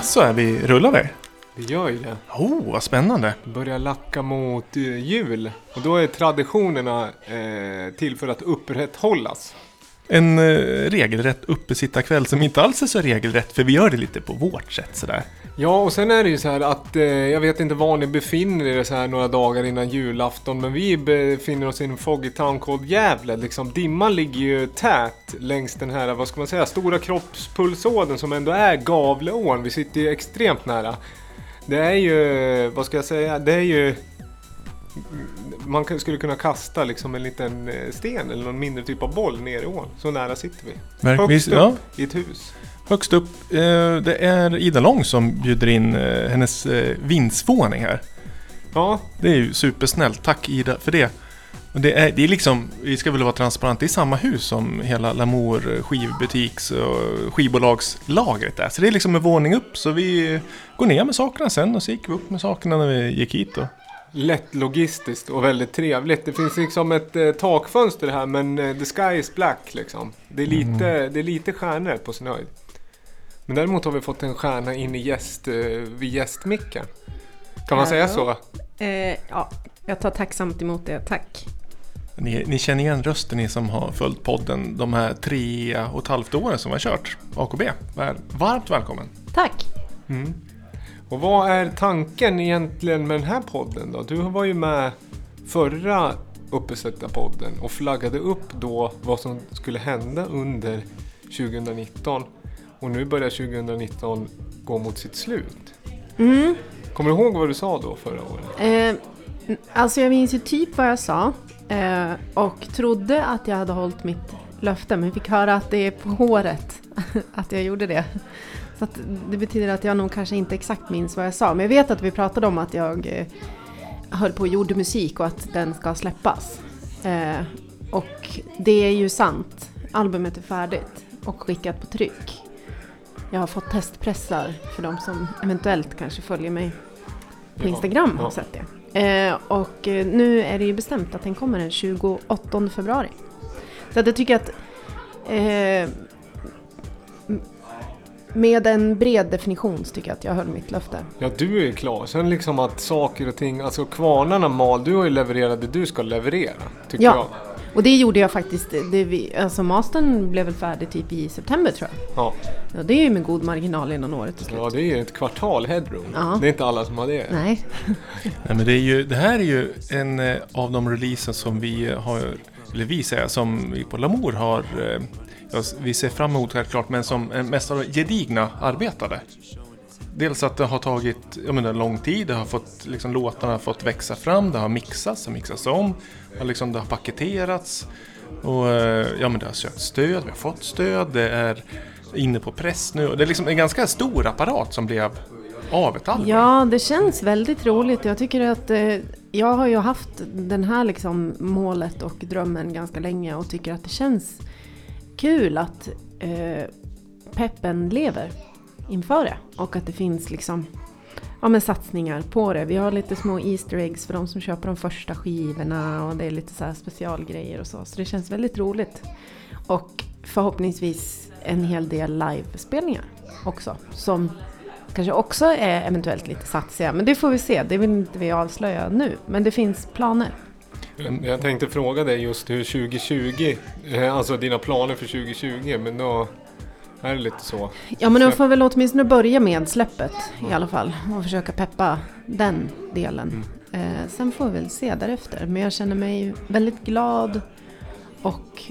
Jaså, är vi rullar vi? Det gör ju det. Oh, vad spännande. Det börjar lacka mot eh, jul. Och då är traditionerna eh, till för att upprätthållas. En eh, regelrätt uppesittarkväll som inte alls är så regelrätt, för vi gör det lite på vårt sätt sådär. Ja, och sen är det ju så här att eh, jag vet inte var ni befinner er så här några dagar innan julafton, men vi befinner oss i en foggy town called Gävle. Liksom, dimman ligger ju tät längs den här, vad ska man säga, stora kroppspulsådern som ändå är Gavleån. Vi sitter ju extremt nära. Det är ju, vad ska jag säga, det är ju man skulle kunna kasta liksom en liten eh, sten eller någon mindre typ av boll ner i ån. Så nära sitter vi. Verk- Högst upp ja, i ett hus. högst upp. Eh, det är Ida Lång som bjuder in eh, hennes vindsvåning här. Ja, Det är ju supersnällt. Tack Ida för det. Det, är, det är liksom, vi ska väl vara transparenta, det är samma hus som hela Lamour skivbutiks och skivbolagslagret är. Så det är liksom en våning upp. Så vi går ner med sakerna sen och så gick vi upp med sakerna när vi gick hit. Och, lätt logistiskt och väldigt trevligt. Det finns liksom ett eh, takfönster här men eh, the sky is black liksom. Det är, lite, det är lite stjärnor på sin höjd. Men däremot har vi fått en stjärna in i gäst, eh, vid gästmicken. Kan man säga så? Eh, ja, jag tar tacksamt emot det, tack. ni, ni känner igen rösten ni som har följt podden de här tre och ett halvt åren som vi har kört AKB. Varmt välkommen! Tack! Mm. Och vad är tanken egentligen med den här podden då? Du var ju med förra Uppesittarpodden och flaggade upp då vad som skulle hända under 2019. Och nu börjar 2019 gå mot sitt slut. Mm. Kommer du ihåg vad du sa då förra året? Eh, alltså jag minns ju typ vad jag sa eh, och trodde att jag hade hållit mitt löfte men fick höra att det är på håret att jag gjorde det. Så det betyder att jag nog kanske inte exakt minns vad jag sa men jag vet att vi pratade om att jag eh, höll på och gjorde musik och att den ska släppas. Eh, och det är ju sant. Albumet är färdigt och skickat på tryck. Jag har fått testpressar för de som eventuellt kanske följer mig på Instagram har sett det. Eh, och nu är det ju bestämt att den kommer den 28 februari. Så att jag tycker att eh, med en bred definition tycker jag att jag höll mitt löfte. Ja, du är ju klar. Sen liksom att saker och ting, alltså kvarnarna mal, du har ju levererat det du ska leverera. Tycker Ja. jag. Och det gjorde jag faktiskt. Det vi, alltså mastern blev väl färdig typ i september tror jag. Ja. Ja, det är ju med god marginal innan året är slut. ja, det är ju ett kvartal headroom. Ja. Det är inte alla som har det. Nej. Nej, men det, är ju, det här är ju en eh, av de releaser som vi har, eller vi säger, som vi på Lamour har, eh, vi ser fram emot självklart, men som en mest av gedigna arbetare. Dels att det har tagit jag menar, lång tid, det har fått, liksom, låtarna har fått växa fram, det har mixats och mixats om, och liksom, det har paketerats. Och eh, ja, men det har sökt stöd, vi har fått stöd, det är inne på press nu. Och det är liksom en ganska stor apparat som blev av ett album. Ja, det känns väldigt roligt. Jag tycker att eh, jag har ju haft den här liksom målet och drömmen ganska länge och tycker att det känns kul att eh, peppen lever inför det och att det finns liksom ja, men satsningar på det. Vi har lite små Easter eggs för de som köper de första skivorna och det är lite så här specialgrejer och så. Så det känns väldigt roligt. Och förhoppningsvis en hel del livespelningar också som kanske också är eventuellt lite satsiga. Men det får vi se, det vill inte vi avslöja nu. Men det finns planer. Jag- Jag tänkte fråga dig just hur 2020, eh, alltså dina planer för 2020, men då är det lite så. Ja men Släpp. får väl åtminstone börja med släppet i alla fall. Och försöka peppa den delen. Eh, sen får vi väl se därefter. Men jag känner mig väldigt glad och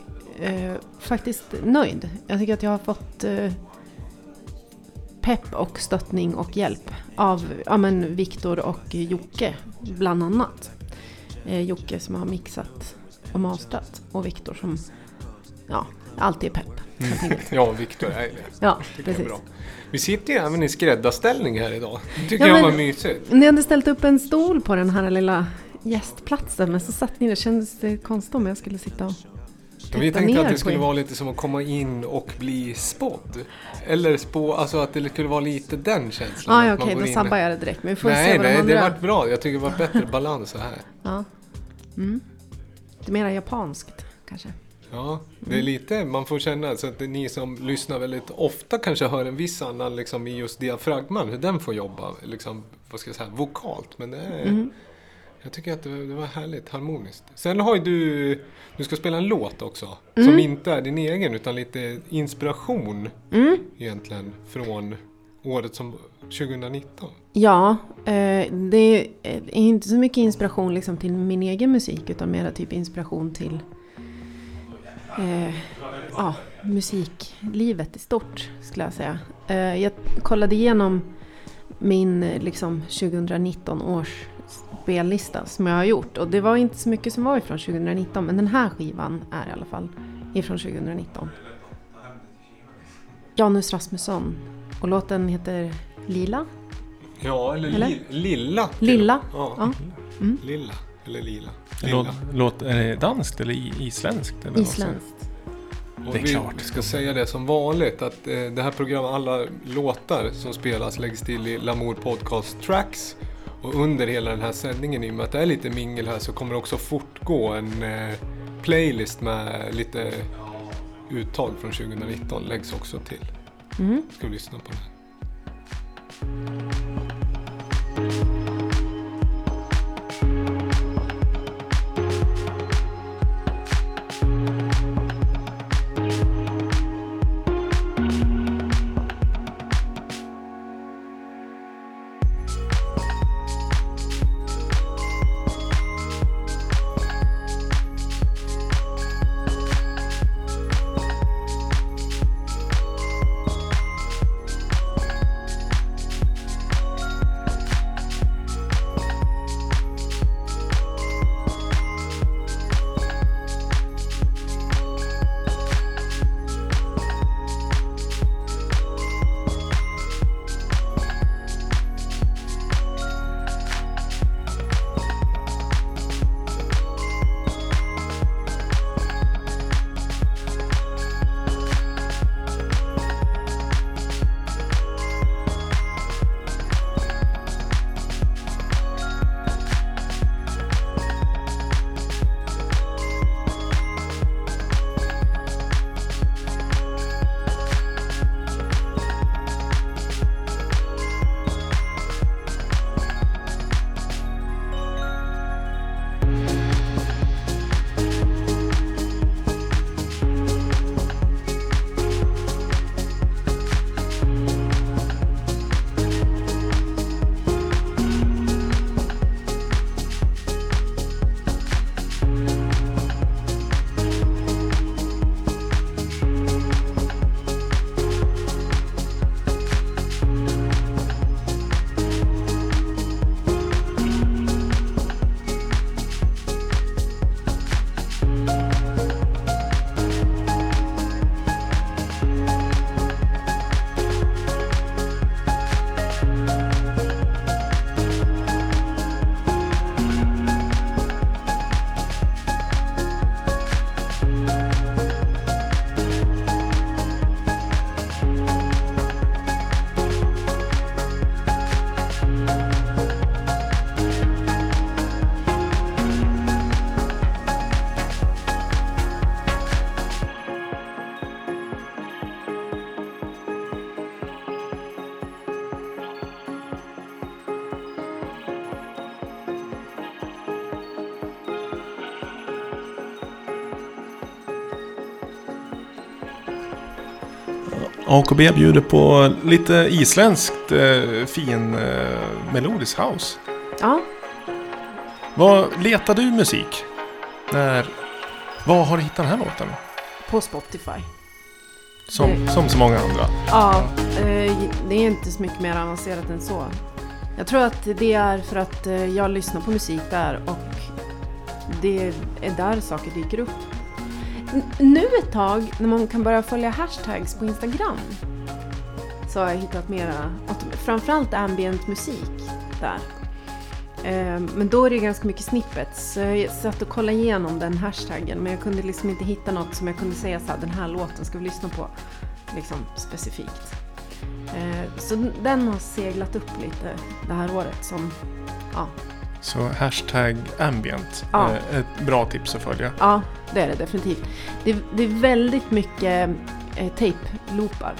eh, faktiskt nöjd. Jag tycker att jag har fått eh, pepp och stöttning och hjälp av ja, men Viktor och Jocke bland annat. Eh, Jocke som har mixat och mastrat och Viktor som ja, alltid är pepp. enkelt. Ja, Viktor är det. Ja, precis. bra. Vi sitter ju även i skräddarställning här idag. Det tycker Ja, jag var mysigt. Ni hade ställt upp en stol på den här lilla gästplatsen men så satt ni där. Kändes det konstigt om jag skulle sitta och Vi tänkte att det skulle vara lite som att komma in och bli spådd. Eller spå, alltså att det skulle vara lite den känslan. Ah, ja, okej, går då sabbar jag det direkt. Men vi får se Nej, vad de nej, det andra... har varit bra. Jag tycker det var bättre balans så här. Ja. Mm. Lite mer japanskt kanske. Ja, det är lite, man får känna så att ni som lyssnar väldigt ofta kanske hör en viss annan liksom i just diafragman, hur den får jobba, liksom, vad ska jag säga, vokalt. Men det är, Mm. jag tycker att det, det var härligt, harmoniskt. Sen har ju du, du ska spela en låt också, Mm. som inte är din egen utan lite inspiration Mm. egentligen från året som 2019. Ja, eh, det är inte så mycket inspiration liksom till min egen musik utan mera typ inspiration till eh, ja, musiklivet i stort skulle jag säga. Eh, jag kollade igenom min liksom 2019 års spellista som jag har gjort och det var inte så mycket som var ifrån 2019 men den här skivan är i alla fall ifrån 2019. Janus Rasmusson och låten heter Lila. Ja, eller, Eller? Li, Lilla. Lilla. Ja. Ja. Mm. Lilla, eller Lila. Låt, Lilla. låt, är det danskt eller i- isländskt? Eller Isländskt. Och Det är vi klart. ska säga det som vanligt att eh, det här programmet, alla låtar som spelas läggs till i Lamour Podcast Tracks. Och under hela den här sändningen, i och med att det är lite mingel här, så kommer det också fortgå en eh, playlist med lite uttag från 2019 läggs också till. Mm. Ska vi lyssna på det AKB bjuder på lite isländskt eh, fin eh, melodisk house. Ja, Vad letar du musik? När... Var har du hittat den här låten? på Spotify. Som, Det- som så många andra. Ja, eh, det är inte så mycket mer avancerat än så. Jag tror att det är för att jag lyssnar på musik där och det är där saker dyker upp. Nu ett tag när man kan börja följa hashtags på Instagram så har jag hittat mera, framförallt ambient musik där. Ehm, men då är det ganska mycket snippets. Så jag satt och kollade igenom den hashtaggen men jag kunde liksom inte hitta något som jag kunde säga så här, den här låten ska vi lyssna på liksom specifikt. Ehm, så den har seglat upp lite det här året som ja, så hashtag ambient Ja. är ett bra tips att följa. Ja, det är det definitivt. Det, det är väldigt mycket eh, tape-loopar.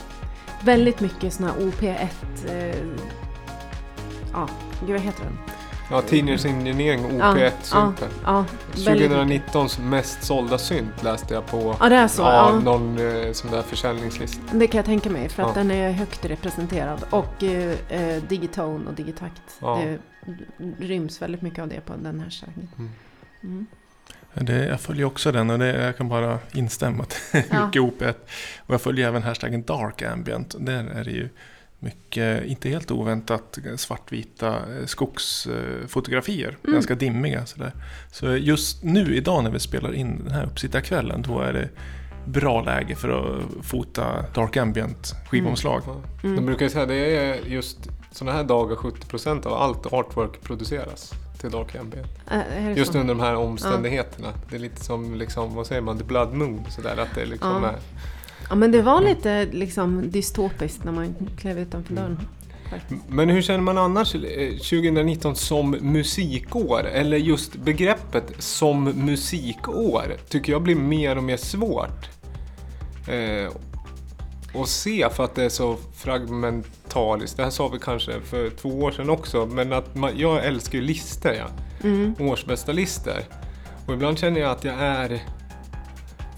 Väldigt mycket här OP1... Eh, ja, gud vad heter den? Ja, Teenage Engineering Ja, OP1-synten. Ja, mycket. 2019s mest sålda synt läste jag på Ja, det är så. ja, Ja, någon eh, sån där försäljningslista. Det kan jag tänka mig för att Ja. den är högt representerad. Och eh, eh, Digitone och Digitakt. Ja. Det ryms väldigt mycket av det på den här. Mm. Mm. Det, jag följer också den och det, jag kan bara instämma. att det är Ja. mycket OP1. Och jag följer även hashtaggen dark ambient. Där är det ju mycket, inte helt oväntat, svartvita eh, skogsfotografier. Mm. Ganska dimmiga sådär. Så just nu idag när vi spelar in den här uppsittarkvällen då är det bra läge för att fota dark ambient skivomslag. Ja. Mm. De brukar ju säga att det är just sådana här dagar 70% av allt artwork produceras till Dark Ambient. Äh, Just under de här omständigheterna. Det är lite som, liksom, vad säger man, the blood moon. Sådär, att det liksom Ja. är, Ja, men det var lite liksom dystopiskt när man klev utanför dörren. faktiskt. Men hur känner man annars eh, 2019 som musikår? Eller just begreppet som musikår tycker jag blir mer och mer svårt eh, att se för att det är så fragmentariskt. Det här sa vi kanske för två år sedan också, men att man, jag älskar ju listor. Ja. Mm. Årsbästa listor. Och ibland känner jag att jag är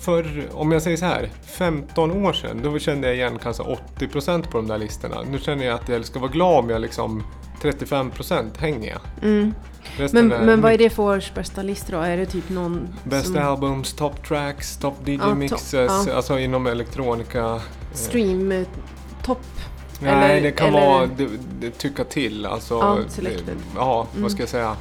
för, om jag säger så här, 15 år sedan, då kände jag igen kanske 80% på de där listorna. Nu känner jag att jag ska vara glad om jag liksom 35% hänger jag. Mm. Men, men vad är det för års bästa listor då? Är det typ någon Best som albums, top tracks, top DJ Ja, to- ja. alltså inom elektronika. eh, stream eh, topp? Nej, eller- det kan eller- vara det, det, tycka till. Alltså, Ja, selected. ja, Mm. vad ska jag säga?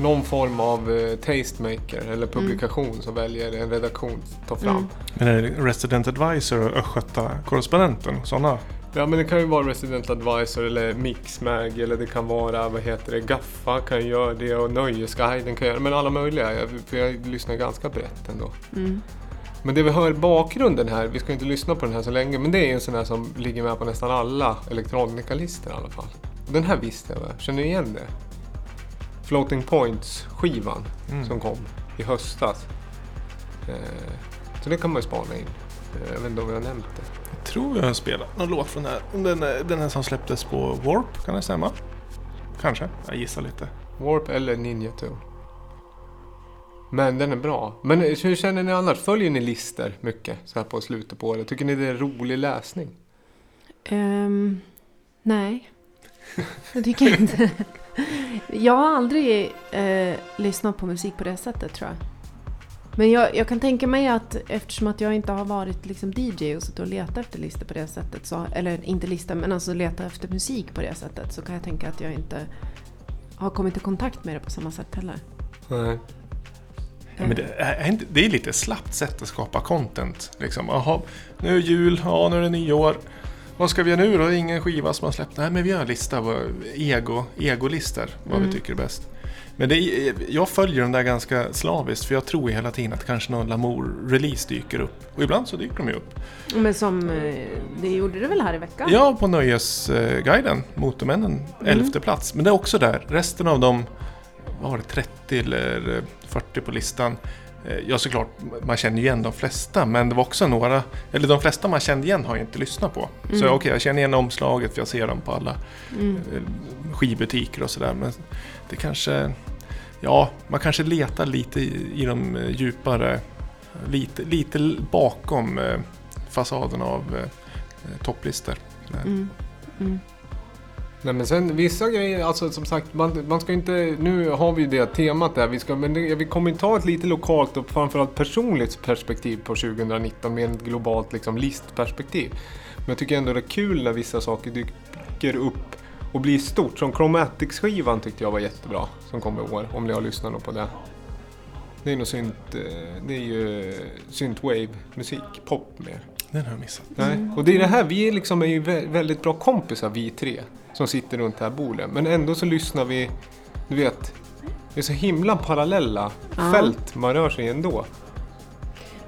Någon form av eh, tastemaker eller publikation som väljer en redaktion att ta fram. Mm. Men är det Resident Advisor och Östgöta-korrespondenten? Sådana? Ja men det kan ju vara Resident Advisor eller Mixmag eller det kan vara, vad heter det, Gaffa kan ju göra det och Nöjesguiden kan göra men alla möjliga. För jag lyssnar ganska brett ändå. Mm. Men det vi hör i bakgrunden här, vi ska inte lyssna på den här så länge, men det är ju en sån här som ligger med på nästan alla elektronikalistor i alla fall. Den här visste jag, va? känner ni igen det? Floating Points-skivan Mm. som kom i höstas. Eh, så det kan man ju spana in. Eh, Jag vet inte om jag har nämnt det. Jag tror jag har spelat någon låt från den här. Den, den här som släpptes på Warp, kan det stämma? Kanske, jag gissar lite. Warp eller Ninja Tune. Men den är bra. Men hur känner ni annars? Följer ni lister mycket så här på slutet på året? Tycker ni det är rolig läsning? Ehm, nej, det tycker jag inte. Jag har aldrig eh, lyssnat på musik på det sättet tror jag. Men jag, jag kan tänka mig att eftersom att jag inte har varit liksom DJ och suttit och letat efter listor på det sättet, så, eller inte listor men alltså letat efter musik på det sättet, så kan jag tänka att jag inte har kommit i kontakt med det på samma sätt heller. Nej. Ja, men det, är det är lite slappt sätt att skapa content. Liksom, Jaha, nu är jul, ja nu är det nyår. Vad ska vi göra nu då? Ingen skiva som har släppt. Nej, men vi har en lista, ego, egolistor, vad Mm. vi tycker är bäst. Men är, jag följer dem där ganska slaviskt, för jag tror hela tiden att kanske någon Lamour-release dyker upp. Och ibland så dyker de ju upp. Men som, eh, det gjorde det väl här i veckan? Ja, på Nöjesguiden, Motormännen, elfte plats. Men det är också där, resten av dem, vad var det, 30 eller 40 på listan. Eh, Ja, såklart, man känner igen de flesta, men det var också några, eller de flesta man kände igen har jag inte lyssnat på. Så Mm. okej, jag känner igen omslaget för jag ser dem på alla Mm. eh, skivbutiker och sådär. Men det kanske, ja, man kanske letar lite i, i de eh, djupare, lite, lite bakom fasaden av topplistor. Sådär. Mm. Nej men sen vissa grejer, alltså som sagt, man, man ska inte, nu har vi det temat där, vi, ska, men det, vi kommer ta ett lite lokalt och framförallt personligt perspektiv på 2019 med ett globalt liksom, listperspektiv. Men jag tycker ändå det är kul när vissa saker dyker upp och blir stort. Som Chromatics-skivan tyckte jag var jättebra, som kom i år, om ni har lyssnat på det. Det är nog synt, eh, det är ju synthwave-musik, pop mer. Den har jag missat. Nej. Och det är det här, vi är, liksom, är ju vä- väldigt bra kompisar vi tre som sitter runt det här bordet. Men ändå så lyssnar vi, du vet, det är så himla parallella Ja. fält man rör sig i ändå.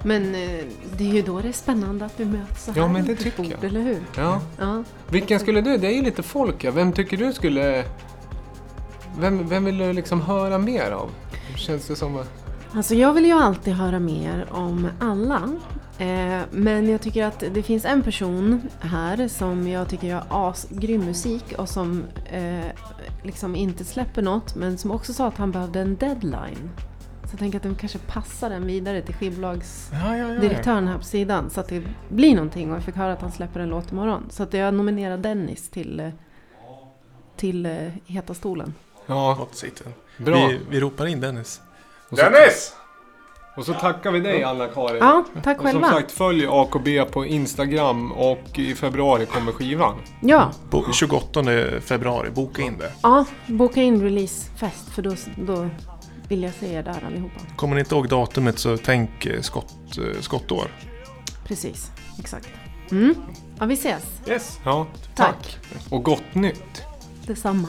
Men eh, det är ju då det är spännande att vi möts så här Ja, men det tycker bord, jag. eller hur? Ja. Ja. Vilken skulle du, det är ju lite folk ja. Vem tycker du skulle... vem, vem vill du liksom höra mer av? Känns det som... Alltså jag vill ju alltid höra mer om alla. Eh, men jag tycker att det finns en person här som jag tycker gör asgrym musik och som eh, liksom inte släpper något men som också sa att han behövde en deadline. Så jag tänker att den kanske passar den vidare till skivbolagsdirektören Ja, ja, ja. här på sidan så att det blir någonting och jag fick höra att han släpper en låt imorgon. Så att jag nominerar Dennis till, eh, till Heta stolen. Ja, bra. Vi, vi ropar in Dennis. Dennis! Och så tackar vi dig Anna-Karin. Ja, tack Och som själva. sagt, följ AKB på Instagram och i februari kommer skivan. Ja, Bo, 28 februari, boka in det. ja, boka in releasefest för då, då vill jag se er där allihopa. Kommer ni inte ihåg datumet så tänk eh, skott, eh, skottår. Precis, exakt. Mm. Ja, vi ses. Yes. Ja, Tack. och gott nytt. Detsamma.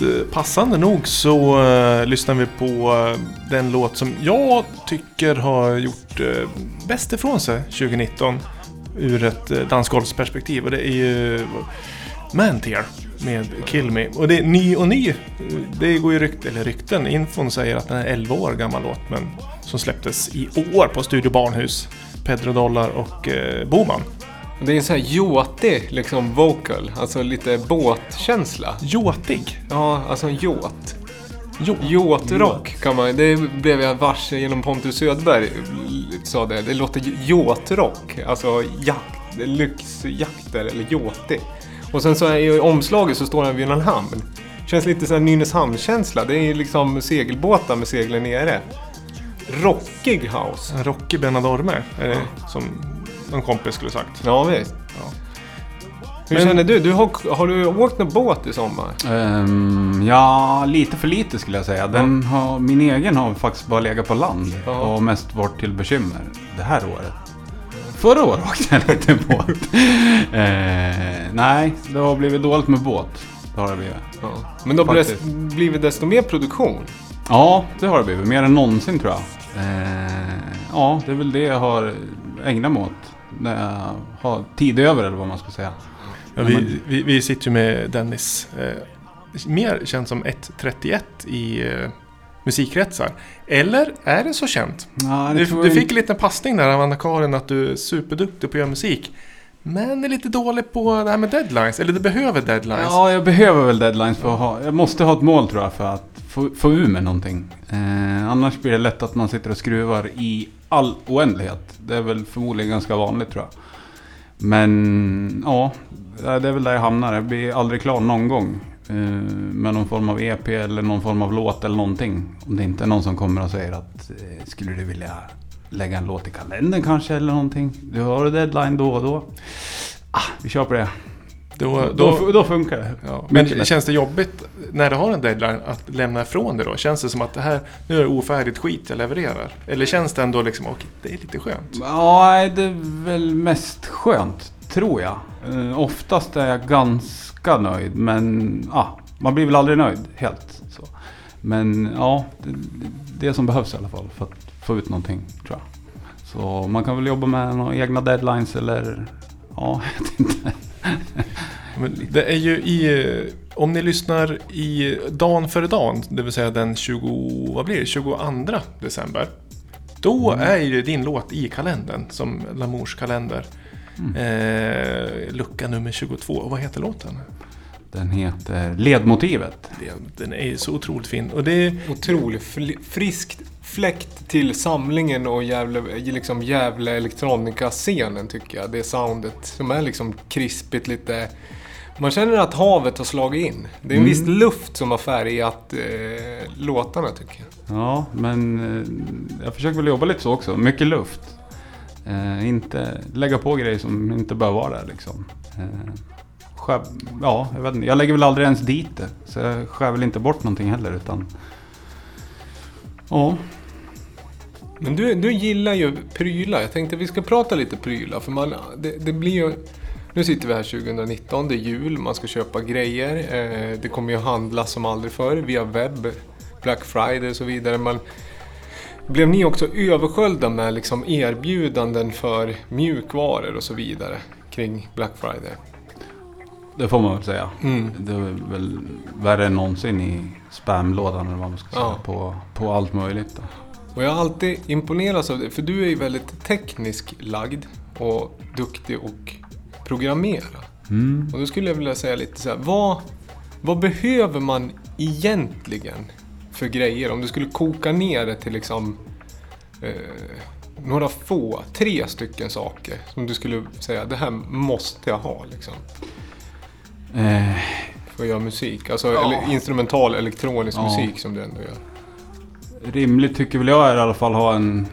roligt. Eh, passande nog så uh, lyssnar vi på uh, den låt som jag tycker har gjort uh, bäst ifrån sig 2019 ur ett uh, dansgolvsperspektiv och det är ju Mantear med Kill Me. Och det är ny och ny. Det går ju rykt, eller rykten, infon säger att den är 11 år gammal låt men som släpptes i år på Studio Barnhus. Pedro Dollar och uh, Boman. Det är en sån här jåtig liksom vocal, alltså lite båtkänsla. Jåtig. Ja, alltså en. Jo. Yacht-rock kan man Det blev jag varse genom Pontus Söderberg sa det. Det låter yacht-rock. Alltså jakt, lyxjakter eller yachtig. Och sen så är i omslaget så står han vid en hamn. Känns lite såhär Nynäshamn-känsla. Det är ju liksom segelbåtar med seglen nere. Rockig house. Rockig Benadorme, är det som någon kompis skulle sagt. Ja visst. Ja. Hur Men- känner du? du har, har du åkt någon båt i sommar? Ehm, ja, lite för lite skulle jag säga. Den har, min egen har faktiskt bara legat på land Ja. och mest varit till bekymmer det här året. Förra året åkte jag lite båt. Eh, nej, det har blivit dåligt med båt. Det har det blivit. Ja. Men då har det Faktiskt. blivit desto mer produktion. Ja, det har det blivit. Mer än någonsin tror jag. Eh, ja, det är väl det jag har ägnat mig åt. Jag har tid över eller vad man ska säga. Ja, vi, vi, vi sitter ju med Dennis, eh, mer känd som 131 i eh, musikkretsar. Eller är det så känt? Ja, det Du, du fick en liten passning där av Anna-Karin att du är superduktig på att göra musik. Men är lite dålig på det här med deadlines, eller du behöver deadlines. Ja, jag behöver väl deadlines för att ha... Jag måste ha ett mål tror jag för att få, få ur mig någonting. Eh, annars blir det lätt att man sitter och skruvar i all oändlighet. Det är väl förmodligen ganska vanligt tror jag. Men ja, det är väl där jag hamnar. Jag blir aldrig klar någon gång. Eh, med någon form av EP eller någon form av låt eller någonting. Om det inte är någon som kommer och säger att eh, skulle du vilja lägga en låt i kalendern kanske eller någonting. Du har en deadline då och då. Ah, vi kör på det. Då, Då, då, då funkar det. ja. Men mycket känns det jobbigt när du har en deadline att lämna ifrån dig då? Känns det som att det här, nu är det ofärdigt skit jag levererar? Eller känns det ändå liksom, okej, det är lite skönt? Ja, det är väl mest skönt, tror jag. Eh, oftast är jag ganska nöjd, men ja, man blir väl aldrig nöjd helt. Så. Men ja, det, det som behövs i alla fall för att få ut någonting, tror jag. Så man kan väl jobba med några egna deadlines eller ja, jag vet inte. Men det är ju i, om ni lyssnar i dagen före dagen, det vill säga den 20, vad blir det, 22 december. Då är ju din låt i kalendern, som Lamours kalender. Eh, lucka nummer 22. Och vad heter låten? Den heter Ledmotivet. Den är så otroligt fin. Och det är, Otroligt friskt fläkt till samlingen och Gävle, liksom Gävle elektronika-scenen tycker jag. Det soundet som är liksom krispigt lite... Man känner att havet har slagit in. Det är en viss luft som har färgat eh, låtarna tycker jag. Ja, men eh, jag försöker väl jobba lite så också. Mycket luft. Eh, inte lägga på grejer som inte bör vara där liksom. Eh, skär, ja, jag vet inte. Jag lägger väl aldrig ens dit det. Så jag skär väl inte bort någonting heller utan... Ja, Men du, du gillar ju prylar. Jag tänkte vi ska prata lite prylar. För man, det, det blir ju... Nu sitter vi här 2019, det är jul, man ska köpa grejer. Eh, det kommer ju handlas som aldrig förr via webb, Black Friday och så vidare. Man, blev ni också översköljda med liksom erbjudanden för mjukvaror och så vidare kring Black Friday? det får man väl säga. Mm. Det är väl värre än någonsin i spamlådan eller vad man ska säga. Ja. På, på allt möjligt. Då. Och jag har alltid imponerats av det, för du är ju väldigt teknisk lagd och duktig och programmera. Mm. Och då skulle jag vilja säga lite så här, vad, vad behöver man egentligen för grejer? Om du skulle koka ner det till liksom eh, några få, tre stycken saker som du skulle säga, det här måste jag ha liksom. Eh, För att göra musik, alltså Ja. eller, instrumental elektronisk Ja. musik som du ändå gör. rimligt tycker väl jag är i alla fall ha en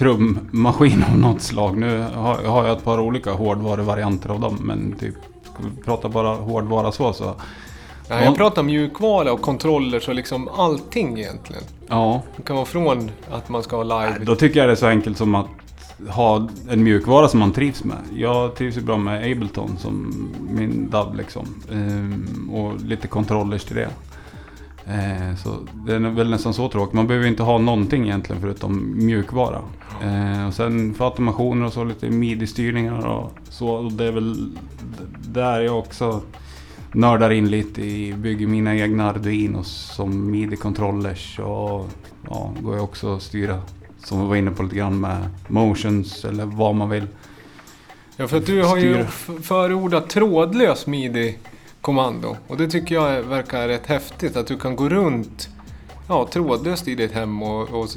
trummaskin av något slag. Nu har, har jag ett par olika hårdvaruvarianter av dem. Men typ, prata bara hårdvara så så. Nej, Ja. jag pratar mjukvara och kontroller så liksom allting egentligen. Ja, Det kan vara från att man ska ha live. då tycker jag det är så enkelt som att ha en mjukvara som man trivs med. Jag trivs ju bra med Ableton som min DAW liksom. Ehm, och lite controllers till det. Eh, så det är väl nästan så tråkigt. Man behöver inte ha någonting egentligen förutom mjukvara. Eh, och sen för automationer och så lite midi-styrningar och så. Och det är väl där jag också nördar in lite i, bygger mina egna Arduinos som midi-controllers. Och ja, går jag också att styra, som vi var inne på lite grann med motions eller vad man vill. Ja, för att du har ju förordat trådlös midi-kommando. Och det tycker jag verkar rätt häftigt. Att du kan gå runt ja, trådlöst i ditt hem och, och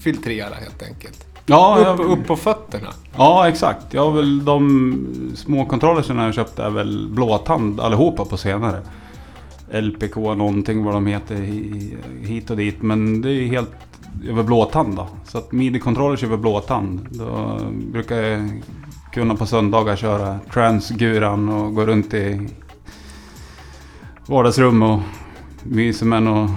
filtrera helt enkelt. Ja, Upp, jag, upp på fötterna. ja exakt. Jag har väl de små kontrollerserna jag köpte är väl blåtand allihopa på senare. LPK någonting vad de heter hi- hit och dit. Men det är helt över blåtand då. Så att midi-controllers över blåtand. Då brukar jag kunna på söndagar köra transguran och gå runt i vardagsrum och mysa med och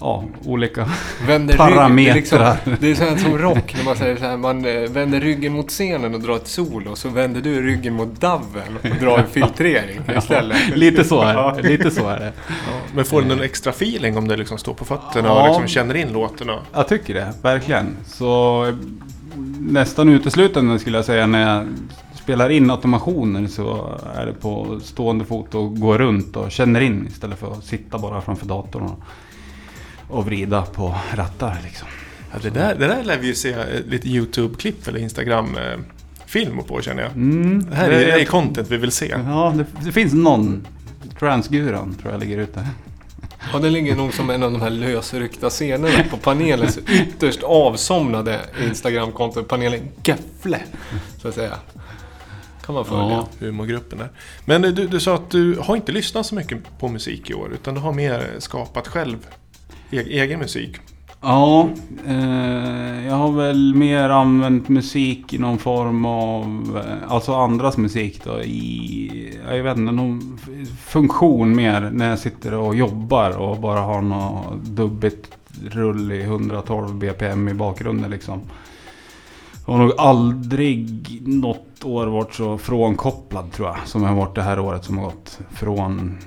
ja, olika Vänder ryggen. Det är, parametrar. liksom, det är så här som rock när man säger så här. Man eh, vänder ryggen mot scenen och drar ett solo. Så vänder du ryggen mot daven och drar en filtrering istället. lite så är det. Lite så är det. men får du någon extra feeling om du liksom står på fötterna Ja. och liksom känner in låtarna? Jag tycker det, verkligen. Så nästan uteslutande skulle jag säga när jag spelar in automationer så är det på stående fot och gå runt och känner in istället för att sitta bara framför datorn och, och vrida på rattar liksom. Ja, det, där, det där lär vi ju se eh, lite YouTube-klipp eller Instagram-film på känner jag. Mm, Det här är, det är content vi vill se. Ja, det, det finns någon transguran tror jag ligger ute. Ja, det ligger nog som en av de här lösryckta scenerna på panelens ytterst avsomnade Instagramkonto. Panelen Gefle, så att säga. Kan man följa. Ja. Humorgruppen där. Men du, du sa att du har inte lyssnat så mycket på musik i år utan du har mer skapat själv e- egen musik. Ja, eh, jag har väl mer använt musik i någon form av, eh, alltså andras musik då, i, jag vet inte, någon funktion mer när jag sitter och jobbar och bara har något dubbigt rull i 112 BPM i bakgrunden liksom. Jag har nog aldrig något år varit så frånkopplad tror jag, som jag har varit det här året som har gått. Från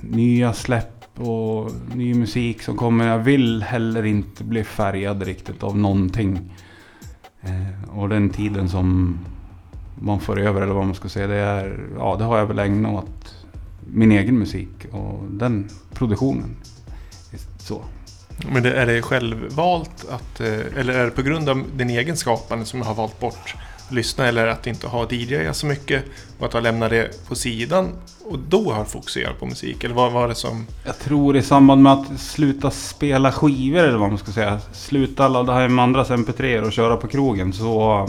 nya släpp och ny musik som kommer. Jag vill heller inte bli färgad riktigt av någonting. Eh, och den tiden som man får över, eller vad man ska säga, det är, ja det har jag väl ägnat åt min egen musik och den produktionen. Så. Men det, är det självvalt att, eh, eller är det på grund av din egen skapande som du har valt bort att lyssna eller att inte ha DJ så mycket och att ha lämnat det på sidan och då har fokuserat på musik? Eller vad var det som... Jag tror i samband med att sluta spela skivor eller vad man ska säga. Sluta ladda hem andras mp3 och köra på krogen så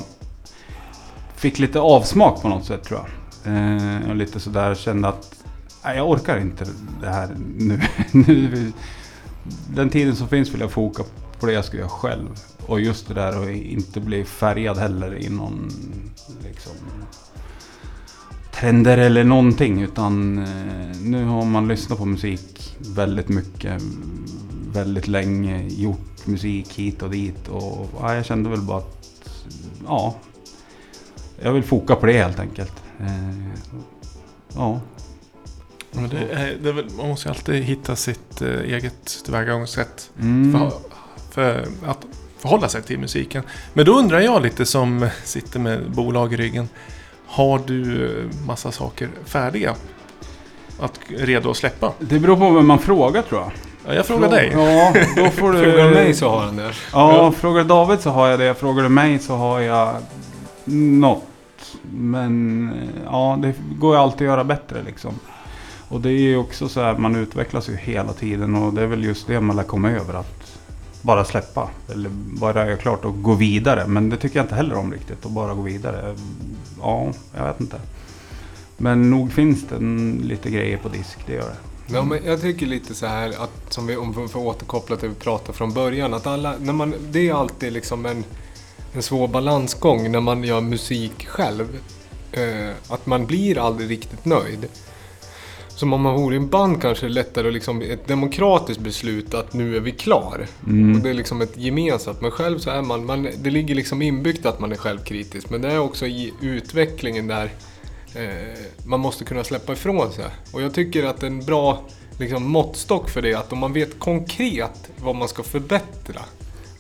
fick lite avsmak på något sätt tror jag. Eh, och lite sådär kände att nej, jag orkar inte det här nu. Den tiden som finns vill jag foka på det jag ska göra själv. Och just det där att inte bli färgad heller i någon liksom, trender eller någonting. Utan eh, nu har man lyssnat på musik väldigt mycket. Väldigt länge. Gjort musik hit och dit. Och ja, jag kände väl bara att ja, jag vill foka på det helt enkelt. Eh, ja. Men det är, det är väl, man måste ju alltid hitta sitt eh, eget tillvägagångssätt Mm. för, för att förhålla sig till musiken. Men då undrar jag lite som sitter med bolag i ryggen. Har du eh, massa saker färdiga? Att, redo att släppa? Det beror på vem man frågar tror jag. Ja, jag frågar dig. Ja, då får du... Frågar du mig så har han det. Ja, Ja. frågar David så har jag det. Frågar du mig så har jag något. Men eh, ja, det går ju alltid att göra bättre liksom. Och det är ju också så här, man utvecklas ju hela tiden och det är väl just det man lär komma över. Att bara släppa. Eller bara göra klart och gå vidare. Men det tycker jag inte heller om riktigt. Att bara gå vidare. Ja, jag vet inte. Men nog finns det lite grejer på disk, det gör det. Ja, men jag tycker lite så här att, som vi, om vi får återkoppla till det vi pratade från början, att alla, när man, det är alltid liksom en, en svår balansgång när man gör musik själv. Eh, att man blir aldrig riktigt nöjd. Som om man vore i en band kanske är det lättare att liksom ett demokratiskt beslut att nu är vi klar. Mm. Och det är liksom ett gemensamt. Men själv så är man, man, det ligger liksom inbyggt att man är självkritisk. Men det är också i utvecklingen där eh, man måste kunna släppa ifrån sig. Och jag tycker att en bra liksom, måttstock för det är att om man vet konkret vad man ska förbättra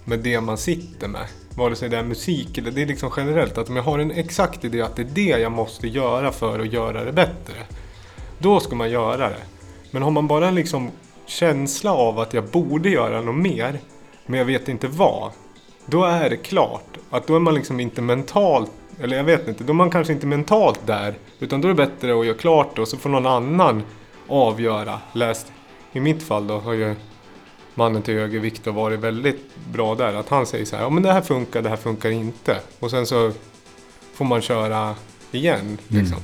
med det man sitter med. Vare sig det är musik eller det är liksom generellt. Att om jag har en exakt idé att det är det jag måste göra för att göra det bättre. Då ska man göra det. Men har man bara en liksom känsla av att jag borde göra något mer, men jag vet inte vad. Då är det klart. Att då är man liksom inte mentalt, eller jag vet inte, då är man kanske inte mentalt där. Utan då är det bättre att göra klart det och så får någon annan avgöra. Läst, i mitt fall då har ju mannen till höger, Viktor, varit väldigt bra där. Att han säger så här, ja men det här funkar, det här funkar inte. Och sen så får man köra igen. Liksom.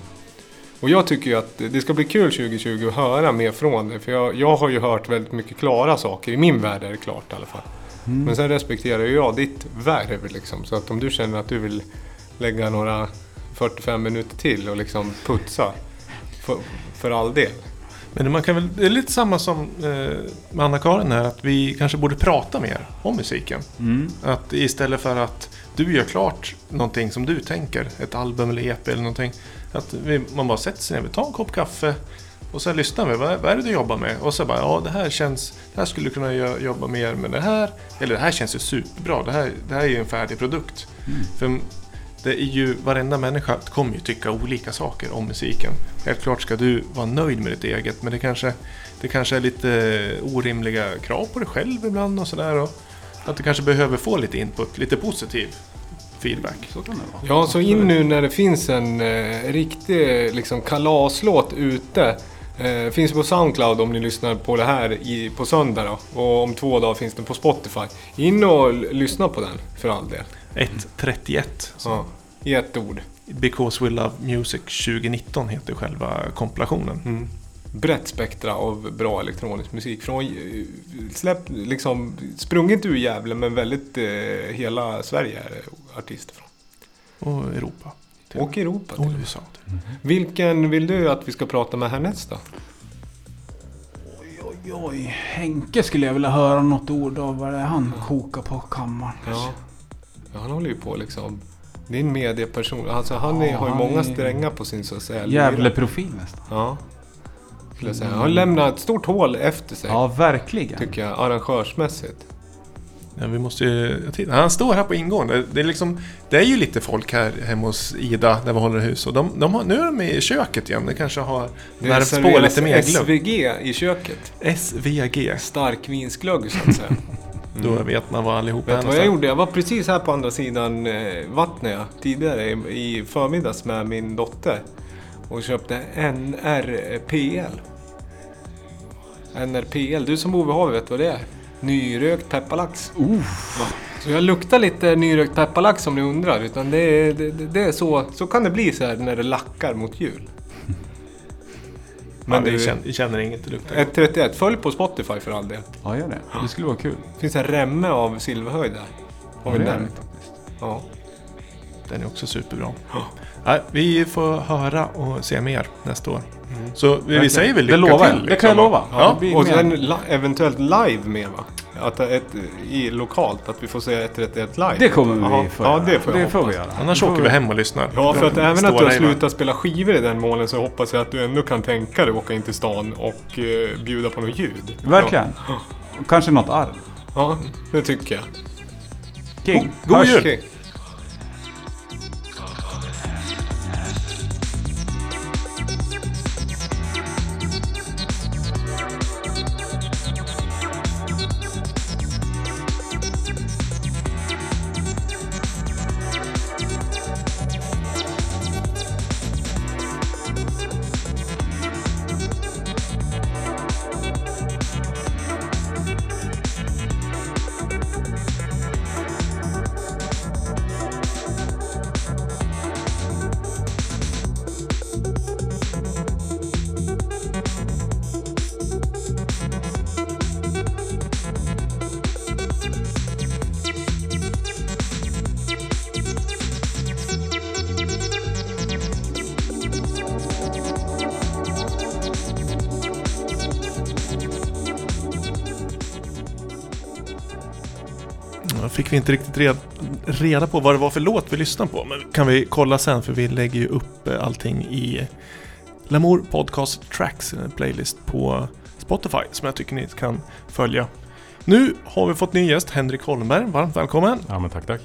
Och jag tycker ju att det ska bli kul 2020 att höra mer från det. För jag, jag har ju hört väldigt mycket klara saker. I min värld är det klart i alla fall. Men sen respekterar ju jag ditt värv liksom. Så att om du känner att du vill lägga några 45 minuter till och liksom putsa. För, för all del. Men man kan väl, det är lite samma som eh, med Anna-Karin här, att vi kanske borde prata mer om musiken. Mm. Att istället för att du gör klart någonting som du tänker, ett album eller EP eller någonting. Att vi, man bara sätter sig ner, vi tar en kopp kaffe och så lyssnar vi. Vad, vad är det du jobbar med? Och så bara, ja det här känns, det här skulle du kunna jobba mer med det här. Eller det här känns ju superbra, det här, det här är ju en färdig produkt. För det är ju, varenda människa kommer ju tycka olika saker om musiken. Helt klart ska du vara nöjd med ditt eget, men det kanske, det kanske är lite orimliga krav på dig själv ibland och sådär. Att du kanske behöver få lite input, lite positiv feedback. Så kan det vara. Ja, så in nu när det finns en eh, riktig liksom, kalaslåt ute. Eh, finns på Soundcloud om ni lyssnar på det här i, på söndag då. Och om två dagar finns den på Spotify. In och lyssna på den för all del. 1.31. Ja, I ett ord. Because We Love Music 2019 heter själva kompilationen. Mm. Brett spektra av bra elektronisk musik. Från eh, släpp, liksom, sprunget ur Gävle men väldigt eh, hela Sverige är artister från. Och Europa. till Och Europa. och till. USA. Vilken vill du att vi ska prata med härnäst då? Oj, oj, oj. Henke skulle jag vilja höra något ord av. Vad det är han kokar på kammaren. Ja. ja, han håller ju på liksom. Det är en medieperson. Alltså han är, Ja, har ju många är- strängar på sin så att säga. Gävle-profil nästan. Ja. Skulle jag säga. Han har lämnat ett stort hål efter sig. Ja, verkligen. Tycker jag, arrangörsmässigt. Ja, vi måste ju... Han står här på ingång. Det, det, är liksom, det är ju lite folk här hemma hos Ida, där vi håller hus. Och de, de har, nu är de i köket igen. Det kanske har värvts på lite mer glögg. SVG i köket. SVG. Starkvinsglögg så att säga. Då vet man var allihopa Vet är vad jag gjorde? Jag var precis här på andra sidan eh, vattnet tidigare i förmiddags med min dotter. Och köpte NRPL. NRPL, du som bor vid havet vet vad det är? Nyrökt pepparlax. Så jag luktar lite nyrökt pepparlax om ni undrar. Utan det är, det, det är så, så kan det bli så här när det lackar mot jul. Men vi du, känner, känner inget, det luktar. 1.31, följ på Spotify för all del. Ja, gör det. Det skulle vara kul. Det finns en remme av Silverhöjd där. Har vi det är nämnt. det faktiskt. Ja. Den är också superbra. Nej, vi får höra och se mer nästa år. Så vi, vi säger väl lycka Det lovar jag. till. Det kan jag liksom. lova. Ja. Blir Och sen li- eventuellt live med va? Att ett, i lokalt, att vi får se 131 live. Det kommer vi Jaha. få Ja, det får det får vi göra. Annars får åker vi hem och lyssnar. Ja, för att även att du har slutat spela skivor i den målen så hoppas jag att du ändå kan tänka dig att åka in till stan och eh, bjuda på något ljud. Verkligen. Och kanske något arv. Ja, ja det tycker jag. King. God Hörs. jul! Okej. Inte riktigt red, reda på vad det var för låt vi lyssnade på. Men kan vi kolla sen för vi lägger ju upp eh, allting i Lamour Podcast Tracks en playlist på Spotify som jag tycker ni kan följa. Nu har vi fått ny gäst, Henrik Holmberg. Varmt välkommen! Ja men tack tack.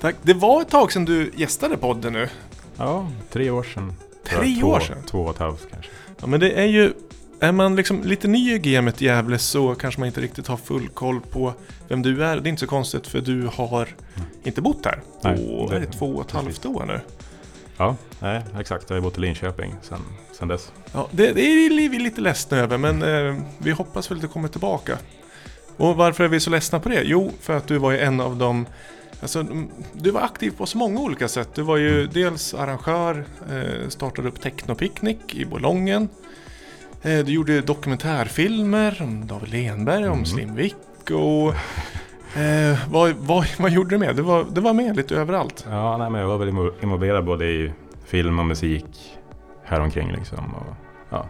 Tack. Det var ett tag sedan du gästade podden nu. Ja, tre år sedan. Tre två, år sedan? Två och ett halvt kanske. Ja, men det är ju... Är man liksom lite ny i gamet Gävle så kanske man inte riktigt har full koll på vem du är. Det är inte så konstigt för du har inte bott här på Nej, det- är två och ett halvt år nu. Ja, nej exakt. Jag har bott i Linköping sen, sen dess. Ja, det, det är vi lite ledsna över men eh, vi hoppas väl att du kommer tillbaka. Och varför är vi så ledsna på det? Jo, för att du var ju en av de Alltså, mm, du var aktiv på så många olika sätt. Du var ju dels arrangör, eh, startade upp Technopicnic i Bolongen. Eh, du gjorde dokumentärfilmer om David Lenberg, om Mm. Slim Vick och... Eh, vad, vad, vad gjorde du med? Du var, du var med lite överallt. Ja, nej men jag var väl invo- involverad både i film och musik häromkring liksom. Och, ja,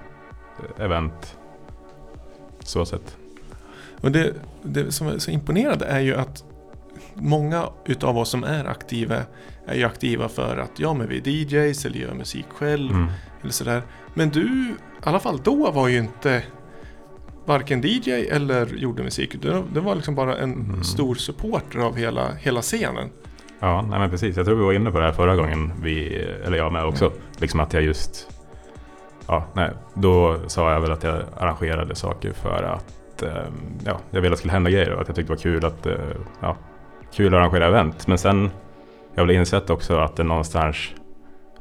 event. Så sett. Och det, det som är så imponerande är ju att många utav oss som är aktiva är ju aktiva för att ja men vi är DJs eller gör musik själv Mm. eller sådär. Men du, i alla fall då var ju inte varken DJ eller gjorde musik. Det var liksom bara en Mm. stor supporter av hela, hela scenen. Ja, nej men precis. Jag tror vi var inne på det här förra gången. Vi, eller jag med också. Liksom att jag just... Ja, nej. Då sa jag väl att jag arrangerade saker för att... Eh, ja, jag ville att det skulle hända grejer och att jag tyckte det var kul att... Eh, ja, kul att arrangera event. Men sen... Jag har väl insett också att det någonstans...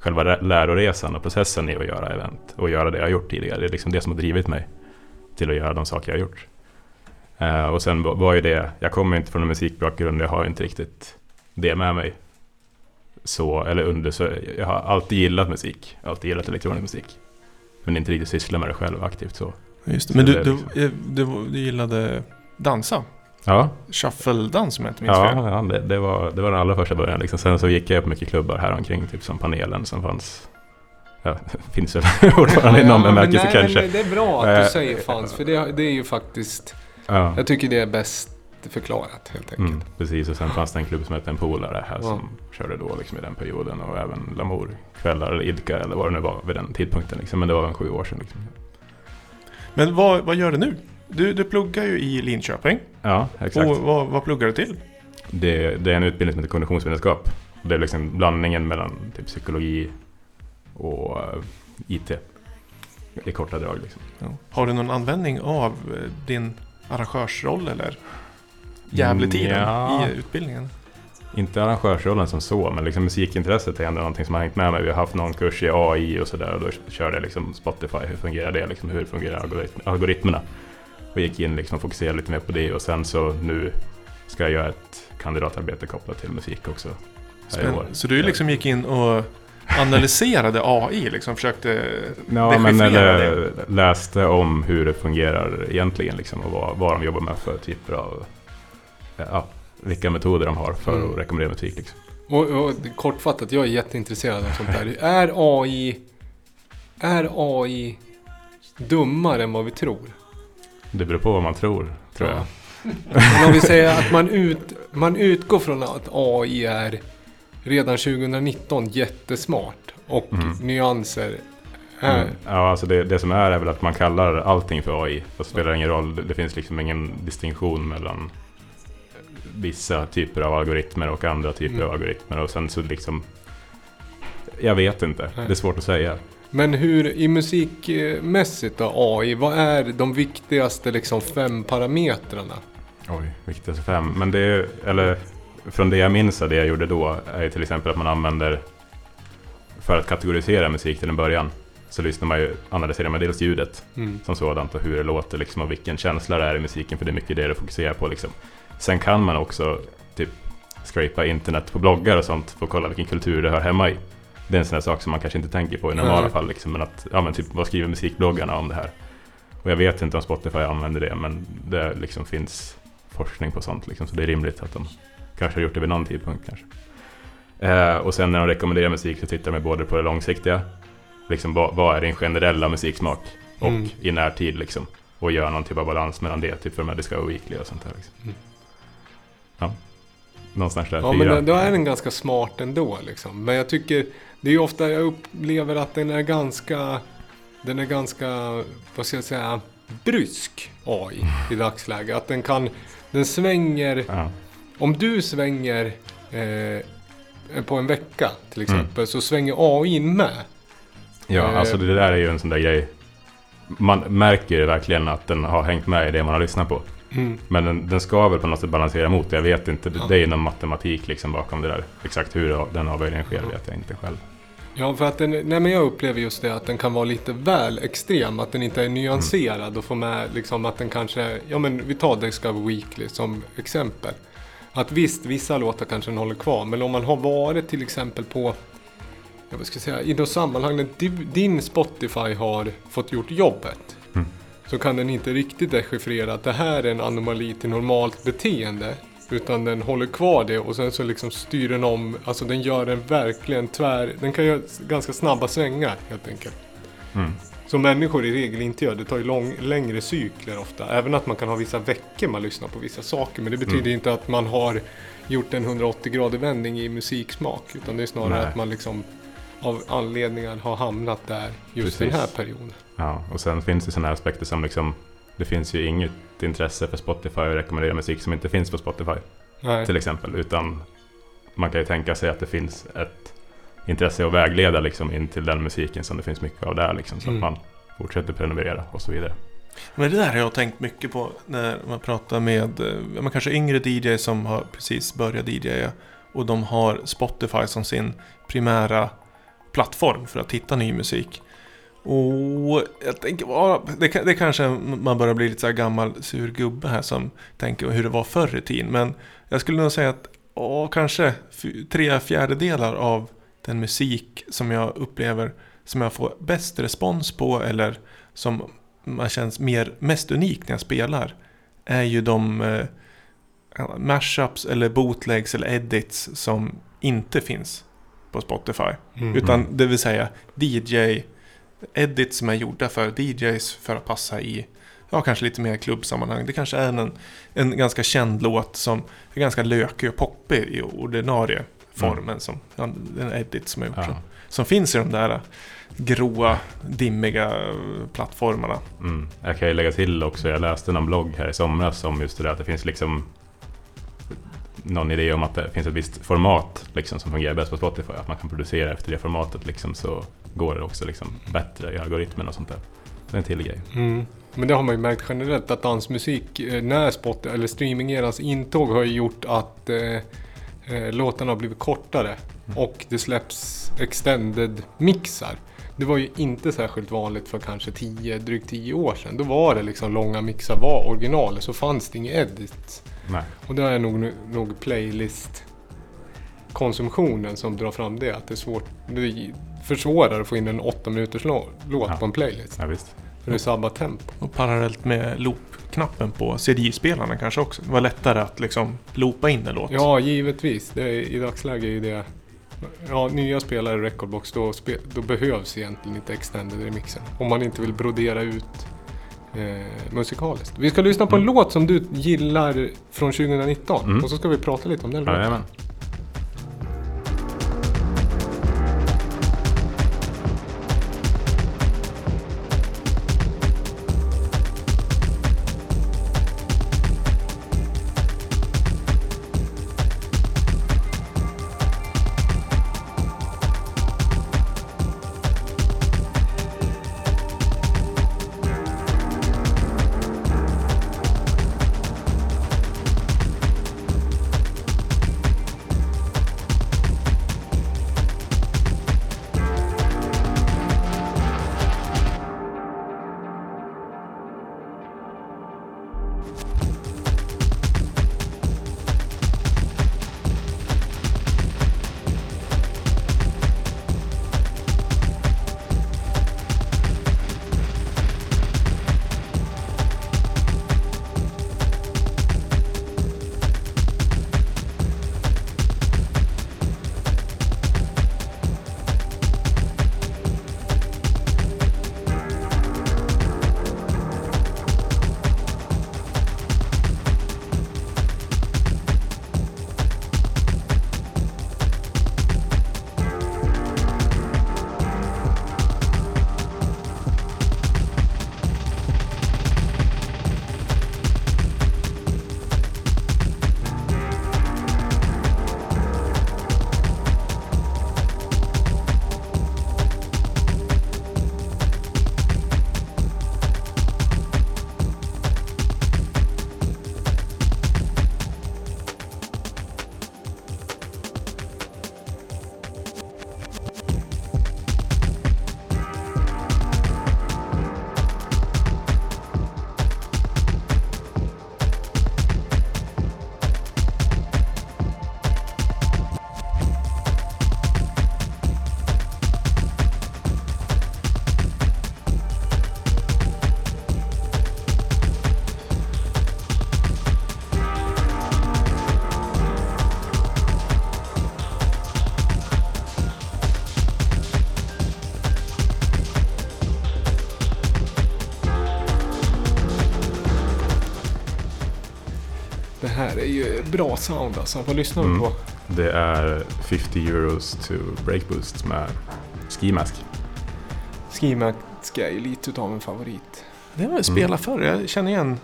Själva läroresan och processen i att göra event och göra det jag har gjort tidigare. Det är liksom det som har drivit mig till att göra de saker jag har gjort. Eh, och sen var ju det... Jag kommer inte från en musikbakgrund. Jag har inte riktigt det med mig. Så, eller under, så jag har alltid gillat musik. Alltid gillat elektronisk musik. Men inte riktigt syssla med det själv aktivt så. Just det. Men du, du, liksom- eh, du, du gillade dansa? Ja, Shuffle-dans om jag inte minns ja, fel. ja det, det, var, det var den allra första början. Liksom. Sen så gick jag på mycket klubbar här omkring, typ som panelen som fanns. Ja, finns väl fortfarande i någon bemärkelse kanske. Men det är bra att Eh, du säger fanns, för det, det är ju faktiskt... Ja. Jag tycker det är bäst förklarat helt enkelt. Mm, precis, och sen fanns det en klubb som hette En Polare här Ja. som körde då liksom i den perioden och även Lamour-kvällar eller Idka eller vad det nu var vid den tidpunkten. Liksom. Men det var en sju år sedan. Liksom. Men vad, vad gör du nu? Du, du pluggar ju i Linköping. Ja, exakt. Och vad, vad pluggar du till? Det, det är en utbildning som heter konditionsvetenskap. Det är liksom blandningen mellan typ psykologi och eh, IT. I korta drag liksom. Ja. Har du någon användning av eh, din arrangörsroll eller Gävletiden Ja. i utbildningen? Inte arrangörsrollen som så, men liksom musikintresset är ändå någonting som har hängt med mig. Vi har haft någon kurs i AI och sådär och då körde jag liksom Spotify. Hur fungerar det? Liksom, hur fungerar algoritm algoritmerna? Och gick in liksom och fokuserade lite mer på det och sen så nu ska jag göra ett kandidatarbete kopplat till musik också. Här i år. Spänn- Så du liksom gick in och analyserade AI, liksom försökte Ja, men eller läste om hur det fungerar egentligen liksom, och vad, vad de jobbar med för typer av... Ja, vilka metoder de har för Mm. att rekommendera musik. Liksom. Och, och kortfattat, jag är jätteintresserad av sånt där. Är AI... Är AI dummare än vad vi tror? Det beror på vad man tror, tror jag. Men om vi säger att man, ut, man utgår från att AI är redan 2019 jättesmart och Mm. nyanser är... Mm. Ja, alltså det, det som är är väl att man kallar allting för AI. Det spelar ingen roll, det, finns liksom ingen distinktion mellan vissa typer av algoritmer och andra typer Mm. av algoritmer. Och sen så liksom... Jag vet inte, det är svårt att säga. Men hur i musikmässigt då, AI, vad är de viktigaste liksom fem parametrarna? Oj, viktigaste fem. Men det är, eller från det jag minns av det jag gjorde då, är till exempel att man använder, för att kategorisera musik till en början, så lyssnar man ju, analyserar man dels ljudet Mm. som sådant och hur det låter liksom, och vilken känsla det är i musiken, för det är mycket det det fokuserar på. Liksom. Sen kan man också typ scrapa internet på bloggar och sånt för att kolla vilken kultur det hör hemma i. Det är en sån här sak som man kanske inte tänker på i normala fall. Liksom, men att, ja men typ, vad skriver musikbloggarna om det här? Och jag vet inte om Spotify använder det, men det liksom finns forskning på sånt. Liksom, så det är rimligt att de kanske har gjort det vid någon tidpunkt. Kanske. Eh, och sen när de rekommenderar musik så tittar de både på det långsiktiga, liksom, vad, vad är din generella musiksmak? Och Mm. i närtid liksom. Och gör någon typ av balans mellan det, typ för de här Discover Weekly och sånt där. Liksom. Mm. Ja, någonstans där. Ja, fyra. men då är den ganska smart ändå liksom. Men jag tycker, det är ju ofta jag upplever att den är ganska, den är ganska, vad ska jag säga, brysk AI i dagsläget. Att den kan, den svänger, Ja. om du svänger eh, på en vecka till Mm. exempel så svänger AI med. Ja, Eh. alltså det där är ju en sån där grej. Man märker verkligen att den har hängt med i det man har lyssnat på. Mm. Men den, den ska väl på något sätt balansera mot det. Jag vet inte. Det, Ja. det är någon matematik liksom bakom det där. Exakt hur den avvägningen sker vet jag inte själv. Ja, för att den, nej men jag upplever just det att den kan vara lite väl extrem. Att den inte är nyanserad och få med liksom att den kanske, ja men vi tar Discover Weekly som exempel. Att visst, vissa låtar kanske den håller kvar, men om man har varit till exempel på, jag ska säga, i något sammanhang där di- din Spotify har fått gjort jobbet. Så kan den inte riktigt dechiffrera att det här är en anomali till normalt beteende. Utan den håller kvar det och sen så liksom styr den om, alltså den gör en verkligen tvär, den kan göra ganska snabba svängar helt enkelt. Mm. Som människor i regel inte gör. Det tar ju lång, längre cykler ofta. Även att man kan ha vissa veckor man lyssnar på vissa saker. Men det betyder Mm. inte att man har gjort en 180 grader vändning i musiksmak. Utan det är snarare Nej. att man liksom av anledningar har hamnat där just den Precis. här perioden. Ja, och sen finns det sådana aspekter som liksom Det finns ju inget intresse för Spotify att rekommendera musik som inte finns på Spotify. Nej. Till exempel. Utan man kan ju tänka sig att det finns ett intresse att vägleda liksom in till den musiken som det finns mycket av där. Liksom, så Mm. att man fortsätter prenumerera och så vidare. Men det där har jag tänkt mycket på när man pratar med eh, men kanske yngre DJ som har precis börjat DJa och de har Spotify som sin primära plattform för att hitta ny musik. Och jag tänker, ja, det, det kanske man börjar bli lite så här gammal sur gubbe här som tänker hur det var förr i tiden. Men jag skulle nog säga att ja, kanske tre fjärdedelar av den musik som jag upplever som jag får bäst respons på eller som man känns mer, mest unik när jag spelar är ju de eh, mashups eller bootlegs eller edits som inte finns på Spotify. Mm. Utan det vill säga DJ edits som är gjorda för DJs för att passa i Ja, kanske lite mer klubbsammanhang. Det kanske är en, en ganska känd låt som är ganska lökig och poppig i ordinarie formen. Som, ja, en edit som är gjort. Ja. Som, som finns i de där gråa, dimmiga plattformarna. Mm. Jag kan ju lägga till också, jag läste någon blogg här i somras om just det där att det finns liksom någon idé om att det finns ett visst format liksom, som fungerar bäst på Spotify. Att man kan producera efter det formatet liksom, så går det också liksom, bättre i algoritmen och sånt där. Det är en till grej. Mm. Men det har man ju märkt generellt att dansmusik, eh, när spot eller streamingerans intåg har ju gjort att eh, eh, låtarna har blivit kortare. Och det släpps extended mixar. Det var ju inte särskilt vanligt för kanske 10, drygt 10 år sedan. Då var det liksom långa mixar var original, så fanns det inget edit. Nej. Och det är nog, nog playlist konsumtionen som drar fram det. Att det är svårt, det försvårar att få in en 8 minuters lå- låt Ja. på en playlist. Ja, visst. För det sabbar tempo. Och parallellt med loop-knappen på CD-spelarna kanske också. Det var lättare att liksom loopa in en låt. Ja, givetvis. Det är, I dagsläget är det... Ja, nya spelare i Recordbox, då, spe, då behövs egentligen inte extended remixen. Om man inte vill brodera ut eh, musikaliskt. Vi ska lyssna på en låt som du gillar från 2019. Mm. Och så ska vi prata lite om den låten. Jajamän. Här är ju bra sound alltså. Vad lyssnar vi Mm. på? Det är 50 euros to break boost med Ski Mask. Ski Mask är ju lite utav en favorit. Det har jag spelat förr. Jag känner igen.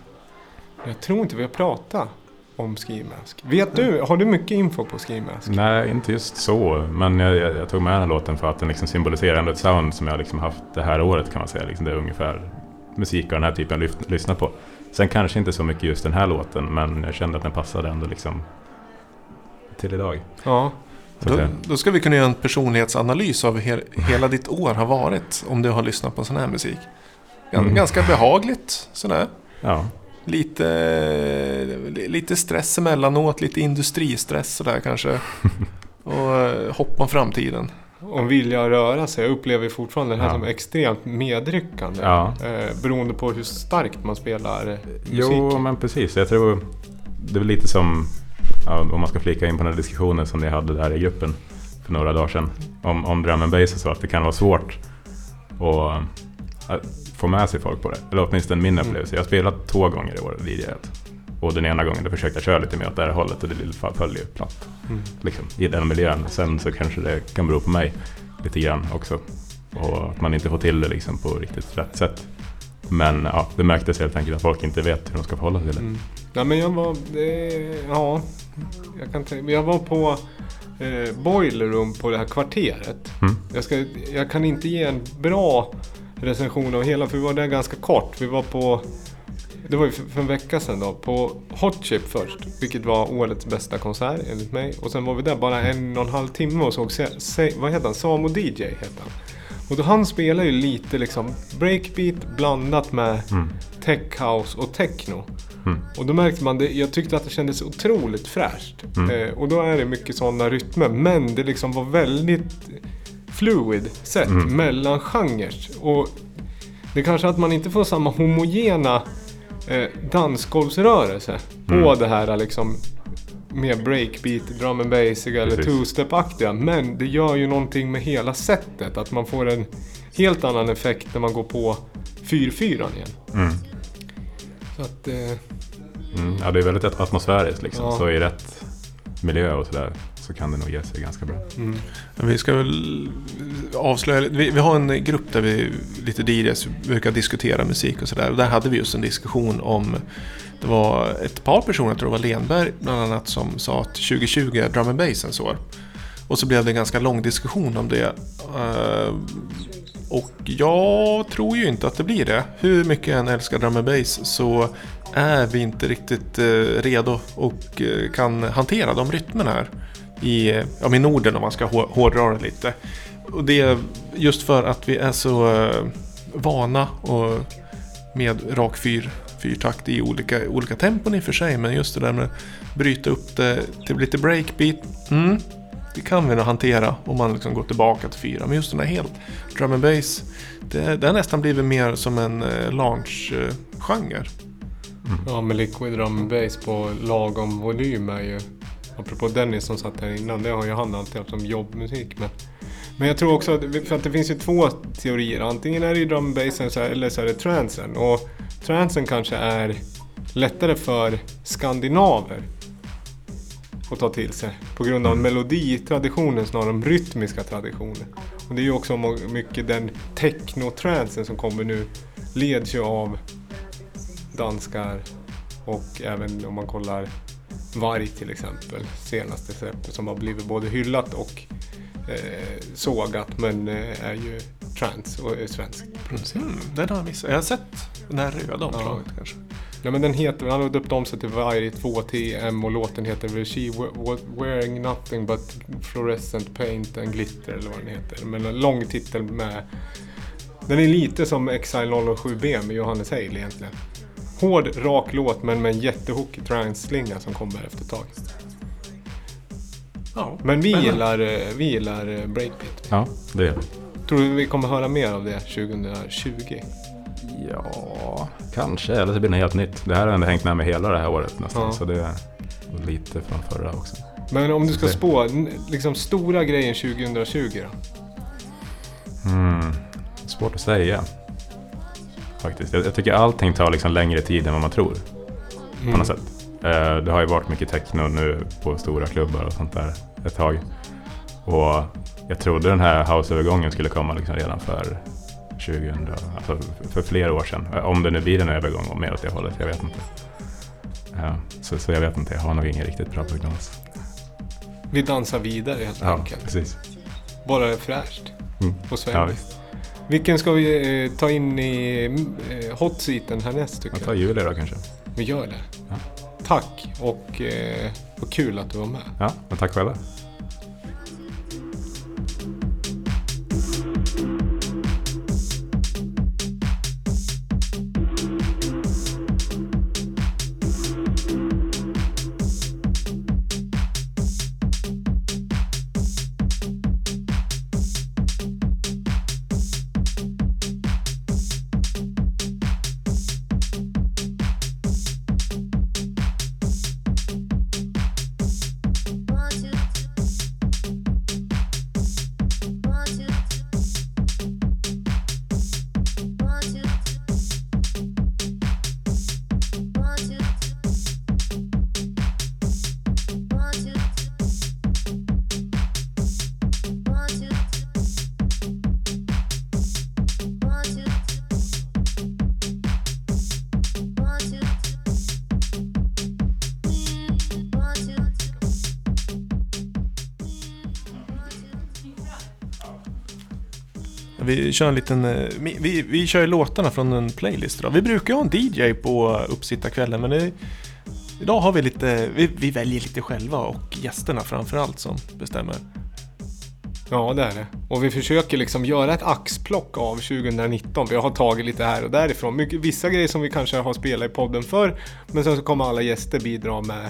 Jag tror inte vi har pratat om Ski Mask. Vet du, har du mycket info på Ski Mask? Nej, inte just så. Men jag, jag, jag tog med den här låten för att den liksom symboliserar ändå ett sound som jag liksom haft det här året kan man säga. Liksom det är ungefär musik av den här typen jag lyft, lyssnat på. Sen kanske inte så mycket just den här låten, men jag kände att den passade ändå liksom till idag. Ja. Då, då ska vi kunna göra en personlighetsanalys av hur hela ditt år har varit. Om du har lyssnat på sån här musik. Mm. Ganska behagligt sådär. Ja, Lite, lite stress emellanåt, lite industristress sådär kanske. Och eh, hopp om framtiden. Och vilja att röra sig. Jag upplever fortfarande det här Ja. som extremt medryckande. Ja. Eh, beroende på hur starkt man spelar eh, musik. Jo, men precis. Jag tror det är lite som, ja, om man ska flika in på den här diskussionen som ni hade där i gruppen för några dagar sedan. Om, om drum and bass och så, att det kan vara svårt att, att få med sig folk på det. Eller åtminstone min upplevelse. Jag har spelat två gånger i år, DJat. Och den ena gången då försökte jag köra lite mer åt det här hållet och det föll ju platt. Mm. Liksom, I den miljön. Sen så kanske det kan bero på mig lite grann också. Och att man inte får till det liksom på riktigt rätt sätt. Men ja, det märktes helt enkelt att folk inte vet hur de ska förhålla sig till det. Mm. Ja, men jag var... Eh, ja, jag kan tänka, Jag var på eh, Boiler Room på det här kvarteret. Mm. Jag, ska, jag kan inte ge en bra recension av hela, för vi var där ganska kort. Vi var på... Det var ju för, för en vecka sedan då, på Hot Chip först. Vilket var årets bästa konsert enligt mig. Och sen var vi där bara en och en halv timme och såg, se, se, vad heter han? Samo DJ heter han. Och då han spelar ju lite liksom breakbeat blandat med Mm. tech house och techno. Mm. Och då märkte man det, jag tyckte att det kändes otroligt fräscht. Mm. Eh, och då är det mycket sådana rytmer. Men det liksom var väldigt fluid sätt Mm. mellan genrer. Och det kanske att man inte får samma homogena eh, dansgolvsrörelse på Mm. det här liksom mer breakbeat, drum and basic eller two-step-aktiga. Men det gör ju någonting med hela sättet. Att man får en helt annan effekt när man går på 4-4 igen. Mm. Så att, eh, Mm. Ja, det är väldigt atmosfäriskt liksom. Ja. Så i rätt miljö och sådär så kan det nog ge sig ganska bra. mm. Vi ska väl avslöja, vi, vi har en grupp där vi lite DJs brukar diskutera musik och sådär. Och där hade vi just en diskussion om, det var ett par personer, jag tror det var Lenberg bland annat, som sa att 2020 är drum and bassens år. Och så blev det en ganska lång diskussion om det. Eh, och jag tror ju inte att det blir det. Hur mycket jag än älskar drum and bass så är vi inte riktigt eh, redo och eh, kan hantera de rytmerna här i, ja, med Norden om man ska hår- hårdra det lite. Och det är just för att vi är så eh, vana och med rak fyr, fyrtakt i olika, olika tempon i och för sig. Men just det där med att bryta upp det till lite breakbeat. Mm, det kan vi nog hantera om man liksom går tillbaka till fyra. Men just den här helt drum and bass. Det, det har nästan blivit mer som en eh, lounge-genre. Ja, med liquid drum and bass på lagom volym är ju... Apropå Dennis som satt här innan, det har ju han alltid haft som jobbmusik. Men, men jag tror också att, för att det finns ju två teorier. Antingen är det ju drum and bassen så här, eller så är det transen. Och transen kanske är lättare för skandinaver att ta till sig. På grund av meloditraditionen snarare än rytmiska traditionen. Och det är ju också mycket den techno-transen som kommer nu leds ju av danskar och även om man kollar Varg till exempel, senaste släppet som har blivit både hyllat och eh, sågat men eh, är ju trans och är svensk producerad. Mm, den har jag missat. Jag har sett den här röda omslaget kanske. Ja men den heter, han har döpt om sig till Varg 2TM och låten heter väl She wearing nothing but fluorescent paint and glitter eller vad den heter. Men en lång titel med Den är lite som Exile 007B med Johannes Heil egentligen. Hård, rak låt men med en jättehookig trance-slinga som kommer efter ett tag. Ja, Men vi spännande. gillar, eh, vi gillar eh, breakbeat. Ja, det är det. Tror du vi kommer höra mer av det 2020? Ja, kanske. Eller så blir det helt nytt. Det här har ändå hängt med mig hela det här året nästan. Ja. Så det är lite från förra också. Men om du ska spå, liksom stora grejen 2020 då? Mm. Svårt att säga. Faktiskt. Jag, jag tycker allting tar liksom längre tid än vad man tror. Mm. På något sätt. Eh, det har ju varit mycket techno nu på stora klubbar och sånt där ett tag. Och jag trodde den här houseövergången skulle komma liksom redan för 2000, alltså för flera år sedan. Eh, Om det nu blir en övergång och mer åt det hållet, jag vet inte. Ja, så, så jag vet inte, jag har nog ingen riktigt bra prognos. Vi dansar vidare helt Ja, enkelt. precis. Bara fräscht Mm. och Ja, svängigt. visst. Vilken ska vi eh, ta in i eh, hot seaten härnäst tycker Jag tar? Julia då kanske. Vi gör det. Ja. Tack och eh, vad kul att du var med. Ja, men tack själva. Vi kör en liten... Eh, vi, vi, vi kör låtarna från en playlist idag. Vi brukar ha en DJ på uppsittarkvällen men det, idag har vi lite... Vi, vi väljer lite själva och gästerna framförallt som bestämmer. Ja, det är det. Och vi försöker liksom göra ett axplock av 2019. Vi har tagit lite här och därifrån. Mycket, vissa grejer som vi kanske har spelat i podden för. Men sen så kommer alla gäster bidra med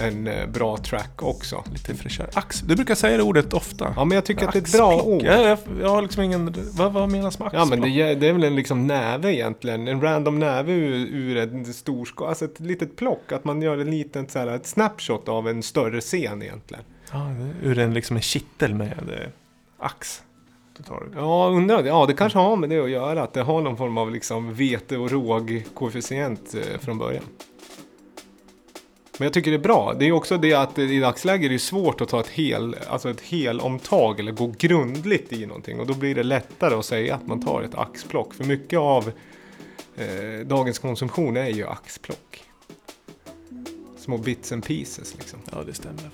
en eh, bra track också. Lite fräschare. Ax, du brukar säga det ordet ofta. Ja, men jag tycker att det är ett bra Axplock. ord. Jag, jag, jag har liksom ingen... Vad, vad menas med Ja men det, axplock? är- det är väl en liksom näve egentligen. En random näve ur, ur en stor ska, Alltså ett litet plock. Att man gör en liten så här, ett snapshot av en större scen egentligen. Ja, ur en, liksom en kittel med eh, ax. Ja, undrar. Ja, det kanske har med det att göra. Att det har någon form av liksom vete och råg koefficient eh, från början. Men jag tycker det är bra. Det är också det att i dagsläget är det svårt att ta ett hel, alltså ett helomtag eller gå grundligt i någonting. Och då blir det lättare att säga att man tar ett axplock. För mycket av eh, dagens konsumtion är ju axplock. Små bits and pieces liksom. Ja, det stämmer.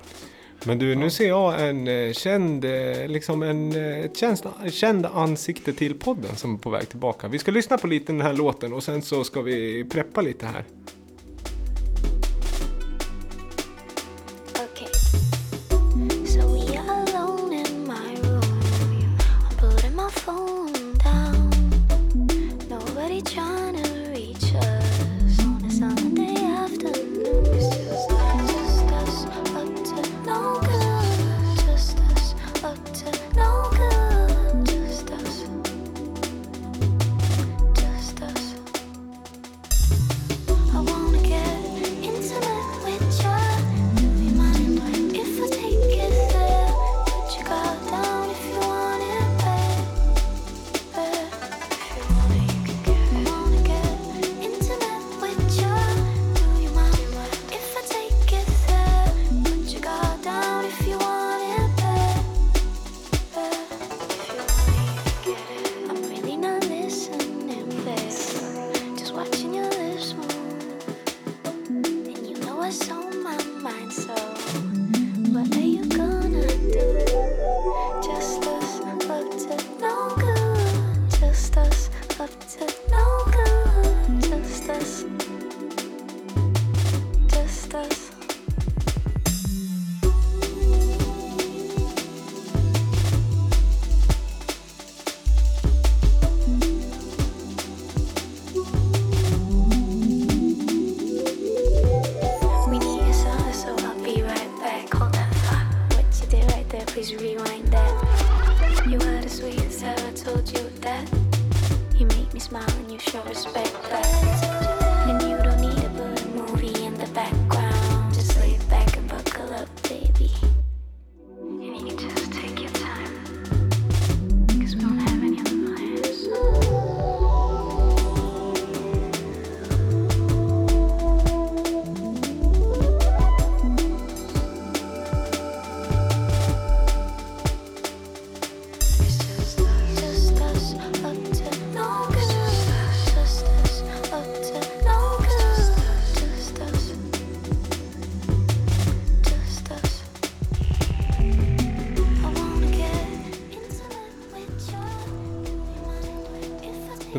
Men du, nu ser jag en eh, känd, eh, liksom en, eh, ett känd, känd ansikte till podden som är på väg tillbaka. Vi ska lyssna på lite den här låten och sen så ska vi preppa lite här.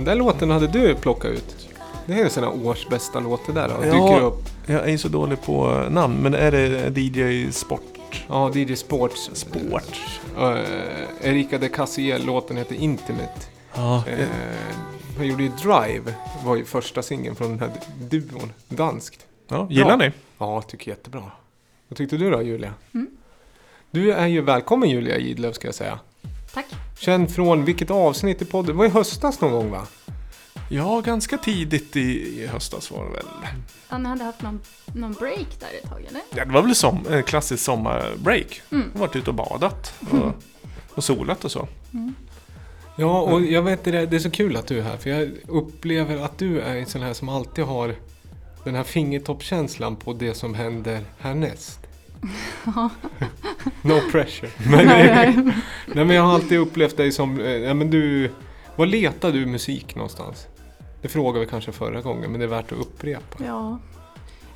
Där låten hade du plockat ut. Det är en sån här års bästa låt det där. Då. Ja. Dyker upp. Jag är så dålig på namn, men är det DJ Sport? Ja, DJ Sports. Sport. Uh, Erika de Cassiel, låten heter Intimate. Ja, Uh, han gjorde ju Drive, var ju första singeln från den här duon. Danskt. ja, gillar ni? Ja, jag tycker jättebra. Vad tyckte du då Julia? Mm. Du är ju välkommen Julia Gidlöf ska jag säga. Tack. Känd från vilket avsnitt i podden? Det var i höstas någon gång va? Ja, ganska tidigt i, i höstas var det väl. Ja, ni hade haft någon, någon break där ett tag eller? Ja, det var väl som, en klassisk sommarbreak. Mm. Har varit ute och badat och, och solat och så. Ja, och jag vet det, det är så kul att du är här. För jag upplever att du är en sån här som alltid har den här fingertoppkänslan på det som händer härnäst. no pressure. Men, nej, men jag har alltid upplevt dig som, eh, ja men du, var letar du musik någonstans? Det frågade vi kanske förra gången, men det är värt att upprepa. Ja.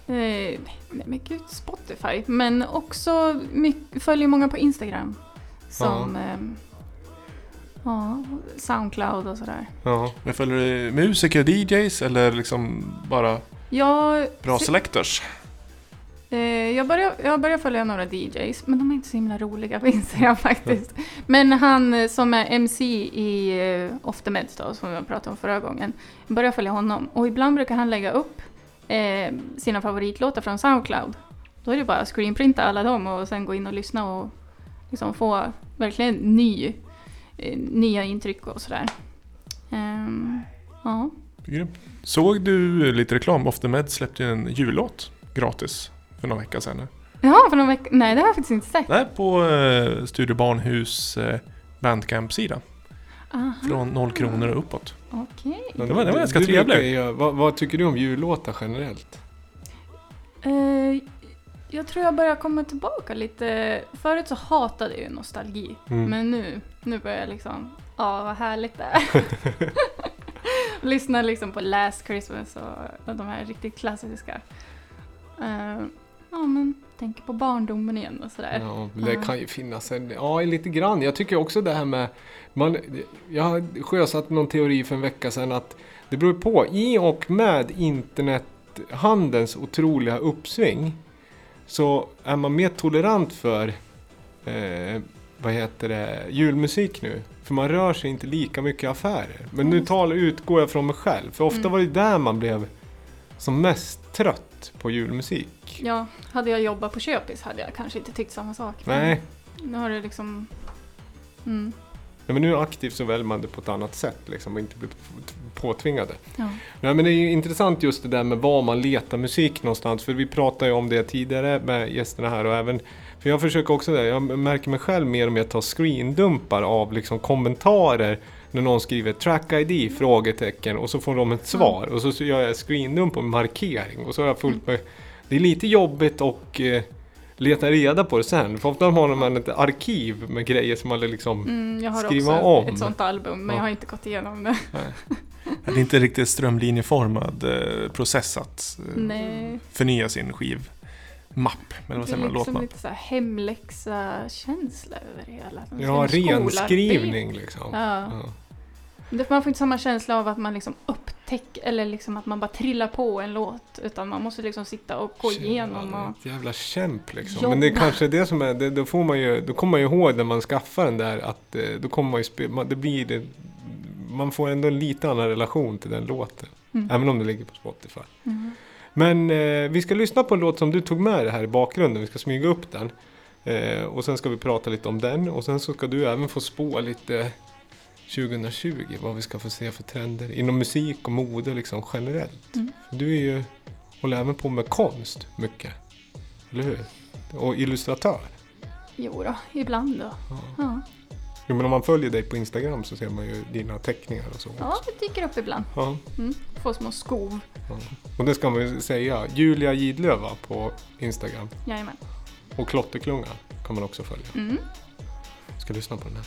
Eh, nej men gud, Spotify. Men också mycket, följer många på Instagram. Som... Ja. Ja, Soundcloud och sådär. Ja. Men följer du musiker, DJs eller liksom bara Jag, bra selectors? Eh, jag, börjar, jag börjar följa några DJs, men de är inte så himla roliga på Instagram faktiskt. Men han som är MC i eh, Off the Meds då, som jag pratade om förra gången. Jag börjar följa honom och ibland brukar han lägga upp eh, sina favoritlåtar från Soundcloud. Då är det bara att screenprinta alla dem och sen gå in och lyssna och liksom få verkligen ny, eh, nya intryck och sådär. Ehm, ja. Såg du lite reklam? Off the Meds släppte ju en jullåt gratis för några veckor sedan. Ja, för någon vecka. Nej, det har jag faktiskt inte sett. Nej, på eh, Studio Barnhus eh, Bandcamp-sida. Från noll kronor och uppåt. Okej. Det var- det var ganska Du brukar trevligt. ju göra- vad, vad tycker du om jullåtar generellt? Eh, jag tror jag börjar komma tillbaka lite. Förut så hatade jag ju nostalgi. Mm. Men nu, nu börjar jag liksom, ja vad härligt det är. Lyssna liksom på Last Christmas och, och de här riktigt klassiska. Eh, ja men, tänker på barndomen igen och sådär. Ja, det kan ju finnas en, ja lite grann. Jag tycker också det här med, man, jag har sjösatt någon teori för en vecka sedan att det beror på, i och med internethandelns otroliga uppsving så är man mer tolerant för, eh, vad heter det, julmusik nu. För man rör sig inte lika mycket i affärer. Men nu talar, utgår jag från mig själv, för ofta Mm. var det där man blev som mest trött på julmusik. Ja, hade jag jobbat på Köpis hade jag kanske inte tyckt samma sak. Nej. Nu har det liksom... Mm, Ja, men nu aktivt så väljer man det på ett annat sätt liksom, och inte blir påtvingade. ja. Nej, men det är intressant just det där med var man letar musik någonstans. För vi pratade ju om det tidigare med gästerna här och även för jag försöker också det. Jag märker mig själv mer och mer ta screendumpar av liksom kommentarer när någon skriver track ID? Frågetecken och så får de ett svar och så gör jag screendump och markering och så har jag fullt med. Det är lite jobbigt och eh, leta reda på det sen. För ofta har man ett arkiv med grejer som man liksom Mm, jag har Skriva också om. ett sånt album, men Ja. jag har inte gått igenom det. Det är inte riktigt strömlinjeformad eh, process att eh, Nej. förnya sin skivmapp. Eller vad Det är man? liksom Låtmapp. lite så här hemläxa-känsla över det hela. Ja, en renskrivning liksom. Ja. Ja. Man får inte samma känsla av att man liksom upptäcker, eller liksom att man bara trillar på en låt. Utan man måste liksom sitta och gå igenom och... Ett jävla kämp liksom. Jobba. Men det är kanske det som är, det, då får man ju, då kommer man ju ihåg när man skaffar den där att eh, då kommer man ju man, det blir det, man får ändå en lite annan relation till den låten. Mm. Även om det ligger på Spotify. Mm. Men eh, vi ska lyssna på en låt som du tog med dig här i bakgrunden. Vi ska smyga upp den. Eh, och sen ska vi prata lite om den. Och sen så ska du även få spå lite 2020. Vad vi ska få se för trender inom musik och mode liksom generellt. Mm. Du är ju, håller även på med konst mycket. Eller hur? Och illustratör. Jo då, ibland då. Ja. Ja. Jo, men om man följer dig på Instagram så ser man ju dina teckningar och så. ja, det dyker upp ibland. Ja. Mm. Får små skov. Och det ska man ju säga. Julia Gidlöva på Instagram. Jajamän. Och Klotterklungan kan man också följa. Mm. Ska lyssna på den här.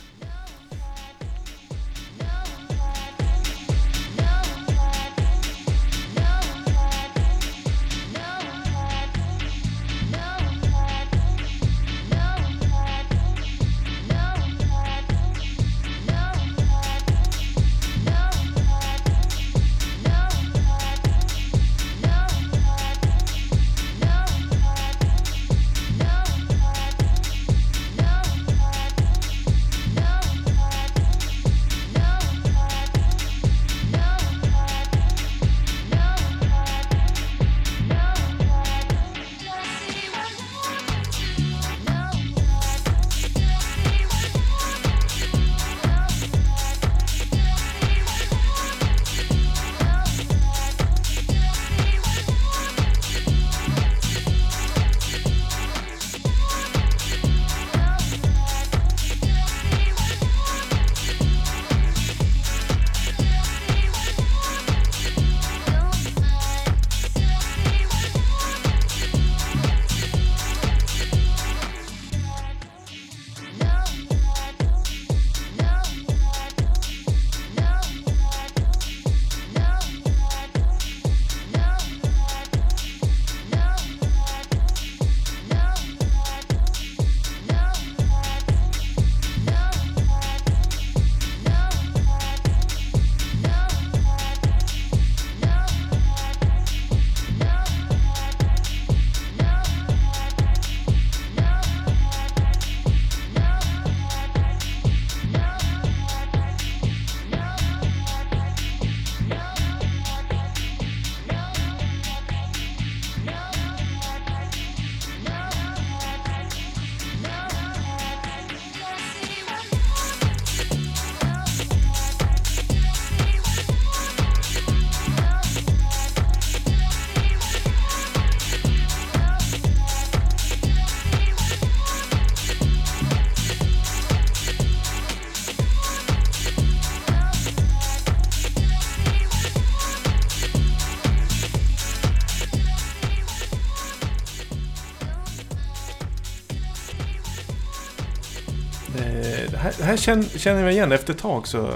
Känner, känner jag igen efter ett tag så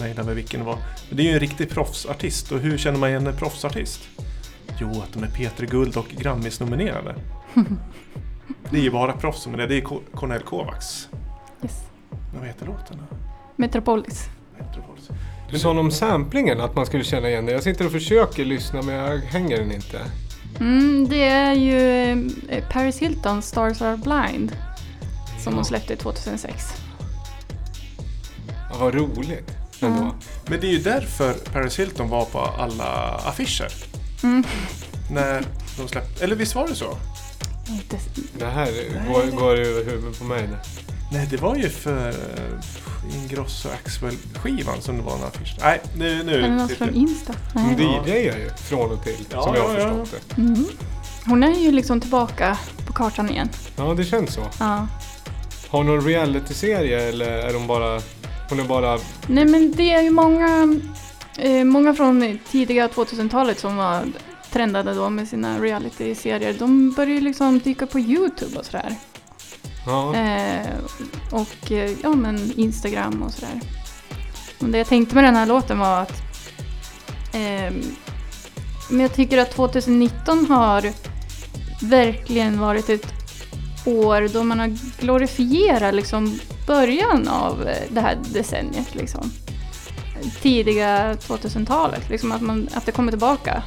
mejlade vi vilken det var. Men det är ju en riktig proffsartist och hur känner man igen en proffsartist? Jo, att de är Peter Guld och Grammis-nominerade. det är ju bara proffs som är det. Det är Cornel Kovacs. Yes. Men vad heter låten då? Metropolis. Metropolis. Du sa om samplingen, att man skulle känna igen det. Jag sitter och försöker lyssna men jag hänger den inte. Mm, det är ju eh, Paris Hilton, Stars Are Blind. Som hon släppte 2006. Ja, vad roligt. Ja. Men det är ju därför Paris Hilton var på alla affischer. Mm. När de släppte... Eller visst var det så? Inte, Det här går, går över huvudet på mig. Nej, det var ju för Ingrosso Axwell-skivan som det var en affisch. Nej, nu... nu är det något från Insta? Hon Nej. DJar ju från och till, Ja, som jag har ja, ja. förstått det. Mm. Hon är ju liksom tillbaka på kartan igen. Ja, det känns så. Ja. Har hon någon reality-serie eller är hon bara... Hon är bara... Nej men det är ju många, eh, många från tidiga 2000-talet som var trendade då med sina reality-serier. De började ju liksom dyka på YouTube och sådär. Ja, Eh, och eh, ja men Instagram och sådär. Men det jag tänkte med den här låten var att ehm, men jag tycker att 2019 har verkligen varit ett år då man har glorifierat liksom början av eh, det här decenniet. Liksom. Tidiga 2000-talet, liksom att, man, att det kommer tillbaka.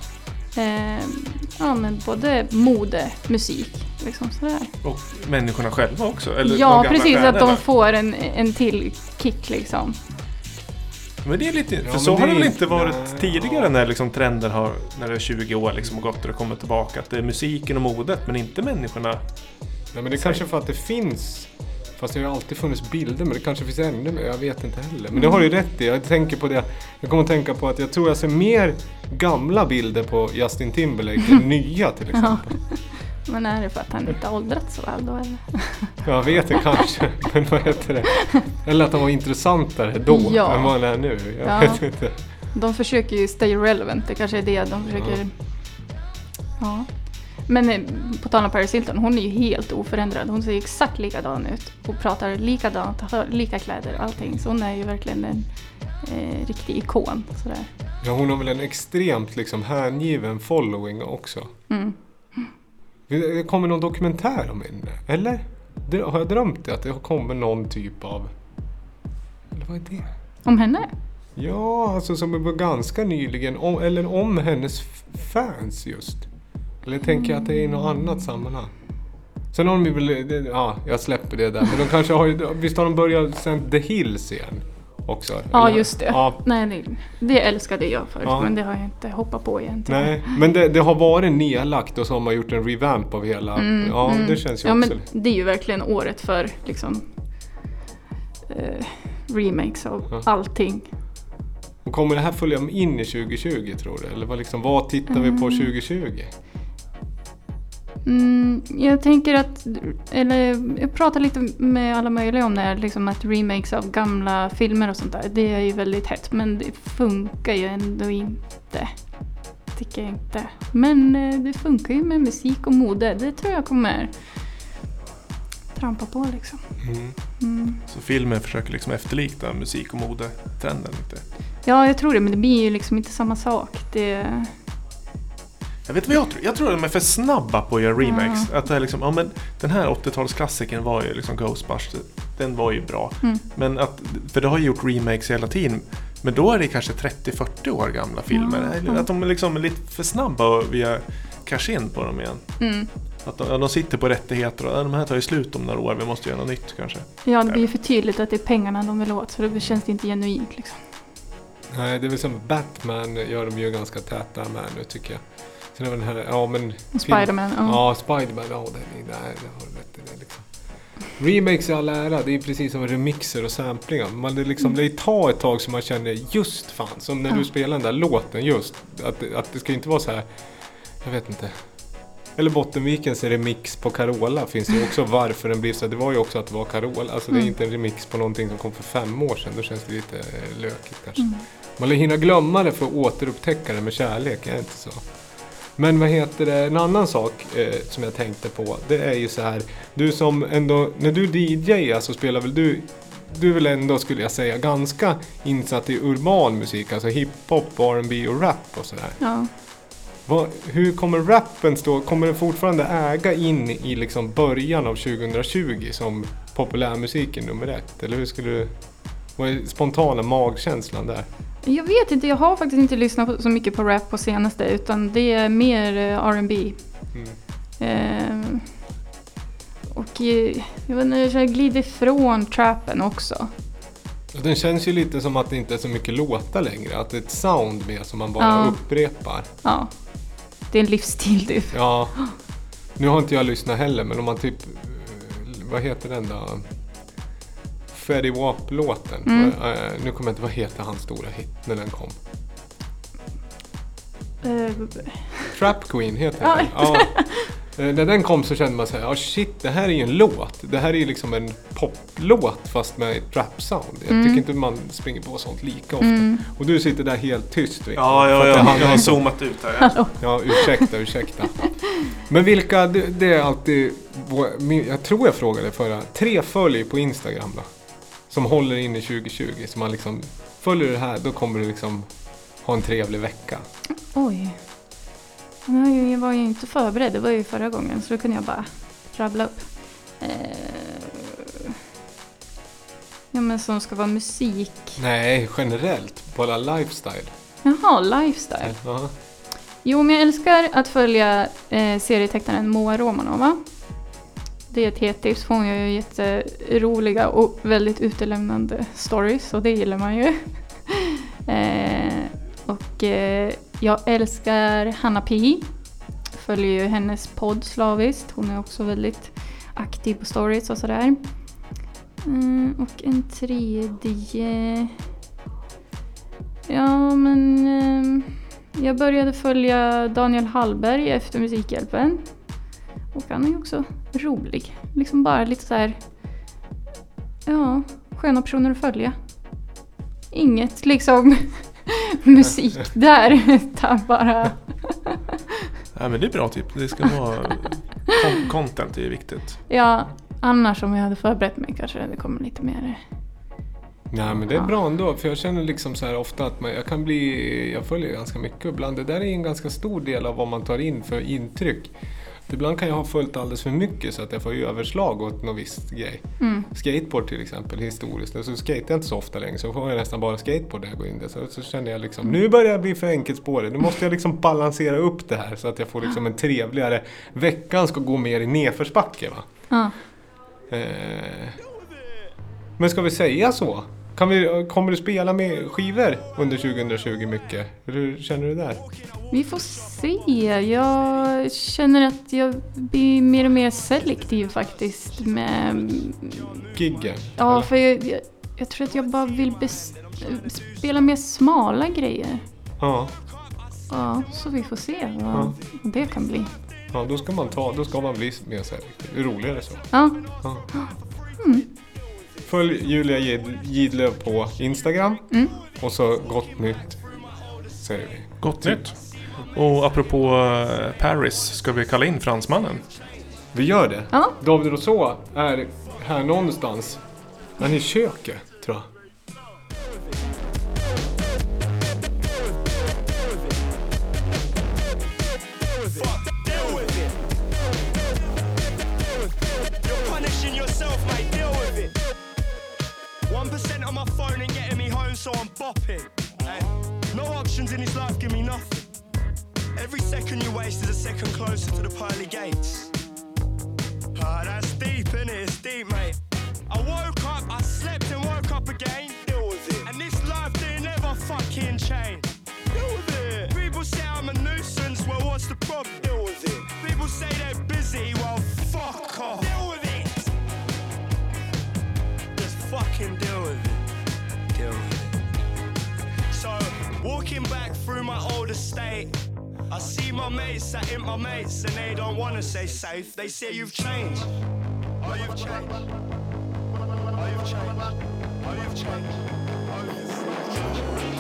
Ehm, ja, men både mode, musik, liksom sådär. Och människorna själva också? Eller ja, precis. Att de får en, en till kick liksom. Men det är lite... Ja, för men så det har det väl inte- inte varit nej, tidigare ja. när liksom trender har... När det är 20 år liksom och gått och det kommer tillbaka. Att det är musiken och modet men inte människorna. Nej, men det är kanske för att det finns... Fast det har ju alltid funnits bilder, men det kanske finns ännu mer. Jag vet inte heller. Men det har du ju rätt i. Jag tänker på det. Jag kommer att tänka på att jag tror jag ser mer gamla bilder på Justin Timberlake än nya till exempel. Men är det för att han inte har åldrats så väl då eller? Jag vet det kanske. Men vad heter det? Eller att han var intressantare då Ja. än vad han är nu. Jag Ja. vet inte. De försöker ju stay relevant, det kanske är det de försöker... Ja. Men eh, på tal om Paris Hilton, hon är ju helt oförändrad. Hon ser exakt likadan ut och pratar likadant, har lika kläder och allting. Så hon är ju verkligen en eh, riktig ikon. Sådär. Ja, hon har väl en extremt liksom hängiven following också. Mm. Det kommer någon dokumentär om henne, eller? Har jag drömt det? Att det kommer någon typ av... Eller vad är det? Om henne? Ja, alltså som var ganska nyligen. Om, eller om hennes fans just. Eller tänker jag att det är i något annat sammanhang? Sen har de ju Ja, jag släpper det där. Men de kanske har ju... Visst har de börjat sen The Hills igen? Också? Ja, eller? just det. Ja, Nej, det, det älskade jag förut, Ja. men det har jag inte hoppat på igen. tyvärr. nej. Men det, det har varit nedlagt och så har man gjort en revamp av hela... Mm, ja, mm. det känns ju ja, också... men Det är ju verkligen året för liksom, eh, remakes av Ja. allting. Och kommer det här följa in i 2020 tror du? Eller vad, liksom, vad tittar vi på 2020? Mm, jag tänker att, eller jag pratar lite med alla möjliga om det här, liksom att remakes av gamla filmer och sånt där, det är ju väldigt hett. Men det funkar ju ändå inte. Tycker jag inte. Men eh, det funkar ju med musik och mode. Det tror jag kommer trampa på liksom. Mm. Mm. Så filmen försöker liksom efterlikna musik och modetrenden lite. Ja, jag tror det, men det blir ju liksom inte samma sak. Det, Jag vet vad jag tror? Jag tror att de är för snabba på att göra remakes. Att det är liksom, ja men den här 80-talsklassikern var ju liksom Ghostbusters. Den var ju bra. Mm. Men att, för det har ju gjort remakes hela tiden. Men då är det kanske 30-40 år gamla filmer. Ja. Att de är liksom lite för snabba och vi cash in på dem igen. mm. Att de, de sitter på rättigheter och de här tar ju slut om några år. Vi måste göra något nytt kanske. Ja, det blir ju för tydligt att det är pengarna de vill åt, så det känns inte genuint liksom. Nej, det är väl som Batman gör de ju ganska täta med nu tycker jag. Sen är väl den här, ja men... Spiderman, ja. Ja, Spiderman, ja det, är- nej, det har du rätt i det liksom. Remakes i all ära, det är precis som remixer och samplingar. Man det liksom, det tar ett tag som man känner just fan, som när du spelar den där låten just. Att, att det ska inte vara så här, jag vet inte. Eller Bottenvikens remix på Carola finns det också varför den blir så. Det var ju också att det var Carola. Alltså det är Mm. inte en remix på någonting som kom för fem år sedan. Då känns det lite eh, lökigt kanske. Mm. Man hinna glömma det för att återupptäcka det med kärlek, är det inte så? Men vad heter det, en annan sak eh, som jag tänkte på, det är ju så här, du som ändå, när du DJar så spelar väl du du är väl ändå, skulle jag säga, ganska insatt i urban musik, alltså hiphop, R&B och rap och sådär. Ja. Vad, hur kommer rappen stå? Kommer den fortfarande äga in i liksom början av 2020 som populärmusiken nummer ett? Eller hur skulle du... Vad är spontana magkänslan där? Jag vet inte, jag har faktiskt inte lyssnat så mycket på rap på senaste utan det är mer eh, R&B. Mm. Eh, och eh, jag vet inte, jag glider ifrån trappen också. Den känns ju lite som att det inte är så mycket låtar längre. Att det är ett sound med som man bara Ja. upprepar. Ja. Det är en livsstil typ. Ja. Nu har inte jag lyssnat heller, men om man typ... eh, Vad heter den då? Fetty Wap-låten. Mm. Eh, Nu kommer jag inte... Vad heter hans stora hit när den kom? Eh, Trap Queen heter den. Ja. Eh, När den kom så kände man så här, oh shit, det här är ju en låt. Det här är ju liksom en poplåt fast med ett rap-sound. Jag Mm. tycker inte man springer på sånt lika ofta. mm. Och du sitter där helt tyst. Victor, Ja, ja, ja, handlar jag har zoomat ut här. Ja. Ja, ursäkta, ursäkta. Men vilka, det, det är alltid, jag tror jag frågade förra, tre följ på Instagram då. Som håller in i 2020. Så man liksom, följer det här, då kommer du liksom ha en trevlig vecka. Oj. Jag var ju inte förberedd, det var ju förra gången så då kunde jag bara rabbla upp. Eh, ja men som ska vara musik. Nej, generellt, bara lifestyle. Jaha, lifestyle. Ja. Jo men jag älskar att följa eh, serietecknaren Moa Romanova. Det är ett hett tips, för hon gör ju jätteroliga och väldigt utelämnande stories och det gillar man ju. eh, och eh, jag älskar Hanna Pi. Följer ju hennes podd slaviskt. Hon är också väldigt aktiv på stories och sådär. Mm, och en tredje... Ja men... Eh, jag började följa Daniel Hallberg efter Musikhjälpen. Och han är ju också rolig. Liksom bara lite så här... Ja, sköna personer att följa. Inget liksom musik där, utan bara... Nej, men det är bra typ. Det ska vara... Con- content är viktigt. Ja, annars om jag hade förberett mig kanske det kommer lite mer... Nej men det är Ja. bra ändå, för jag känner liksom så här ofta att man, jag kan bli, jag följer ganska mycket ibland. Det där är en ganska stor del av vad man tar in för intryck. Ibland kan jag ha följt alldeles för mycket så att jag får överslag åt någon viss grej. Mm. Skateboard till exempel, historiskt. Så skater jag inte så ofta längre, så får jag nästan bara skateboard när jag går in där. Så, så känner jag liksom, nu börjar jag bli för enkelspårig. Nu måste jag liksom balansera upp det här så att jag får liksom en trevligare... Veckan ska gå mer i nedförsbacke va? Ja. Eh, men ska vi säga så? Kan vi, kommer du spela med skivor under 2020 mycket? Hur känner du där? Vi får se. Jag känner att jag blir mer och mer selektiv faktiskt med... Giggen? Ja, för jag, jag, jag tror att jag bara vill spela mer smala grejer. Ja, Ja, så vi får se vad Ja. det kan bli. ja, då ska man ta, då ska man bli mer här, roligare så. Ja, Ja. Mm. Följ Julia Gid- Gidlöv på Instagram. Mm. Och så gott nytt, säger vi. Gott nytt. Och apropå eh, Paris, ska vi kalla in fransmannen? Vi gör det. ja. David Rousseau är här någonstans. Han är i köket, tror jag. So I'm bopping. Hey, no options in this life give me nothing. Every second you waste is a second closer to the pearly gates. Ah, that's deep, innit? It's deep, mate. I woke up, I slept and woke up again. Deal with it. And this life didn't ever fucking change. Deal with it. People say I'm a nuisance, well, what's the problem? Deal with it. People say they're busy, well, fuck off. Deal with it. Just fucking deal with it. Walking back through my old estate, I see my mates sat in my mates, and they don't wanna say safe. They say you've changed. Oh, you've changed. Oh, you've changed. Oh, you've changed. Oh, you've changed.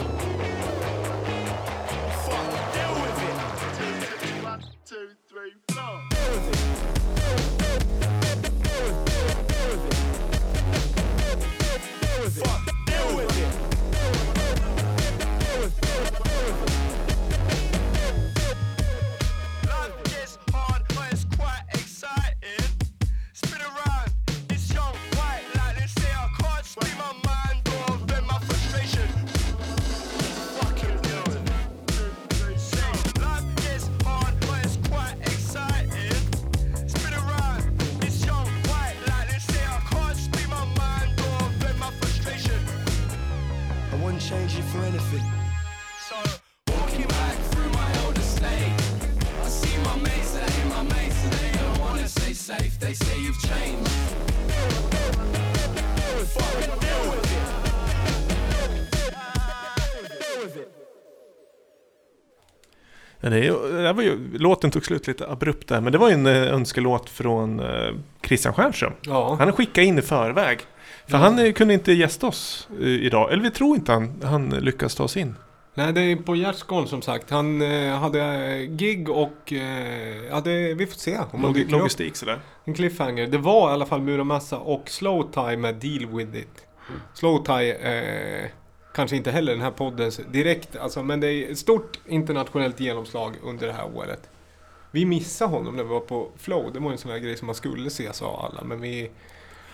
Det, är, det var ju, låten tog slut lite abrupt där, men det var ju en eh, önskelåt från eh, Christian Stjernström. Ja. Han skickade in i förväg. För han eh, kunde inte gästa oss idag, eller vi tror inte han, han lyckas ta oss in. Nej, det är på Gärdsgården som sagt. Han eh, hade gig och... Eh, ja, det, vi får se om Log- upp. Logistik sådär. En cliffhanger. Det var i alla fall Muramasa och Slow Tie med Deal With It. Slow Tie, eh, kanske inte heller den här poddens direkt, alltså, men det är ett stort internationellt genomslag under det här året. Vi missade honom när vi var på Flow. Det var en sån här grej som man skulle se, sa alla. Men vi,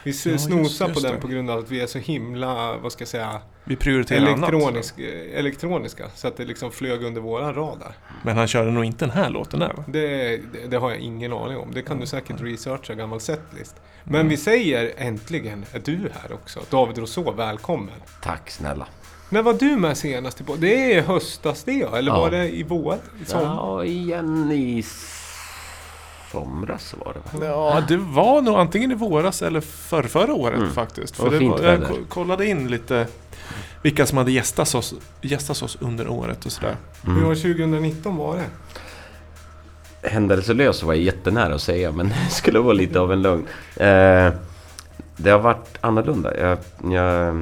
vi Ja, snosade på den det. på grund av att vi är så himla, vad ska jag säga, Vi prioriterar annat. elektronisk, eh, elektroniska. Så att det liksom flög under våran radar. Men han körde nog inte den här låten där va? Det, det, det har jag ingen aning om. Det kan du säkert researcha, gammal setlist. Men vi säger äntligen är du här också. David Rousseau, välkommen. Tack snälla. När var du med senast? Det är höstas det ja, eller Ja. var det i vår? I? Ja, igen i somras var det va? Ja, det var nog antingen i våras eller för förra året Mm. faktiskt. För det fint var, jag kollade in lite vilka som hade gästat oss, gästat oss under året och sådär. Hur Mm. var 2019 var det? Händelselös var jag jättenära att säga, men det skulle vara lite av en lögn. Eh, det har varit annorlunda. Jag, jag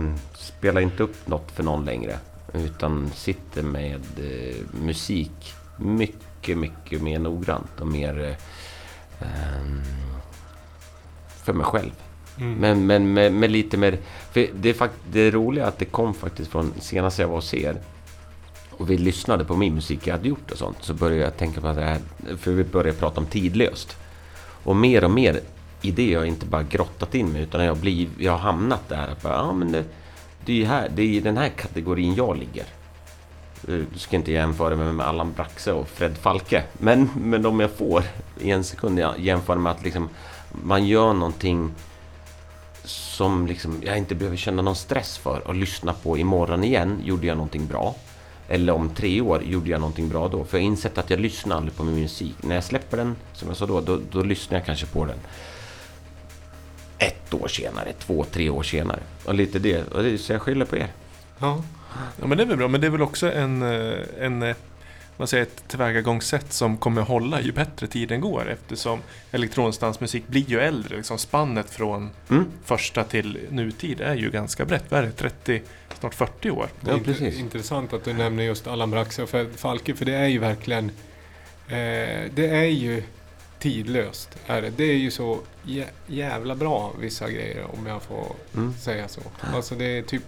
spelar inte upp något för någon längre. Utan sitter med eh, musik mycket, mycket mer noggrant och mer eh, för mig själv. Mm. Men, men med, med lite mer... För det, är fakt, det roliga är att det kom faktiskt från senast jag var hos er. Och vi lyssnade på min musik jag hade gjort och sånt. Så började jag tänka på det här. För vi började prata om tidlöst. Och mer och mer i det har jag inte bara grottat in mig. Utan jag, blir, jag har hamnat där. Att bara, ja, men det, det, är ju här, det är i den här kategorin jag ligger. Eh, du ska inte jämföra mig med Allan Braxe och Fred Falke. Men, men de jag får i en sekund jag jämför med att liksom, man gör någonting som liksom, jag inte behöver känna någon stress för och lyssna på imorgon igen. Gjorde jag någonting bra? Eller om tre år, gjorde jag någonting bra då? För jag har insett att jag lyssnar aldrig på min musik. När jag släpper den, som jag sa då, då, då lyssnar jag kanske på den ett år senare, två, tre år senare. Och lite det, och det så jag skyller på er. Ja. Ja men det är väl bra, men det är väl också en, eh, en eh, vad säger, ett tillvägagångssätt som kommer att hålla ju bättre tiden går eftersom elektronisk dansmusik blir ju äldre. Liksom spannet från Mm. första till nutid är ju ganska brett. Vad är det? 30, snart 40 år? Det är Ja, intressant att du nämner just Allan Braxe och Falke. För det är ju verkligen... Eh, det är ju tidlöst. Är det. det är ju så jä- jävla bra vissa grejer om jag får Mm. säga så. Alltså det är typ...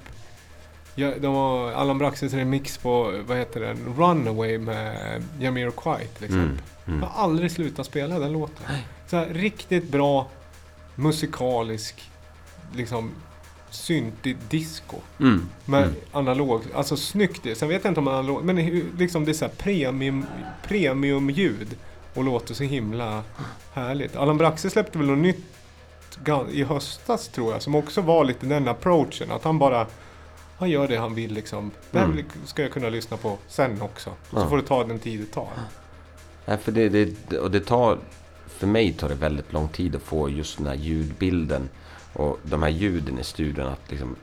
Ja, de har Allan Braxes remix på, vad heter den, Runaway med Jamiroquai till exempel. Mm. Mm. Jag har aldrig slutat spela den låten. Så här, riktigt bra musikalisk, liksom syntig disco. Mm. Med Mm. analog, alltså snyggt. Sen vet jag inte om analog, men liksom det är så här premium, premiumljud. Och låter så himla härligt. Allan Braxe släppte väl något nytt i höstas tror jag. Som också var lite den approachen. Att han bara, han gör det han vill liksom. Mm. ska jag kunna lyssna på sen också. Så Ja. får det ta den tid det tar. Nej, för det, det, och det tar, för mig tar det väldigt lång tid att få just den här ljudbilden och de här ljuden i studion. Att liksom,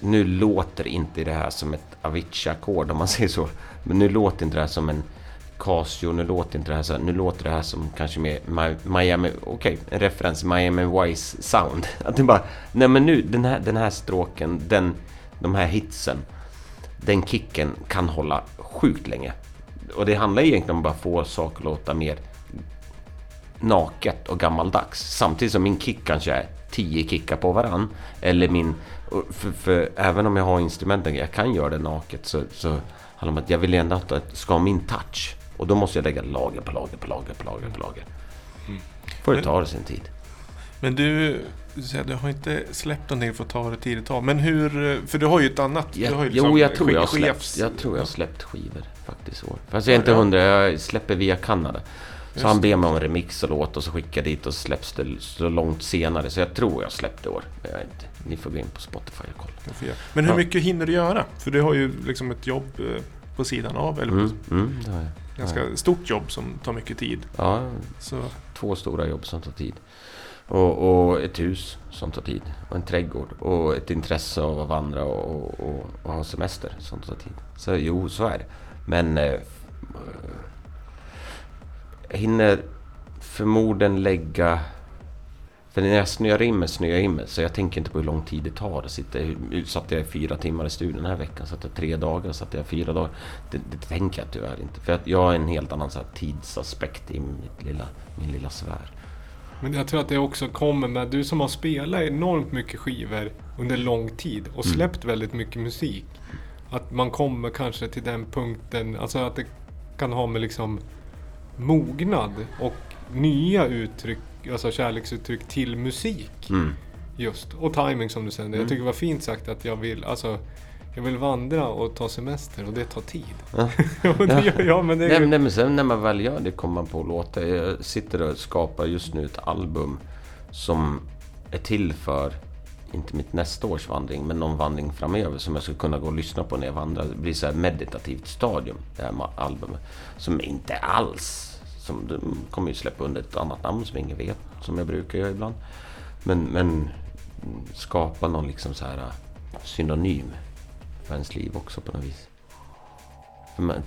nu låter inte det här som ett Avicii-ackord om man säger så. Men nu låter inte det här som en Casio, nu låter inte det här så här, nu låter det här som kanske mer Miami, okej, en referens, Miami Vice sound. Att det bara, nej men nu, den här, den här stråken, den, de här hitsen, den kicken kan hålla sjukt länge. Och det handlar egentligen om att bara få saker att låta mer naket och gammaldags. Samtidigt som min kick kanske är 10 kickar på varann. Eller min... För, för även om jag har instrumenten, jag kan göra det naket, så, så handlar det om att jag vill ändå att det ska ha min touch. Och då måste jag lägga lager på lager på lager på lager på lager. Får det ta sin tid. Men du, du säger att du har inte släppt någonting för att ta det tidigt tag. Men hur, för du har ju ett annat... du har Jag, ju liksom jo, jag tror jag har släppt, jag tror jag har släppt skivor faktiskt. år. Fast Ja, jag är inte hundra, jag släpper via Kanada. Så Just han det. ber mig om en remix och låt och så skickar jag dit och släpps det så långt senare. Så jag tror jag släppte år. Men jag inte. Ni får gå in på Spotify och kolla. Men hur mycket hinner du göra? För du har ju liksom ett jobb eh, på sidan av. Eller Mm, mm, det har jag. Ganska Ja. stort jobb som tar mycket tid. Ja, Så, två stora jobb som tar tid. Och, och ett hus som tar tid. Och en trädgård. Och ett intresse av att vandra och, och, och, ha semester som tar tid. Så jo, så är det. Men... Eh, jag hinner förmodligen lägga... För när jag snöar in mig, snöar jag in mig. Så jag tänker inte på hur lång tid det tar. Jag sitter, satt jag fyra timmar i studion den här veckan. Satt jag tre dagar, satt jag fyra dagar. Det, det tänker jag tyvärr inte. För jag har en helt annan så här, tidsaspekt i mitt lilla, min lilla sfär. Men jag tror att det också kommer med, du som har spelat enormt mycket skivor under lång tid och Mm. släppt väldigt mycket musik. Att man kommer kanske till den punkten, alltså att det kan ha med liksom mognad och nya uttryck, alltså kärleksuttryck till musik. Mm. Just, och timing som du säger. Jag tycker det var fint sagt att jag vill, alltså jag vill vandra och ta semester och det tar tid. Ja. Och det gör jag, men det är Nej, ju... men- nej, men sen när man väl gör det kommer man på låtar. Jag sitter och skapar just nu ett album som är till för, inte mitt nästa års vandring, men någon vandring framöver som jag ska kunna gå och lyssna på när jag vandrar. Det blir så meditativt stadium, det här albumet. Som inte alls, som de kommer ju släppa under ett annat namn som ingen vet, som jag brukar göra ibland. Men, men skapa någon liksom så här äh, synonym för ens liv också på något vis. För man-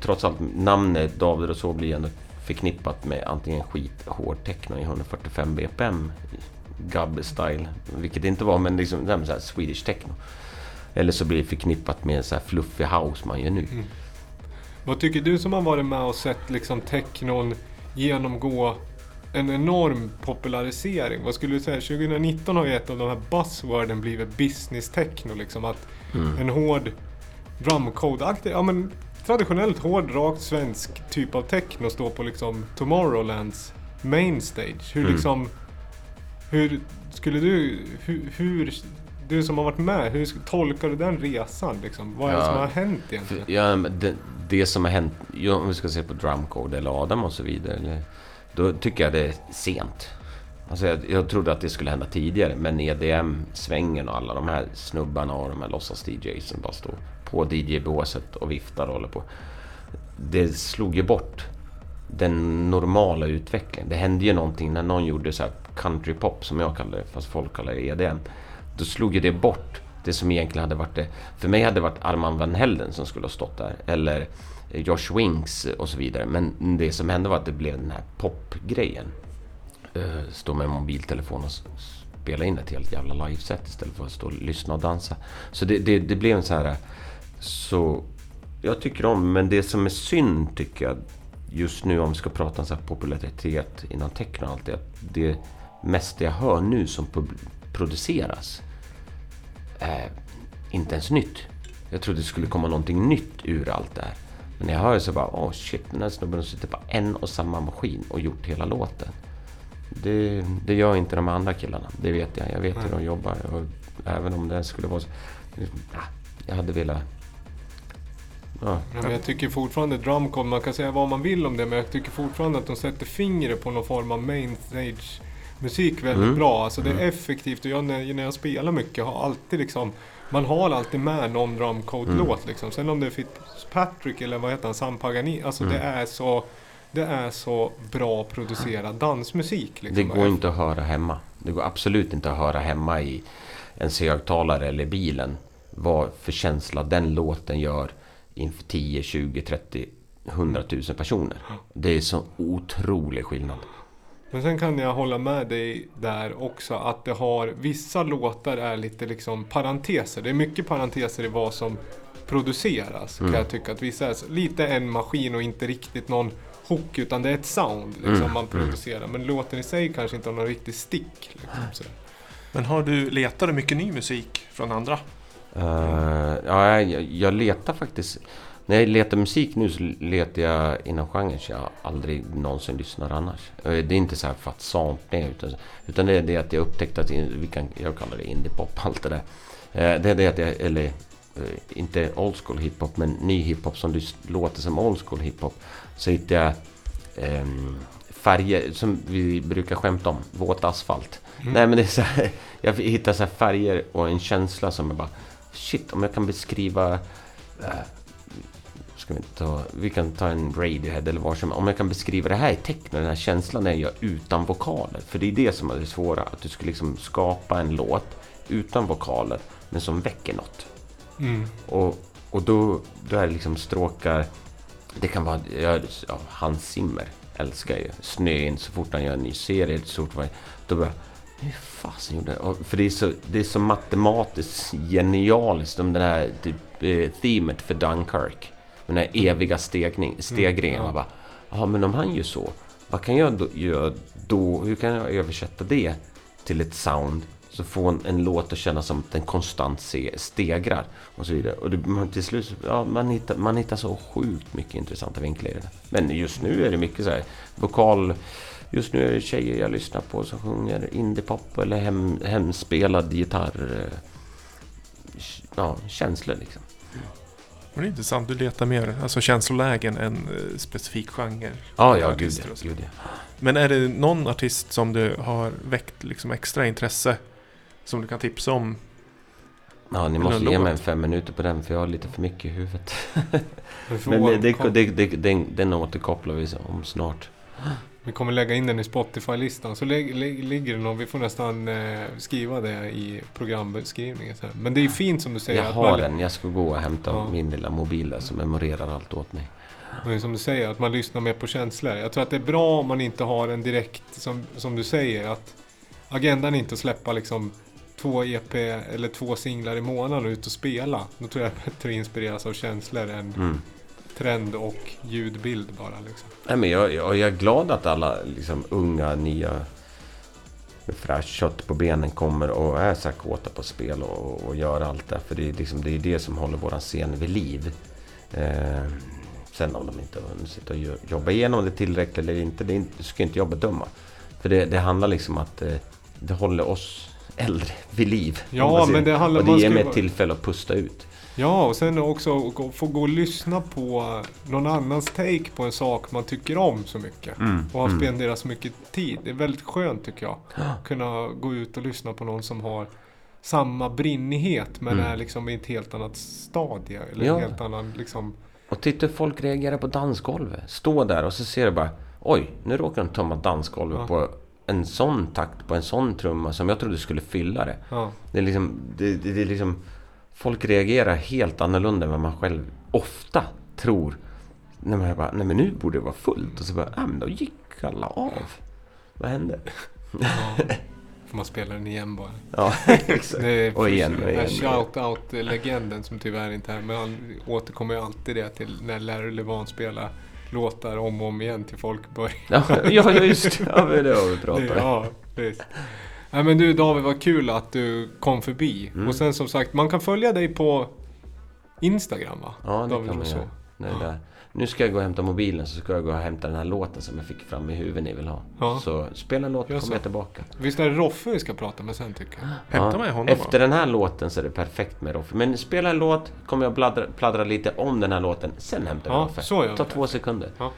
Trots allt, namnet David och så blir ändå förknippat med antingen skithård techno i 145 bpm, gubbe style, vilket det inte var, men liksom så här Swedish techno. Eller så blir det förknippat med så här fluffig house man gör nu. Mm. Vad tycker du som har varit med och sett liksom technon genomgå en enorm popularisering? Vad skulle du säga? 2019 har ju ett av de här buzzworden blivit business techno. Liksom att Mm. en hård drumcode-aktig, ja men traditionellt hård, rakt svensk typ av techno står på liksom Tomorrowlands main stage. Hur Mm. liksom... Hur skulle du... Hur, hur, du som har varit med, hur tolkar du den resan? Liksom? Vad är det Ja, som har hänt egentligen? Ja, det, det som har hänt, om vi ska se på Drumcode eller Adam och så vidare. Eller, då tycker jag det är sent. Alltså jag, jag trodde att det skulle hända tidigare, men EDM-svängen och alla de här snubbarna och de här låtsas-DJs som bara står på DJ-båset och viftar och håller på. Det slog ju bort den normala utvecklingen. Det hände ju någonting när någon gjorde så här countrypop som jag kallar det, fast folk kallar det EDM. Då slog ju det bort det som egentligen hade varit det. För mig hade det varit Arman van Helden som skulle ha stått där. Eller Josh Winks och så vidare. Men det som hände var att det blev den här popgrejen. Eh, stå med mobiltelefon och spela in ett helt jävla liveset istället för att stå och lyssna och dansa. Så det, det, det blev en så här... Så jag tycker om, men det som är synd tycker jag just nu om vi ska prata om så här popularitet inom techno och allt det. att Det mesta jag hör nu som produceras är inte ens nytt. Jag trodde det skulle komma någonting nytt ur allt det här. Men när jag hör det så bara, åh shit, den här snubben sitter på en och samma maskin och gjort hela låten. Det, det gör inte de andra killarna, det vet jag. Jag vet hur de jobbar. Och även om det skulle vara så... Ja, jag hade velat... Ja, men jag tycker fortfarande drumcode, man kan säga vad man vill om det, men jag tycker fortfarande att de sätter fingret på någon form av main stage musik väldigt Mm. bra. Alltså det är effektivt och jag, när, när jag spelar mycket har alltid liksom man har alltid med någon drumcode-låt liksom. Sen om det är Fitzpatrick eller vad heter han, Sam Pagani. Alltså det är så det är så bra producerad dansmusik. Liksom. Det går inte att höra hemma. Det går absolut inte att höra hemma i en högtalare eller bilen. Vad för känsla den låten gör inför 10, 20, 30, 100 000 personer. Det är så otrolig skillnad. Men sen kan jag hålla med dig där också att det har vissa låtar är lite liksom parenteser. Det är mycket parenteser i vad som produceras. Kan jag tycka att vissa är lite en maskin och inte riktigt någon hook utan det är ett sound liksom man producerar. Men låten i sig kanske inte har någon riktig stick. Liksom. Men har du, letar du mycket ny musik från andra? Eh, ja, jag, jag letar faktiskt... När jag letar musik nu så letar jag inom genrer så jag aldrig någonsin lyssnar annars. Det är inte så här för att utan, utan det är det att jag upptäckte att vi kan, jag kallar det indiepop, allt det där. Eh, Det är det att jag, eller eh, inte old school hiphop men ny hiphop som låter som old school hiphop. Så hittar jag ehm, färger som vi brukar skämta om, våt asfalt. Nej men det är så här, jag hittar så här färger och en känsla som är bara Shit, om jag kan beskriva... eh, ska vi ta, vi kan ta en Radiohead eller vad som Om jag kan beskriva det här i tecknen, den här känslan är jag utan vokaler. För det är det som är det svåra, att du ska liksom skapa en låt utan vokaler, men som väcker något. Mm. Och, och då, då är det liksom stråkar... Det kan vara... Ja, Hans Zimmer älskar ju. Snön, så fort han gör en ny serie, så fort då bara... Hur fasen gjorde jag? För det är, så, det är så matematiskt genialiskt om det här typ, eh, themet för Dunkirk. Den här eviga stegning, stegringen. ja. Man bara, ja men om han gör så, vad kan jag då, göra då? Hur kan jag översätta det till ett sound? Så får en, en låt att kännas som att den konstant se, stegrar. Och så vidare. Och det, man, till slut, ja, man, hittar, man hittar så sjukt mycket intressanta vinklar i det. Men just nu är det mycket så här vokal... Just nu är det tjejer jag lyssnar på som sjunger indiepop eller hem, hemspelad gitarr. eh, Ja, känslor liksom. Och det är intressant, du letar mer alltså känslolägen än eh, specifik genre. Ja, ja, gud, ja, gud ja. Men är det någon artist som du har väckt liksom extra intresse som du kan tipsa om? Ja, ni måste ge mig en fem minuter på den för jag har lite för mycket i huvudet. Men det, det, det, den, den återkopplar vi om snart. Vi kommer lägga in den i Spotify-listan. Så ligger det någon, vi får nästan eh, skriva det i programbeskrivningen. sen. Men det är fint som du säger. Jag har man, den. Jag ska gå och hämta Ja. min lilla mobil där som memorerar allt åt mig. Men som du säger, att man lyssnar mer på känslor. Jag tror att det är bra om man inte har en direkt, som, som du säger, att agendan är inte att släppa liksom två EP eller två singlar i månaden och ut och spela. Då tror jag det är bättre att inspireras av känslor än Mm. Trend och ljudbild bara. Liksom. Nej, men jag, jag, jag är glad att alla liksom, unga, nya med fräscht kött på benen kommer och är så här kåta på spel och, och gör allt det. För det är, liksom, det är det som håller våran scen vid liv. Eh, sen om de inte har sitter och jobbar igenom det tillräckligt eller inte, det inte, ska inte jag bedöma. För det, det handlar liksom att eh, det håller oss äldre vid liv. Ja, men det handlar- Och det ger mig ett tillfälle att pusta ut. Ja, och sen också få gå och lyssna på någon annans take på en sak man tycker om så mycket. Och har spenderat så mycket tid. Det är väldigt skönt tycker jag. Kunna gå ut och lyssna på någon som har samma brinnighet men Mm. är liksom i ett helt annat stadie. Eller Ja. helt annan liksom... Och titta hur folk reagerar på dansgolvet. Stå där och så ser du bara Oj, nu råkar de tömma dansgolvet Ja. på en sån takt på en sån trumma som jag trodde skulle fylla det. Ja. Det är liksom, det, det, det är liksom Folk reagerar helt annorlunda än vad man själv ofta tror. När man bara, nej men nu borde det vara fullt. Och så bara, ja men då gick alla av. Vad hände? Får man spela den igen bara. Ja, exakt. Är Och igen, och här igen. shout-out-legenden som tyvärr inte är Men han återkommer ju alltid det till när Larry Levan spelar låtar om och om igen till folk börjar. Ja, ja just det. Ja, det har vi pratat om. Ja, visst. Nej men du David, vad kul att du kom förbi. Mm. Och sen som sagt, man kan följa dig på Instagram va? Ja, det David kan man göra. Det där. Nu ska jag gå och hämta mobilen så ska jag gå och hämta den här låten som jag fick fram i huvudet ni vill ha. Ja. Så spela en låt Gör kommer jag tillbaka. Visst är det Roffe vi ska prata med sen tycker jag? Hämta med honom Efter va? den här låten så är det perfekt med Roffe. Men spela en låt, kommer jag pladdra, pladdra lite om den här låten. Sen hämtar vi Ja, Roffe. så gör Ta två sekunder. Ja.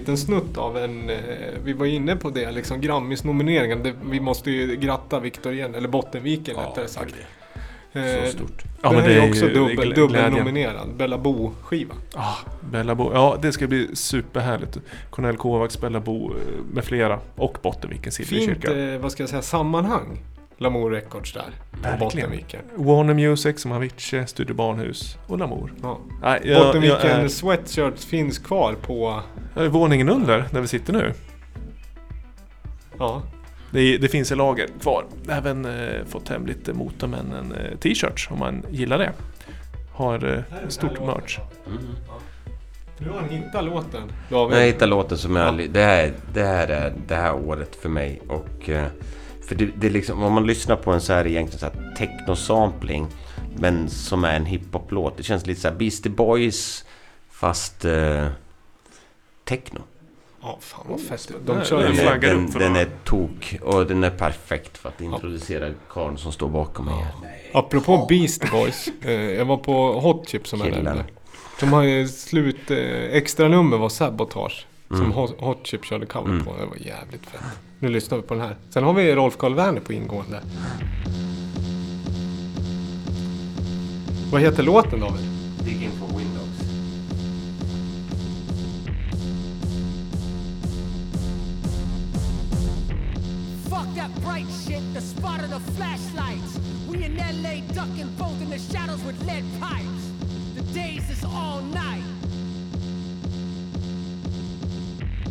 Liten snutt av en, eh, vi var inne på det, liksom Grammis-nomineringen. Det- Vi måste ju gratta Victor igen, eller Bottenviken rättare sagt. Eh, Så stort. Ja, det men det är också dubbel, dubbelnominerad. Bella Bo-skiva. Ah, Bella Bo. Ja, det ska bli superhärligt. Cornel Kovacs, Bella Bo eh, med flera. Och Bottenvikens Fint, Silverkyrka. eh, vad ska jag säga, sammanhang. Lamour Records där. På Verkligen. Bottenviken. Warner Music som Avicii, Studio Barnhus och Lamour. Ja. Nej, jag, jag Bottenviken är, Sweatshirts finns kvar på... våningen under där vi sitter nu. Ja. Det, det finns i lager kvar. Även eh, fått hem lite Motormännen eh, t-shirts om man gillar det. Har eh, stort merch. Du har hittat låten. David. Jag hittade låten som jag... Det här, det här är det här året för mig. Och, eh, för det, det är liksom, om man lyssnar på en så här egentligen så här techno-sampling. Men som är en hiphop-låt. Det känns lite så här Beastie Boys fast eh, techno. Ja, fan vad fett. Nej, De kör är, flaggar den, upp för den är tok och den är perfekt för att introducera karln som står bakom mig. här. Apropå Beast Boys. Eh, jag var på Hot Chip som jag nämnde. De har ju slut... Eh, extra nummer var Sabotage. Som Mm. Hot, Hot Chip körde cover Mm. på. Det var jävligt fett. Nu lyssnar vi på den här. Sen har vi Rolf Karl Werner på ingående. Vad heter låten David? Digging for Windows. Fuck that bright shit, the spot of the flashlights. We in LA ducking both in the shadows with lead pipes. The days is all night.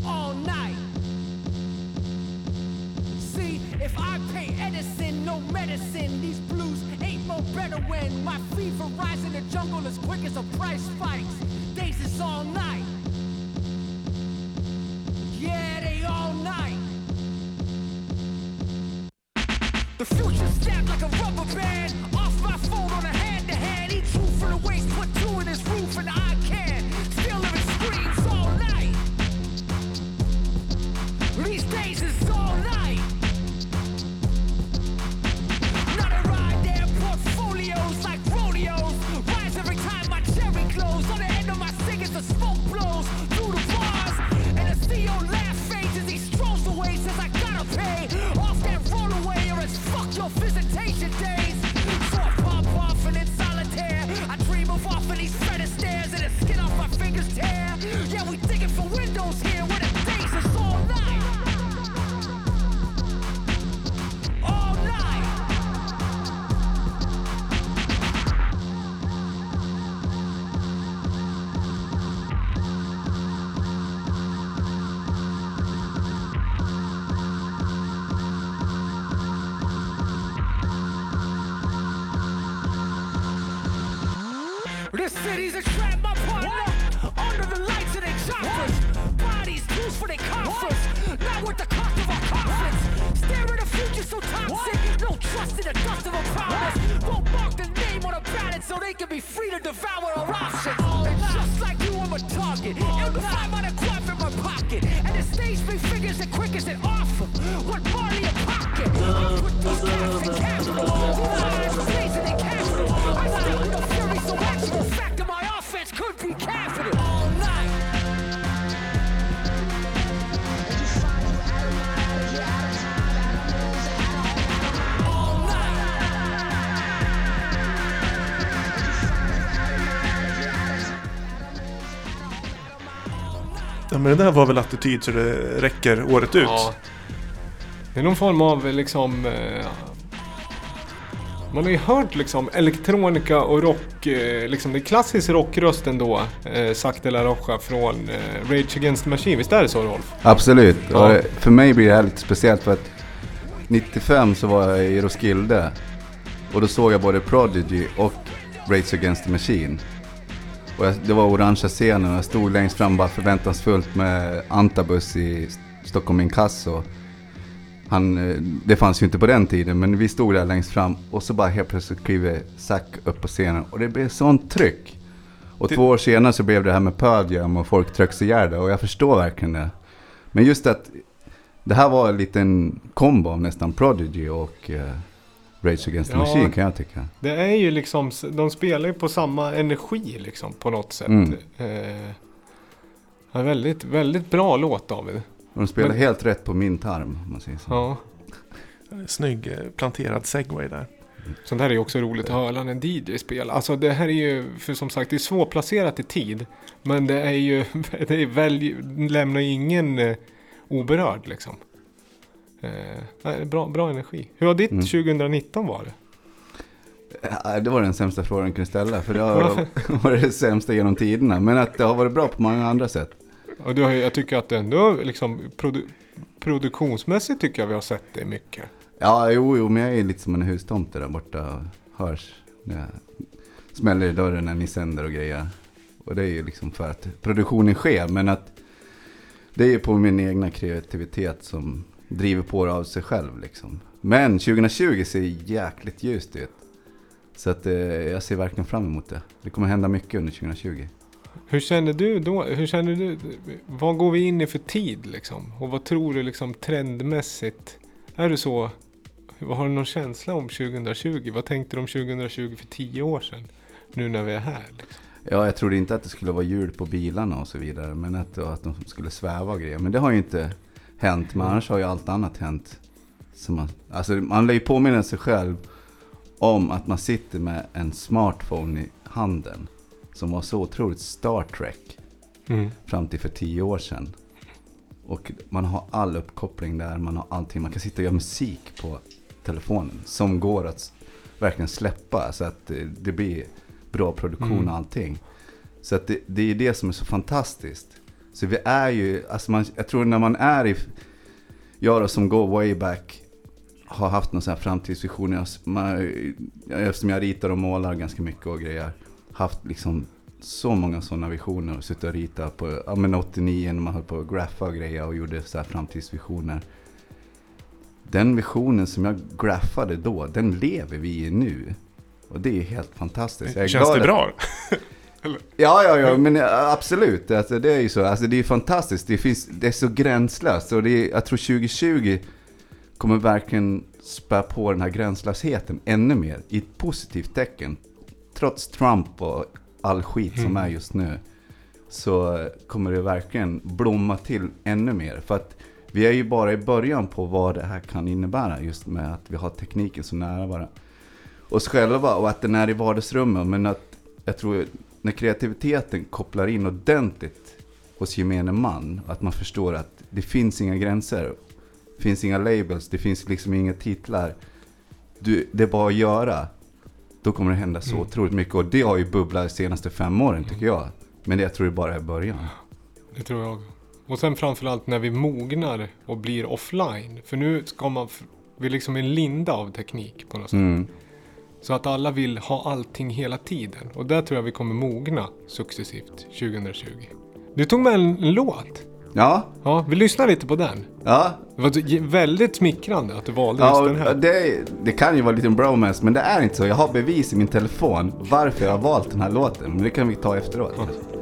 All night. See, if I pay Edison no medicine, these blues ain't no better when my fever rise in the jungle as quick as a price spikes. Days is all night. Men det där var väl attityd så det räcker året ut. Ja. Det är någon form av liksom... Eh, man har ju hört liksom elektronika och rock, eh, liksom det är klassisk rockröst ändå. Eh, de la Rocha från eh, Rage Against the Machine. Visst är det så Rolf? Absolut. Ja. Och för mig blir det här lite speciellt för att 95 så var jag i Roskilde. Och då såg jag både Prodigy och Rage Against the Machine. Och jag, det var orangea scenen och jag stod längst fram bara förväntansfullt med Antabus i Stockholm Inkasso. Han, eh, det fanns ju inte på den tiden men vi stod där längst fram och så bara helt plötsligt kliver Zac upp på scenen och det blev sånt tryck. Och Det- två år senare så blev det här med Jam och folk trycks ihjäl och jag förstår verkligen det. Men just att det här var en liten kombo av nästan Prodigy och eh, Rage Against the Ja. Machine kan jag tycka. Det är ju liksom, de spelar ju på samma energi liksom på något sätt. Mm. Eh, väldigt, väldigt bra låt David. De spelar Men- helt rätt på min tarm om man säger så. Ja. Snygg eh, planterad segway där. Sånt här är ju också roligt att höra när en DJ spelar. Alltså det här är ju, för som sagt, det är svårplacerat i tid. Men det är ju, det är väl, lämnar ju ingen eh, oberörd liksom. Eh, bra, bra energi. Hur har ditt Mm. 2019 varit? Ja, Det var den sämsta frågan jag kunde ställa, för det har varit det sämsta genom tiderna. Men att det har varit bra på många andra sätt. Och du har, jag tycker att ändå liksom produ produktionsmässigt tycker jag vi har sett det mycket. Ja, jo, jo, men jag är lite som en hustomte där borta och hörs när jag smäller i dörren när ni sänder och grejer. Och det är ju liksom för att produktionen sker, men att det är ju på min egna kreativitet som driver på det av sig själv liksom. Men 2020 ser jäkligt ljust ut. Så att eh, jag ser verkligen fram emot det. Det kommer hända mycket under 2020. Hur känner du då? Hur känner du? Vad går vi in i för tid liksom? Och vad tror du liksom trendmässigt? Är det så? Vad har du någon känsla om 2020? Vad tänkte du om 2020 för tio år sedan? Nu när vi är här. Liksom? Ja, jag trodde inte att det skulle vara hjul på bilarna och så vidare. Men att, att de skulle sväva och grejer. Men det har ju inte hänt. Men annars har ju allt annat hänt. Så man, alltså man lär ju påminna sig själv om att man sitter med en smartphone i handen. Som var så otroligt Star Trek. Mm. Fram till för tio år sedan. Och man har all uppkoppling där. Man har allting. Man kan sitta och göra musik på telefonen. Som går att verkligen släppa. Så att det, det blir bra produktion Mm. och allting. Så att det, det är det som är så fantastiskt. Så vi är ju, alltså man, jag tror när man är i, jag då som går way back, har haft någon sån här framtidsvision. Jag, man, eftersom jag ritar och målar ganska mycket och grejer. Haft liksom så många sådana visioner och suttit och ritat på, ja men 89 när man höll på att graffa och grejer och gjorde så här framtidsvisioner. Den visionen som jag graffade då, den lever vi i nu. Och det är helt fantastiskt. Känns det att- Ja, ja, ja, men ja, absolut. Alltså, det är ju så. Alltså, det är fantastiskt. Det, finns, det är så gränslöst. Och det är, jag tror 2020 kommer verkligen spä på den här gränslösheten ännu mer. I ett positivt tecken. Trots Trump och all skit som är just nu. Så kommer det verkligen blomma till ännu mer. För att vi är ju bara i början på vad det här kan innebära. Just med att vi har tekniken så nära bara oss själva och att den är i vardagsrummet. Men att jag tror när kreativiteten kopplar in ordentligt hos gemene man. Att man förstår att det finns inga gränser. Det finns inga labels, det finns liksom inga titlar. Du, det är bara att göra. Då kommer det hända så Mm. otroligt mycket. Och det har ju bubblat de senaste fem åren tycker jag. Men det, jag tror det bara är början. Det tror jag. Och sen framförallt när vi mognar och blir offline. För nu ska man, vi är liksom en linda av teknik på något sätt. Mm. Så att alla vill ha allting hela tiden. Och där tror jag vi kommer mogna successivt 2020. Du tog med en, låt. Ja, Ja, vi lyssnar lite på den. ja. Det var väldigt smickrande att du valde just Ja, den här. det, det kan ju vara lite en bromance, men det är inte så. Jag har bevis i min telefon varför jag har valt den här låten. Men det kan vi ta efteråt. The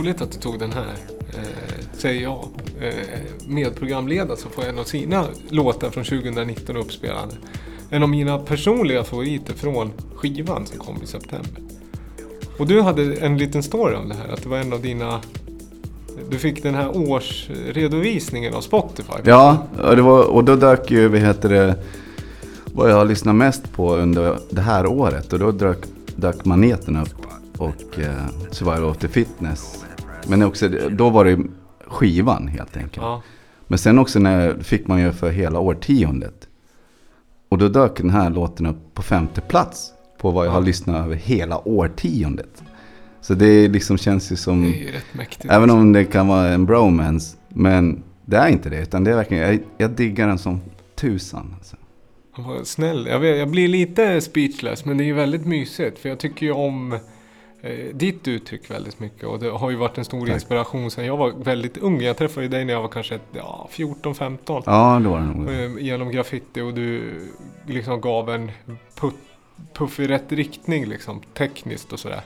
roligt att du tog den här, eh, säger jag. Eh, medprogramledare så får en av sina låtar från 2019 uppspelade. En av mina personliga favoriter från skivan som kom i september. Och du hade en liten story om det här, att det var en av dina... Du fick den här årsredovisningen av Spotify. Ja, och, det var, och då dök ju, vad heter det, vad jag har lyssnat mest på under det här året. Och då dök, dök Maneten upp och eh, Survival of the Fitness. Men också, då var det skivan helt enkelt. Ja. Men sen också när fick man ju för hela årtiondet. Och då dök den här låten upp på femte plats på vad jag har lyssnat över hela årtiondet. Så det liksom känns ju som, Det är ju rätt mäktigt. även om det kan vara en bromance, men det är inte det. Utan det är verkligen, jag, jag diggar den som tusan. Alltså. Var snäll. Jag, vet, jag blir lite speechless men det är ju väldigt mysigt. För jag tycker ju om ditt uttryck väldigt mycket. Och det har ju varit en stor Tack. inspiration sedan jag var väldigt ung. Jag träffade dig när jag var kanske ja, 14-15. Ja, det var det nog. Eh, genom graffiti och du liksom gav en put, puff i rätt riktning liksom. Tekniskt och sådär.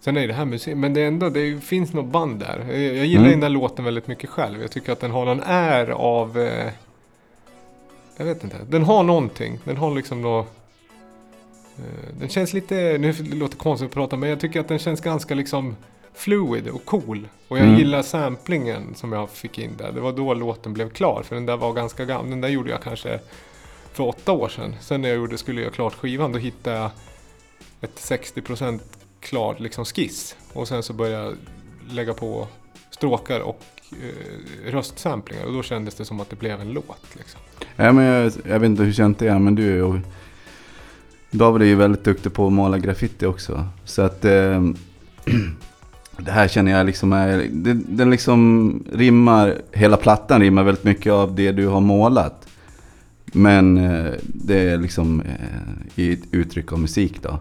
Sen är det här musik, men det ändå, det finns något band där. Jag, jag gillar Mm. den där låten väldigt mycket själv. Jag tycker att den har någon är av... Eh, jag vet inte. Den har någonting. Den har liksom något... Eh, den känns lite, nu låter det konstigt att prata, men jag tycker att den känns ganska liksom fluid och cool. Och jag Mm. gillar samplingen som jag fick in där. Det var då låten blev klar, för den där var ganska gammal. Den där gjorde jag kanske för åtta år sedan. Sen när jag gjorde, skulle göra klart skivan, då hittade jag ett 60% klar liksom skiss. Och sen så började jag lägga på stråkar och eh, röstsamplingar. Och då kändes det som att det blev en låt. Liksom. Ja, men jag, jag vet inte hur känt det är, men du är ju... David är ju väldigt duktig på att måla graffiti också. Så att... Eh, det här känner jag liksom är... Det, den liksom rimmar... Hela plattan rimmar väldigt mycket av det du har målat. Men eh, det är liksom eh, i ett uttryck av musik då.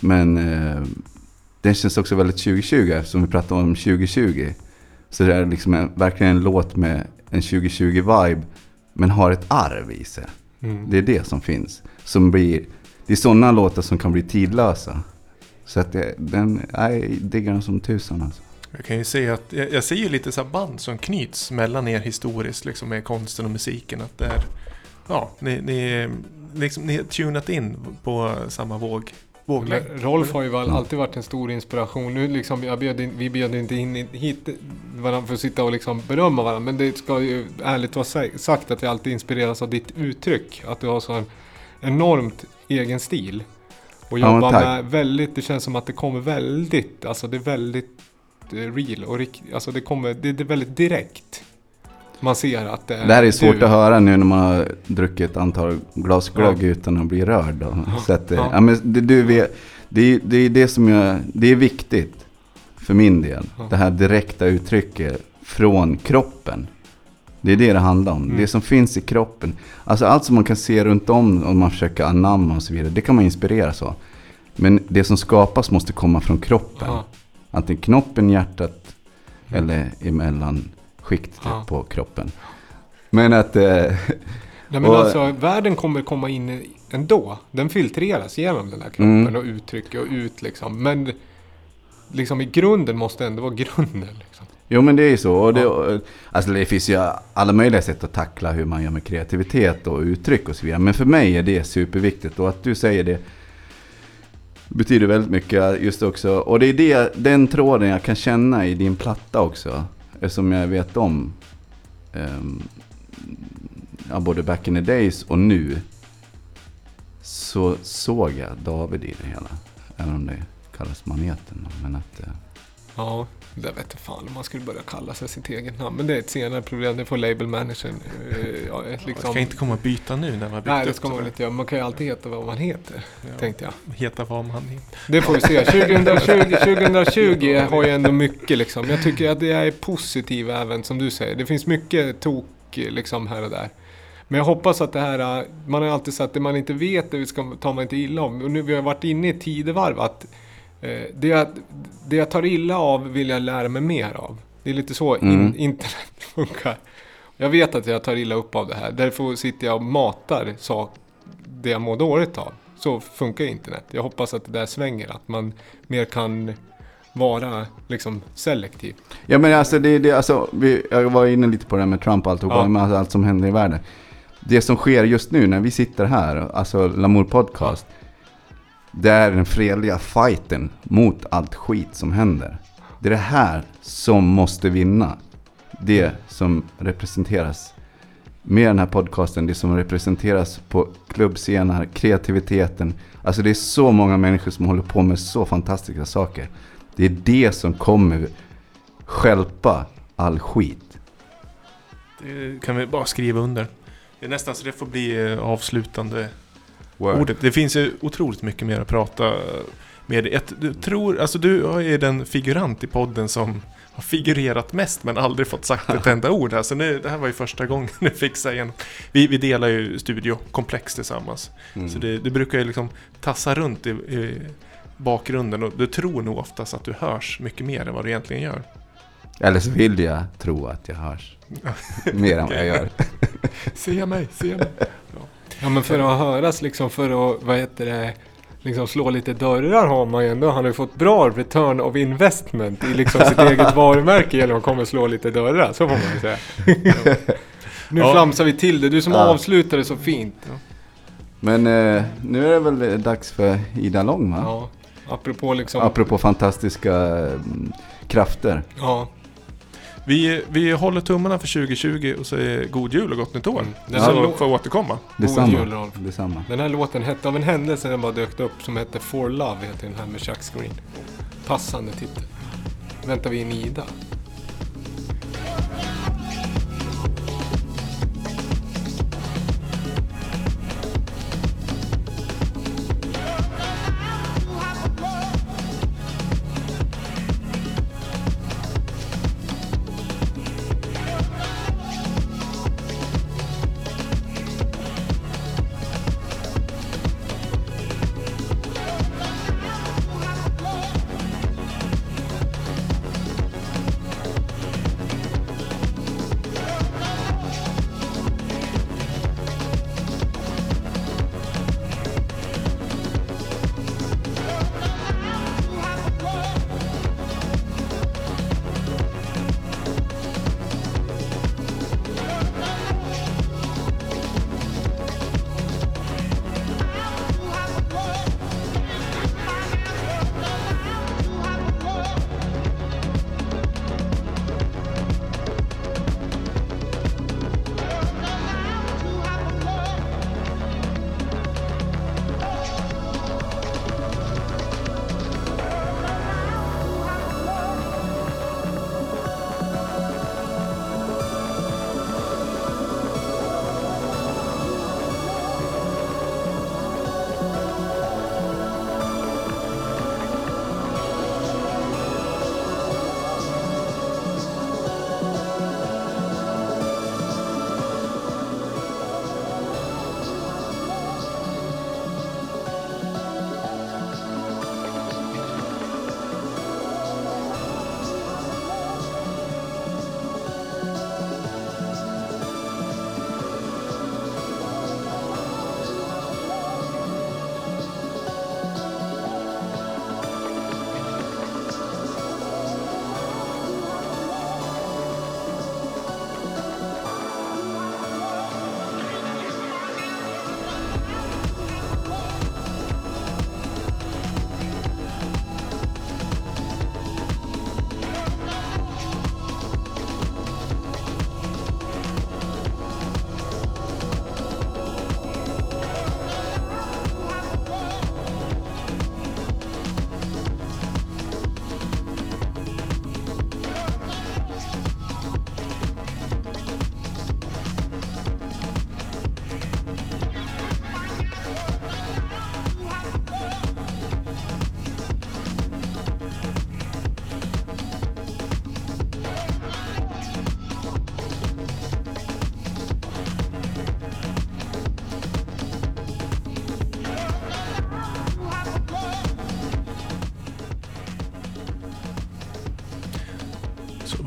Men eh, den känns också väldigt 2020 eftersom vi pratar om 2020. Så det är liksom en, verkligen en låt med en 2020-vibe. Men har ett arv i sig. Mm. Det är det som finns. Som blir, det är sådana låtar som kan bli tidlösa. Så att det, den, jag diggar den som tusan alltså. Jag kan ju säga att jag, jag ser ju lite så här band som knyts mellan er historiskt liksom med konsten och musiken. Att det är, ja, ni, ni, liksom, ni har tunat in på samma våg. våglängd. Rolf har ju väl alltid varit en stor inspiration. Nu liksom, jag bjöd in, vi bjöd inte in hit varandra för att sitta och liksom berömma varandra. Men det ska ju ärligt vara sagt att jag alltid inspireras av ditt uttryck. Att du har så enormt egen stil. Och Ja, jobbar tack. med väldigt, det känns som att det kommer väldigt, alltså det är väldigt eh, real och rikt, alltså det kommer, det, det är väldigt direkt. Man ser att det är Det här är svårt du. att höra nu när man har druckit ett antal glas glögg utan att bli rörd. Då. Så eh, Ja. ja. men det, du vet, det, är- det är det som jag, det är viktigt för min del. Ja. Det här direkta uttrycket från kroppen. Det är det det handlar om. Mm. Det som finns i kroppen. Alltså allt som man kan se runt om om man försöker anamma och så vidare. Det kan man inspireras av. Men det som skapas måste komma från kroppen. Ja. Antingen knoppen, hjärtat Mm. eller emellan skiktet Ja. på kroppen. Men att... Eh, Nej men Och- alltså världen kommer komma in ändå. Den filtras genom den här kroppen Mm. och uttryck och ut liksom. Men liksom i grunden måste ändå vara grunden. Liksom. Jo men det är ju så. Och det, alltså det finns ju alla möjliga sätt att tackla hur man gör med kreativitet och uttryck och så vidare. Men för mig är det superviktigt. Och att du säger det betyder väldigt mycket just också. Och det är det, den tråden jag kan känna i din platta också. Eftersom jag vet om ja, både back in the days och nu. Så såg jag David i det hela. Även om det kallas maneten. Men att... Eh, Ja, det vet jag fan om man skulle börja kalla sig sitt eget namn. Men det är ett senare problem. Det får label managern. eh, ja, ett Man liksom. ska inte komma och byta nu när man har byggt Nej, det upp ska man väl sådär. inte göra. Man kan ju alltid heta vad man heter. Ja. Tänkte jag. Heta vad man vill. Det får vi se. 2020, 2020 har ju ändå mycket liksom. Jag tycker att det är positiv även som du säger. Det finns mycket tok liksom här och där. Men jag hoppas att det här, äh, man har alltid sagt att det man inte vet det ska, tar man inte illa om. Och nu vi har varit inne i ett tidevarv att Eh, det, jag, det jag tar illa av vill jag lära mig mer av. Det är lite så in, Mm. internet funkar. Jag vet att jag tar illa upp av det här. Därför sitter jag och matar sak, det jag mår dåligt av. Så funkar internet. Jag hoppas att det där svänger. Att man mer kan vara liksom selektiv. Ja men alltså, det, det, alltså vi, jag var inne lite på det här med Trump och alltihopa, Ja. med allt, allt som händer i världen. Det som sker just nu när vi sitter här, alltså Lamour Podcast. Det är den fredliga fighten mot allt skit som händer. Det är det här som måste vinna. Det som representeras med den här podcasten, det som representeras på klubbscener, kreativiteten. Alltså det är så många människor som håller på med så fantastiska saker. Det är det som kommer stjälpa all skit. Det kan vi bara skriva under. Det är nästan så det får bli eh, avslutande Word. ordet. Det finns ju otroligt mycket mer att prata med. Jag du tror, alltså du är den figurant i podden som har figurerat mest men aldrig fått sagt ett enda ord. Alltså nu, det här var ju första gången du fick säga en. Vi, vi delar ju studiokomplex tillsammans. Mm. Så det, det brukar ju liksom tassa runt i, i bakgrunden och du tror nog oftast att du hörs mycket mer än vad du egentligen gör. Eller så vill jag tro att jag hörs mer än vad jag gör. Se mig, se mig. Ja men för att höras liksom för att, vad heter det, liksom slå lite dörrar har man ju ändå. Han har ju fått bra return of investment i liksom sitt eget varumärke genom att komma och slå lite dörrar. Så får man ju säga. Nu Ja. flamsar vi till det. Du som Ja. avslutade så fint. Men eh, nu är det väl dags för Ida Lång va? Ja. Apropå liksom... Apropå fantastiska mm, krafter. Ja. Vi, vi håller tummarna för 2020 och säger god jul och gott nytt år. Mm. Den Så här lå- får återkomma. Detsamma. jul, Rolf. Detsamma. Den här låten hette av en händelse den bara dök upp som hette For Love heter den här med Chuck Screen. Passande titel. Väntar vi in Ida.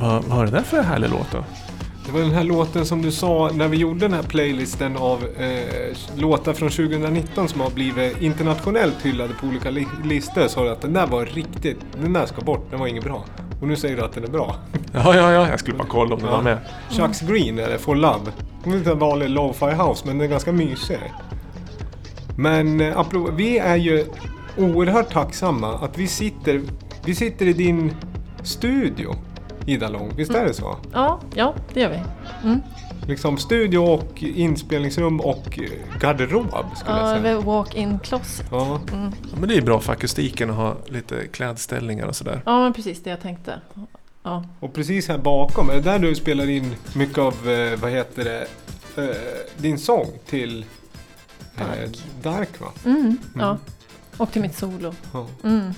Vad, var det där för härlig låt då? Det var den här låten som du sa när vi gjorde den här playlisten av eh, låtar från 2019 som har blivit internationellt hyllade på olika li- listor. Sa du att den där var riktigt, den där ska bort, den var inget bra. Och nu säger du att den är bra. Ja, ja, ja. Jag skulle bara kolla om den Ja. var med. Chucks Green är det, For Love. Det är inte en vanlig lo-fi house men den är ganska mysig. Men eh, vi är ju oerhört tacksamma att vi sitter, vi sitter i din studio. Ida Lång, visst är det så? Ja, ja, det gör vi. Mm. Liksom studio och inspelningsrum och eh, garderob skulle Ja, jag säga. vi walk-in closet. Ja. Mm. Ja, men det är bra för akustiken att ha lite klädställningar och sådär. Ja, men precis det jag tänkte. Ja. Och precis här bakom, är det där du spelar in mycket av, eh, vad heter det, eh, din sång till Dark. Dark va? Mm, ja. Och till mitt solo. Ja. Mm.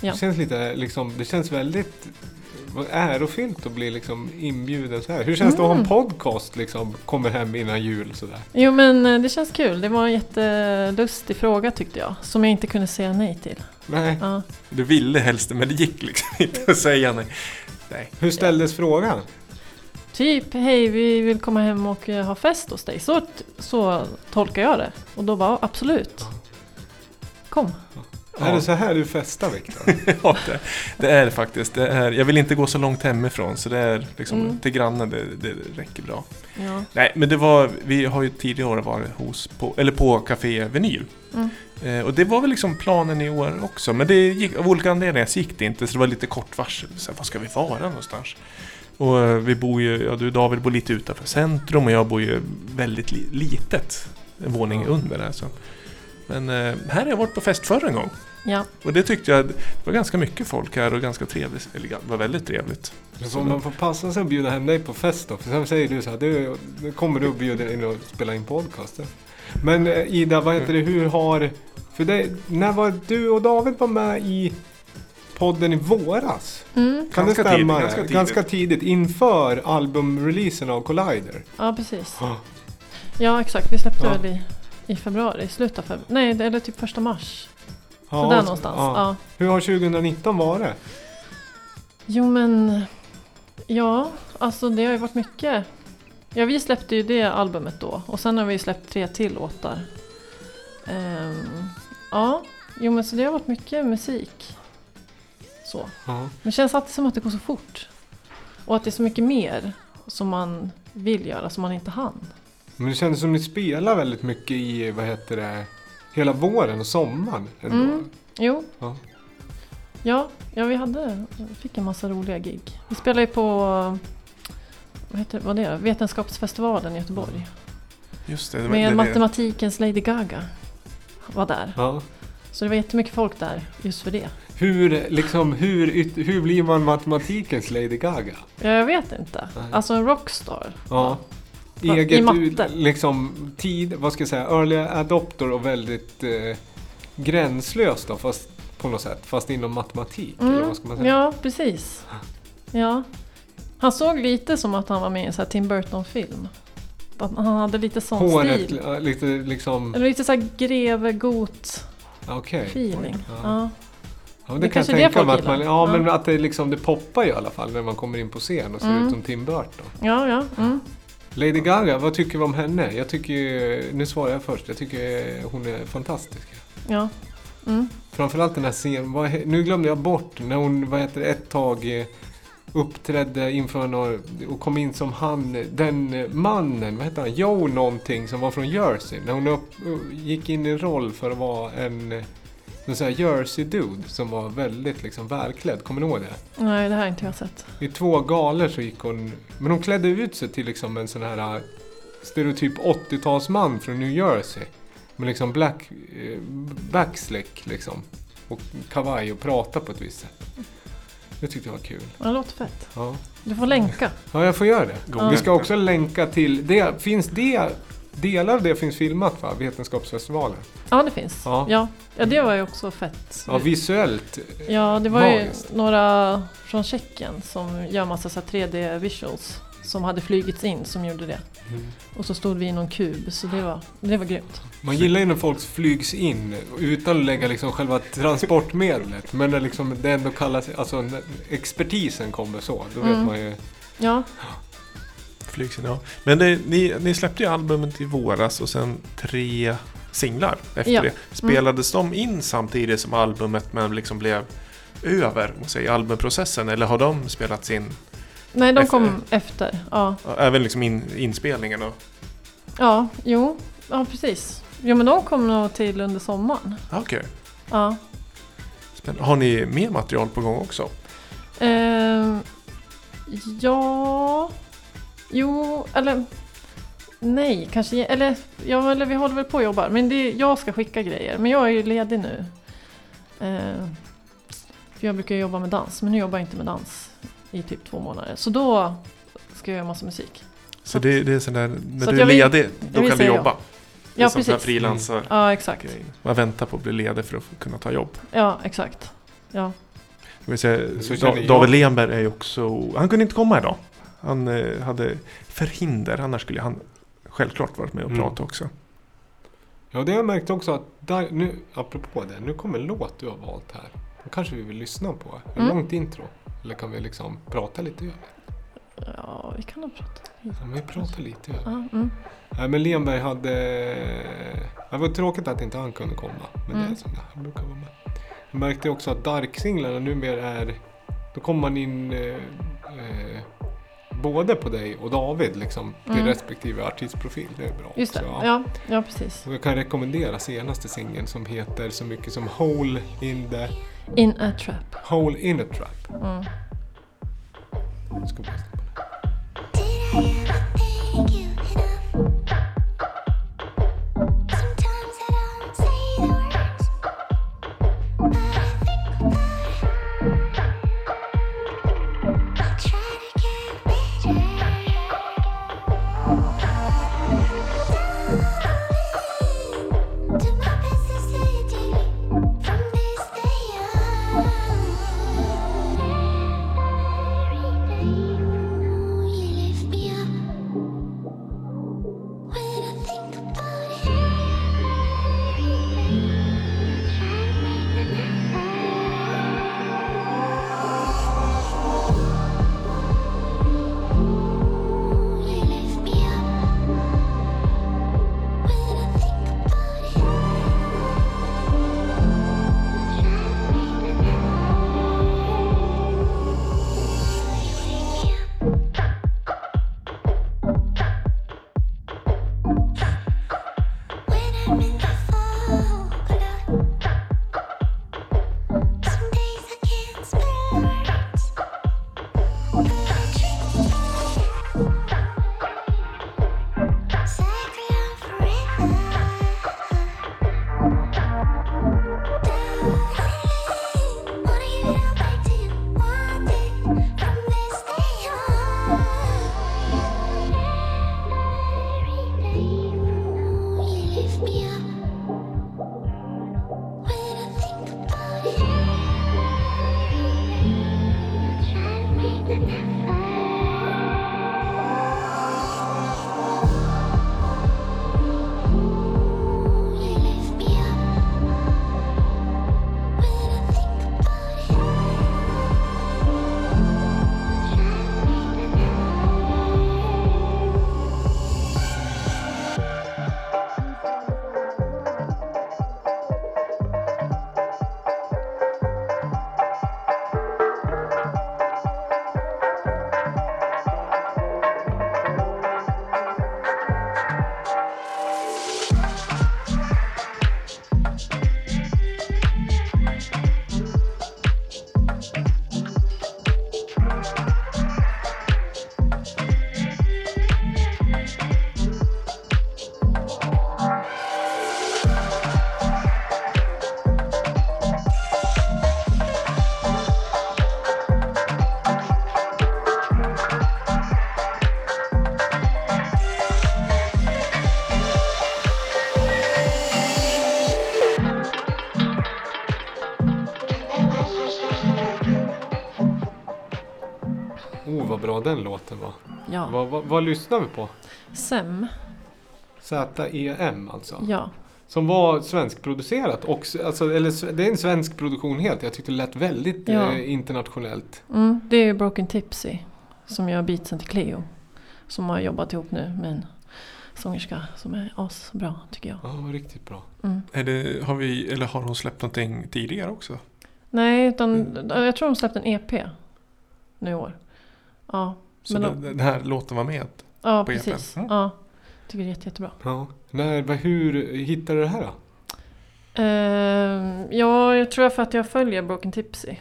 Ja. Det känns lite liksom, det känns väldigt ärofyllt att bli liksom inbjuden så här. Hur känns det att ha en Mm. podcast liksom, kommer hem innan jul sådär? Jo men eh, det känns kul. Det var en jättelustig fråga tyckte jag. Som jag inte kunde säga nej till. Nej. Ja. Du ville helst men det gick liksom inte att säga nej. nej. Hur ställdes frågan? Typ, hej vi vill komma hem och eh, ha fest hos dig. Så, så tolkar jag det. Och då bara, absolut. Kom. Är det så här du festar Viktor? ja, det, det är det faktiskt. Det är, jag vill inte gå så långt hemifrån så det är liksom Mm. till grannen det, det räcker bra. Ja. Nej, men det var, vi har ju tidigare år varit hos, på, eller på Café Vinyl. Mm. Eh, och det var väl liksom planen i år också. Men det gick, av olika anledningar så gick det inte. Så det var lite kort varsel. Så här, var ska vi vara någonstans? Och eh, vi bor ju, ja du David bor lite utanför centrum och jag bor ju väldigt li, litet. En våning under så. Men eh, här har jag varit på fest förr en gång. Ja. Och det tyckte jag, det var ganska mycket folk här och ganska trevligt. Eller det var väldigt trevligt. Så man får passa sig att bjuda hem dig på fest då. För sen säger du så här, du, nu kommer du och bjuder in och spelar in podcasten. Men eh, Ida, vad heter det, hur har... För det, när var du och David var med i podden i våras? Mm. Kan Ganska det stämma? tidigt, Ganska tidigt. ganska tidigt inför albumreleasen av Collider. Ja, precis. Ja. Ja, exakt. Vi släppte Ja. väl i, i februari, slutet av februari. Nej, det- eller typ första mars. Ja, så där så- någonstans. ja. Ja. Hur har 2019 varit? Jo men, ja, alltså det har ju varit mycket. Ja, vi släppte ju det albumet då och sen har vi släppt tre till låtar. Ehm, ja, jo men så det har varit mycket musik. Så. Ja. Men det känns alltid som att det går så fort. Och att det är så mycket mer som man vill göra som man inte hann. Men det kändes som ni spelar väldigt mycket i, vad heter det, hela våren och sommaren. Ändå. Mm. Jo. Ja. Ja, ja, vi hade, fick en massa roliga gig. Vi spelade ju på vad heter vad det är? Vetenskapsfestivalen i Göteborg. Just det. det, var- Med det, matematikens Lady Gaga. Var där. Ja. Så det var jättemycket folk där just för det. Hur, liksom, hur, hur blir man matematikens Lady Gaga? Ja, jag vet inte. Nej. Alltså en rockstar. Ja. Ja, Eget, i matte. liksom tid, vad ska jag säga, early adopter och väldigt eh, gränslös då, fast på något sätt, fast inom matematik. Eller vad ska man säga? Mm. Ja, precis. Ja. Han såg lite som att han var med i en här Tim Burton-film. Han hade lite sån Håret, stil. lite liksom, Eller lite såhär greve, got okej. feeling. Ja. Ja. Ja, Det det, kan jag tänka mig att man, ja, men att det liksom, det poppar i alla fall när man kommer in på scen och ser Mm. ut som Tim Burton. ja, ja. Mm. Lady Gaga, vad tycker vi om henne? Jag tycker, nu svarar jag först, jag tycker hon är fantastisk. ja. Mm. Framförallt den här scenen, nu glömde jag bort när hon, vad heter det, ett tag eh, uppträdde inför några, och kom in som han, den mannen, vad heter han, Joe någonting som var från Jersey. När hon upp, gick in i en roll för att vara en, eh, en sån här Jersey-dude som var väldigt liksom välklädd, kommer ni ihåg det? Nej, det här har inte jag sett. I två galor så gick hon, men hon klädde ut sig till liksom en sån här eh, stereotyp 80-talsman från New Jersey. Med liksom black, eh, backslick liksom. Och kavaj och prata på ett visst sätt. Det tyckte jag var kul. Ja, Det låter fett. Ja, Du får länka. ja jag får göra det. Ja. Vi ska också länka till, det, finns det, delar av det finns filmat va? Vetenskapsfestivalen. Ja, det finns. Ja. Ja, ja det var ju också fett. Ja, visuellt. Ja, det var ju Magiskt. några från Tjeckien som gör massa så här 3D visuals. som hade flygits in som gjorde det. Mm. Och så stod vi i någon kub, så det var, det var grymt. Man gillar ju när folk flygs in utan att lägga liksom själva transportmedlet. Men när liksom det ändå kallas, alltså expertisen kommer så, då vet Mm. man ju. Ja, Flygsen, ja. Men det, ni, ni släppte ju albumet i våras och sen tre singlar efter Ja. det. Spelades de in samtidigt som albumet men liksom blev över säger, albumprocessen? Eller har de spelats in? nej de Efter- kom efter. Ja, Även liksom in, inspelningen? Och, ja jo, ja precis. Jo men de kom nog till under sommaren. Okej. Ja. Spännande. Har ni mer material på gång också? Ehm, ja... Jo, eller... Nej, kanske... Eller, ja, eller vi håller väl på och jobbar. Men det, jag ska skicka grejer. Men jag är ju ledig nu. Ehm, för jag brukar jobba med dans. Men nu jobbar jag inte med dans i typ två månader. Så då ska jag göra massa musik. Så det, det är sån där, när Så du är vill- ledig, då kan du jobba? ja. Det är Ja, som så här precis. frilansar Ja, exakt. grejen. Man väntar på att bli ledig för att kunna ta jobb. Ja, exakt. Ja. Säga, Så. David Lemberg är ju också... Han kunde inte komma idag. Han eh, hade förhinder, annars skulle han självklart varit med och Mm. prata också. Ja, det har jag märkt också att där, nu, apropå det, nu kommer en låt du har valt här. Den kanske vi vill lyssna på. Det Mm. långt intro? Eller kan vi liksom prata lite över? ja, vi kan nog prata. Ja, men vi pratar lite över. Ja, mm. Nej, men Lenberg hade... Det var tråkigt att inte han kunde komma. Men det är Mm. som det, han brukar vara med. Jag märkte också att Dark-singlarna numera är... Då kommer man in eh, eh, både på dig och David liksom. Till Mm. respektive artistprofil. Det är bra Just det. också. Ja, ja precis. Och jag kan rekommendera senaste singeln som heter så mycket som Hole in the... In a trap. Hole in a trap. Mm. Vad den låten var. Ja. Vad, vad, vad lyssnar vi på? SEM. Z-E-M alltså. Ja. Som var svenskproducerat också. Alltså, eller, det är en svensk produktion helt. Jag tyckte det lät väldigt Ja. eh, internationellt. Mm, det är ju Broken Tipsy som gör beatsen till Cleo. Som har jobbat ihop nu med en sångerska som är asbra tycker jag. Ja, riktigt bra. Mm. Är det, har vi, eller har hon släppt någonting tidigare också? Nej, utan jag tror de släppte en EP nu i år. Ja, Så men den, de, den här låten var med? ja på EPn. precis. Mm. Ja, tycker det är jätte, jättebra. Ja. När, hur hittade du det här då? Ehm, ja, jag tror för att jag följer Broken Tipsy.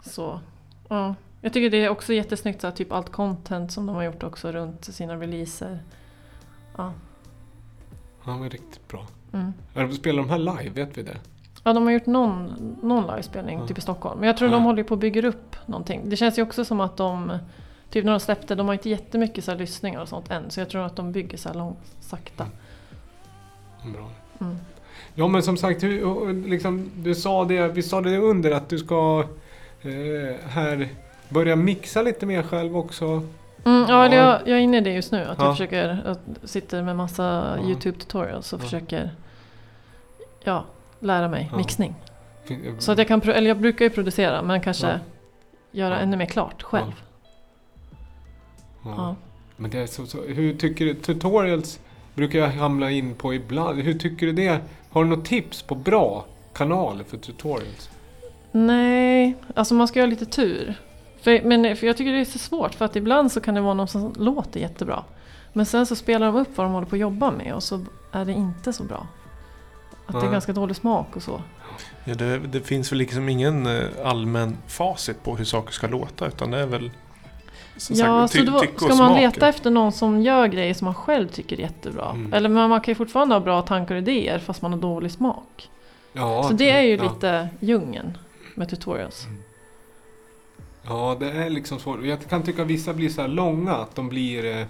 Så, ja. Jag tycker det är också jättesnyggt så här, typ allt content som de har gjort också runt sina releaser. Ja, Ja, det var riktigt bra. mm. Spelar de här live? Vet vi det? Ja de har gjort någon, någon livespelning Ja. typ i Stockholm. Men jag tror Ja. de håller på att bygga upp någonting. Det känns ju också som att de, typ när de släppte, de har inte jättemycket så här lyssningar och sånt än. Så jag tror att de bygger så här långt, sakta. Bra. Mm. Ja men som sagt, hur, och- och liksom, du sa det, vi sa det under att du ska eh, här börja mixa lite mer själv också. Mm, ja, eller Ja. jag, jag är inne i det just nu. Att Ja. jag försöker, att sitter med massa Ja. YouTube tutorials och Ja. försöker ja, lära mig Ja. mixning. Fin- Så att jag kan, eller jag brukar ju producera men kanske Ja. göra ännu mer klart själv. Ja. Men det är så, så, hur tycker du, tutorials brukar jag hamna in på ibland. Hur tycker du det? Har du något tips på bra kanaler för tutorials? Nej, alltså man ska ha lite tur. För, men, för jag tycker det är så svårt för att ibland så kan det vara någon som låter jättebra. Men sen så spelar de upp vad de håller på att jobba med och så är det inte så bra. Att det är ganska dålig smak och så. Ja, det, det finns väl liksom ingen eh, allmän facit på hur saker ska låta utan det är väl som Ja, sagt, så då ska man smak. leta efter någon som gör grejer som man själv tycker är jättebra. Mm. Eller men man kan ju fortfarande ha bra tankar och idéer fast man har dålig smak. Ja, så det är ju ja. lite djungeln med tutorials. Ja, det är liksom svårt. Jag kan tycka att vissa blir så här långa, att de blir...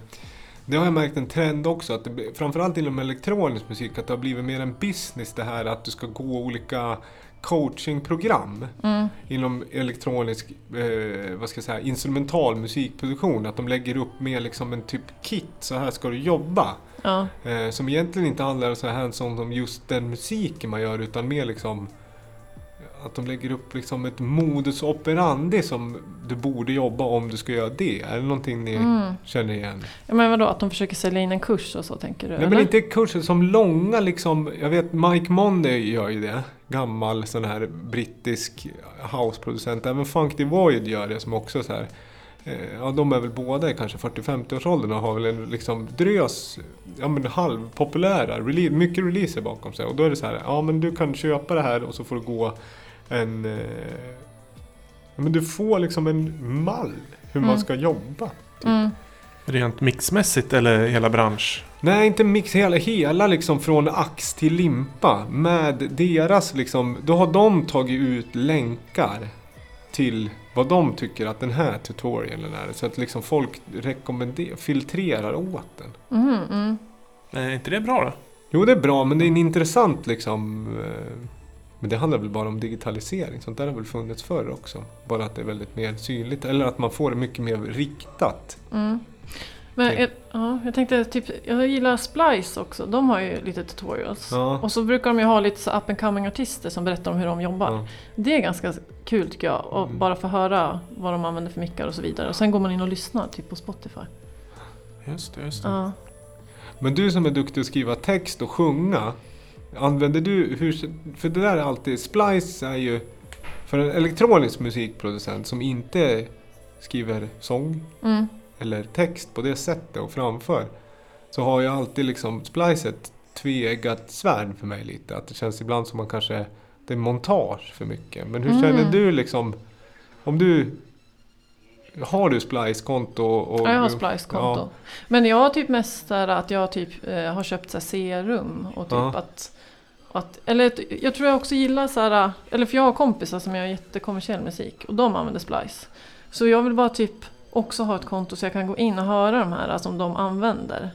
Det har jag märkt en trend också, att det, framförallt inom elektronisk musik, att det har blivit mer en business det här att du ska gå olika coachingprogram Mm. inom elektronisk, eh, vad ska jag säga, instrumental musikproduktion. Att de lägger upp mer liksom en typ kit, så här ska du jobba. Ja. Eh, som egentligen inte handlar så här som om just den musiken man gör utan mer liksom att de lägger upp liksom ett modus operandi som du borde jobba om du ska göra det. Är det någonting ni Mm. känner igen? Ja, men vadå, att de försöker sälja in en kurs och så tänker du? Nej men eller? inte kurser som långa liksom. Jag vet Mike Monday gör ju det. Gammal sån här brittisk houseproducent. Även Funk Void gör det som också så här. eh, Ja, de är väl båda i kanske 40-50-årsåldern och har väl en liksom drös, ja men halvpopulära, mycket releaser bakom sig. Och då är det så här, ja men du kan köpa det här och så får du gå en... Eh, men du får liksom en mall hur man Mm. ska jobba. Mm. Rent mixmässigt eller hela bransch? Nej, inte mix hela, hela liksom från ax till limpa. Med deras liksom, då har de tagit ut länkar till vad de tycker att den här tutorialen är. Så att liksom folk rekommenderar, filtrerar åt den. Mm, mm. Är inte det bra då? Jo, det är bra, men det är en intressant liksom... eh, Men det handlar väl bara om digitalisering. Sånt där har väl funnits förr också. Bara att det är väldigt mer synligt. Eller att man får det mycket mer riktat. Mm. Men jag, ja, jag tänkte typ, jag gillar Splice också. De har ju lite tutorials. Ja. Och så brukar de ju ha lite så up and coming artister som berättar om hur de jobbar. Ja. Det är ganska kul tycker jag. Och Mm. bara få höra vad de använder för mickar och så vidare. Och sen går man in och lyssnar typ på Spotify. Just det, just det. Ja. Men du som är duktig att skriva text och sjunga. Använder du, hur, för det där är alltid, Splice är ju för en elektronisk musikproducent som inte skriver sång Mm. eller text på det sättet och framför. Så har jag alltid liksom Splice ett tveeggat svärd för mig lite. Att det känns ibland som man kanske, det är montage för mycket. Men hur Mm. känner du liksom, om du, har du Splice-konto? Och, Ja, jag har Splice-konto. Ja. Men jag har typ mest att jag typ eh, har köpt så serum och typ Ja. att, att Eller jag tror jag också gillar så här, eller för jag har kompisar som gör jättekommersiell musik och de använder Splice. Så jag vill bara typ också ha ett konto så jag kan gå in och höra de här som de använder.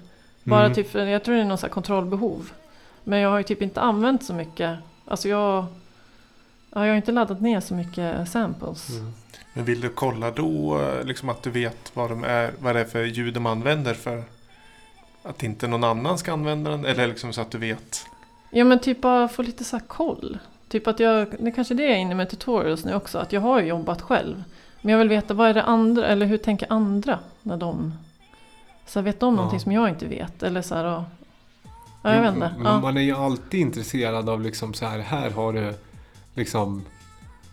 Bara Mm. typ, jag tror det är någon så här kontrollbehov. Men jag har ju typ inte använt så mycket. Alltså jag... Ja, jag har inte laddat ner så mycket samples. Mm. Men vill du kolla då liksom att du vet vad, de är, vad det är för ljud de använder för att inte någon annan ska använda den? Eller liksom så att du vet? Ja men typ bara få lite så koll. Typ att jag, det är kanske det jag är inne med tutorials nu också, att jag har ju jobbat själv. Men jag vill veta vad är det andra, eller hur tänker andra när de... Så här, vet de någonting Ja. som jag inte vet? Eller så här, ja, ja jag vet inte. Ja. Man är ju alltid intresserad av liksom så här, här har du liksom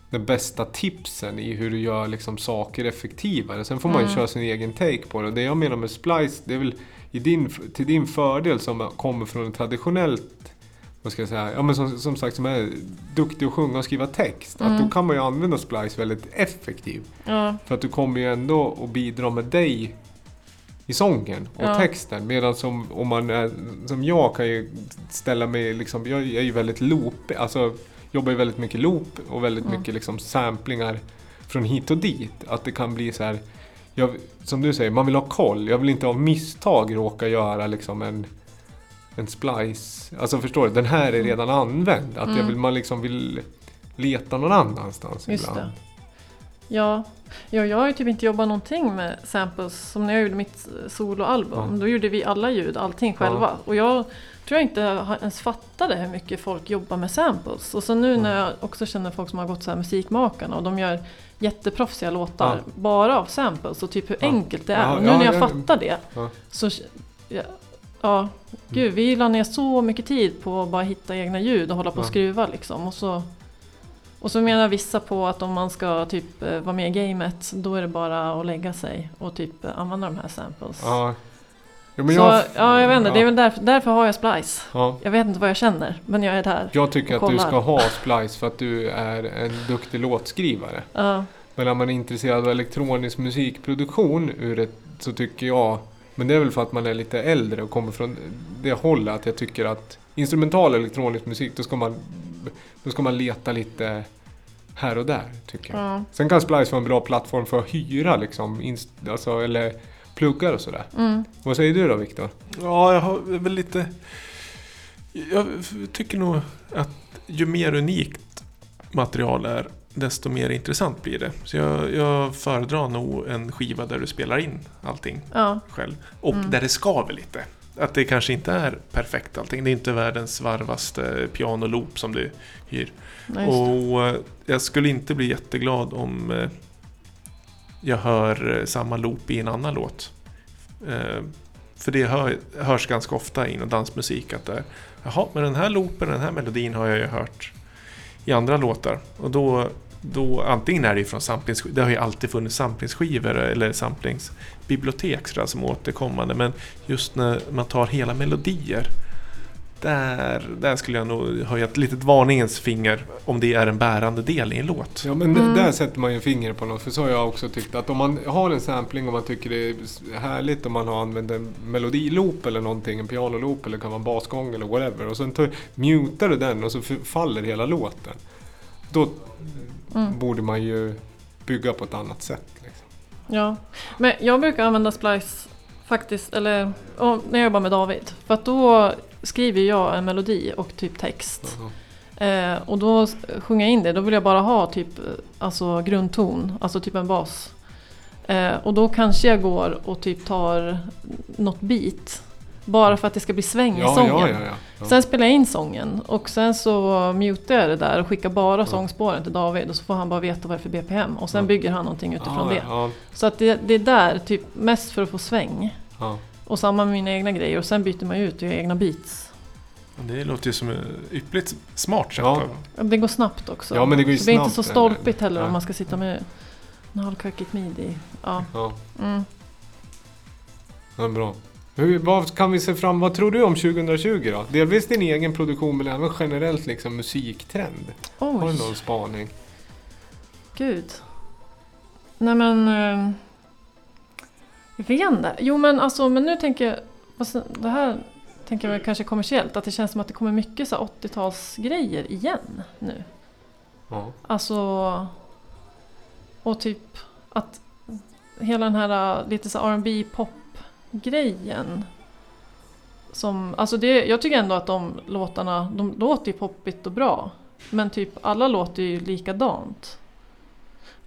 de bästa tipsen i hur du gör liksom saker effektivare. Sen får man ju Mm. köra sin egen take på det. Och Det jag menar med splice, det är väl i din, till din fördel som kommer från en traditionellt vad ska jag säga, ja men som, som sagt som är duktig att sjunga och skriva text. Att Mm. då kan man ju använda splice väldigt effektivt. Ja. För att du kommer ju ändå att bidra med dig i sången och Ja. texten. Medan som, om man är, som jag kan ju ställa mig, liksom, jag är ju väldigt loop, alltså jobbar ju väldigt mycket loop och väldigt Mm. mycket liksom samplingar från hit och dit. Att det kan bli så här, jag, som du säger, man vill ha koll. Jag vill inte av misstag råka göra liksom en, en splice. Alltså förstår du, den här är redan använd. Att jag Mm. vill, man liksom vill leta någon annanstans Just ibland. det. Ja. ja, jag har ju typ inte jobbat någonting med samples. Som när jag gjorde mitt soloalbum. Ja. Då gjorde vi alla ljud, allting själva. Och jag tror jag inte ens fattade hur mycket folk jobbar med samples. Och så nu när jag också känner folk som har gått så här musikmakarna och de gör jätteproffsiga låtar Ja. bara av samples och typ hur Ja. enkelt det är. Ja, och nu ja, när jag ja. fattar det Ja. så ja, ja, gud vi la ner så mycket tid på att bara hitta egna ljud och hålla på och Ja. skruva liksom. Och så, och så menar vissa på att om man ska typ eh, vara med i gamet då är det bara att lägga sig och typ använda de här samples. Ja. Ja, men så, jag, ja, jag vet inte, det är ja. väl därför, därför har jag Splice. Ja. Jag vet inte vad jag känner, men jag är där. Jag tycker att du ska ha Splice för att du är en duktig låtskrivare. Ja, Men när man är intresserad av elektronisk musikproduktion ur ett, så tycker jag, men det är väl för att man är lite äldre och kommer från det hållet, att jag tycker att instrumental elektronisk musik, då ska man, då ska man leta lite här och där, tycker jag. ja. Sen kan Splice vara en bra plattform för att hyra liksom, inst- alltså, eller pluggar och sådär. Mm. Vad säger du då Viktor? Ja, jag har väl lite... Jag tycker nog att ju mer unikt material är, desto mer intressant blir det. Så jag, jag föredrar nog en skiva där du spelar in allting ja. själv. Och Mm. där det skaver lite. Att det kanske inte är perfekt allting. Det är inte världens varvaste pianoloop som du hyr. Det. Och eh, jag skulle inte bli jätteglad om eh, jag hör eh, samma loop i en annan låt. För det hör, hörs ganska ofta inom dansmusik att det är Jaha, men den här loopen, den här melodin har jag ju hört i andra låtar. Och då, då antingen är det från samplingsskivor, det har ju alltid funnits samplingsskivor eller samplingsbibliotek sådär, som återkommande. Men just när man tar hela melodier där, där skulle jag nog höja ett litet varningens finger om det är en bärande del i en låt. Ja men Mm. där sätter man ju fingret på något. För så har jag också tyckt att om man har en sampling och man tycker det är härligt om man har använt en melodiloop eller någonting, en pianoloop eller kan vara en basgång eller whatever. Och sen tar, mutar du den och så faller hela låten. Då Mm. borde man ju bygga på ett annat sätt. Liksom. Ja, men jag brukar använda Splice faktiskt, eller när jag jobbar med David. För att då skriver jag en melodi och typ text. Eh, och då sjunger jag in det, då vill jag bara ha typ eh, alltså grundton, alltså typ en bas. Eh, och då kanske jag går och typ tar något beat. Bara för att det ska bli sväng i Ja, sången. ja, ja, ja. ja. Sen spelar jag in sången och sen så mutar jag det där och skickar bara sångspåren till David och så får han bara veta vad det är för BPM och sen Ja. bygger han någonting utifrån ja, det. Ja, Så att det, det är där, typ mest för att få sväng. ja. Och samma med mina egna grejer och sen byter man ut och gör egna beats. Det låter ju som ett yppligt smart sätt. Ja. Det går snabbt också. Ja, men det går ju så det är inte snabbt, så stolpigt heller om man ska sitta med en halvkackigt midi. Ja. ja. Mm. Ja, bra. Hur, vad kan vi se fram Vad tror du om 2020 då? Delvis din egen produktion men även generellt liksom musiktrend. Har Oj, du någon spaning? gud. Nej men... eh, Jag vet inte. Jo men alltså, men nu tänker jag... fast Det här tänker jag väl kanske kommersiellt. Att det känns som att det kommer mycket så här 80-talsgrejer igen nu. Ja. Alltså... Och typ att hela den här uh, lite så R&B pop grejen som, alltså det, jag tycker ändå att de låtarna, de låter ju poppigt och bra. Men typ alla låter ju likadant.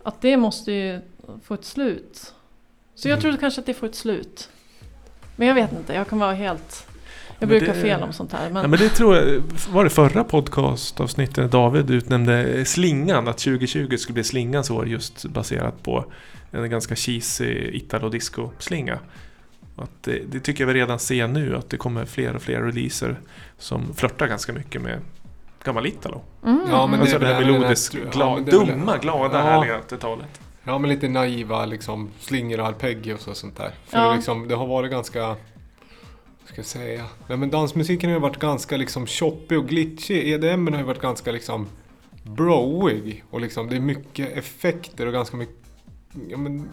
Att det måste ju få ett slut. Så jag Mm. trodde kanske att det får ett slut. Men jag vet inte, jag kan vara helt... Jag Men brukar det- fel om sånt här. Men, Ja, men det tror jag, var det förra podcastavsnittet David utnämnde slingan, att 2020 skulle bli slingans år just baserat på en ganska cheesy italo-disco-slinga. Att det, det tycker jag vi redan ser nu, att det kommer fler och fler releaser som flörtar ganska mycket med gammal italo. mm, Ja, men alltså det det är här väl den här- melodiskt, ja, gla, men det är väl- dumma, glada, Ja. härliga 80-talet. Ja, men lite naiva liksom slingor och arpeggios och sånt där. För Ja. det, liksom, det har varit ganska... Ska jag säga? Nej, men dansmusiken har ju varit ganska liksom choppig och glitchig. EDM har ju varit ganska liksom broig. Och liksom det är mycket effekter och ganska mycket... Ja, men,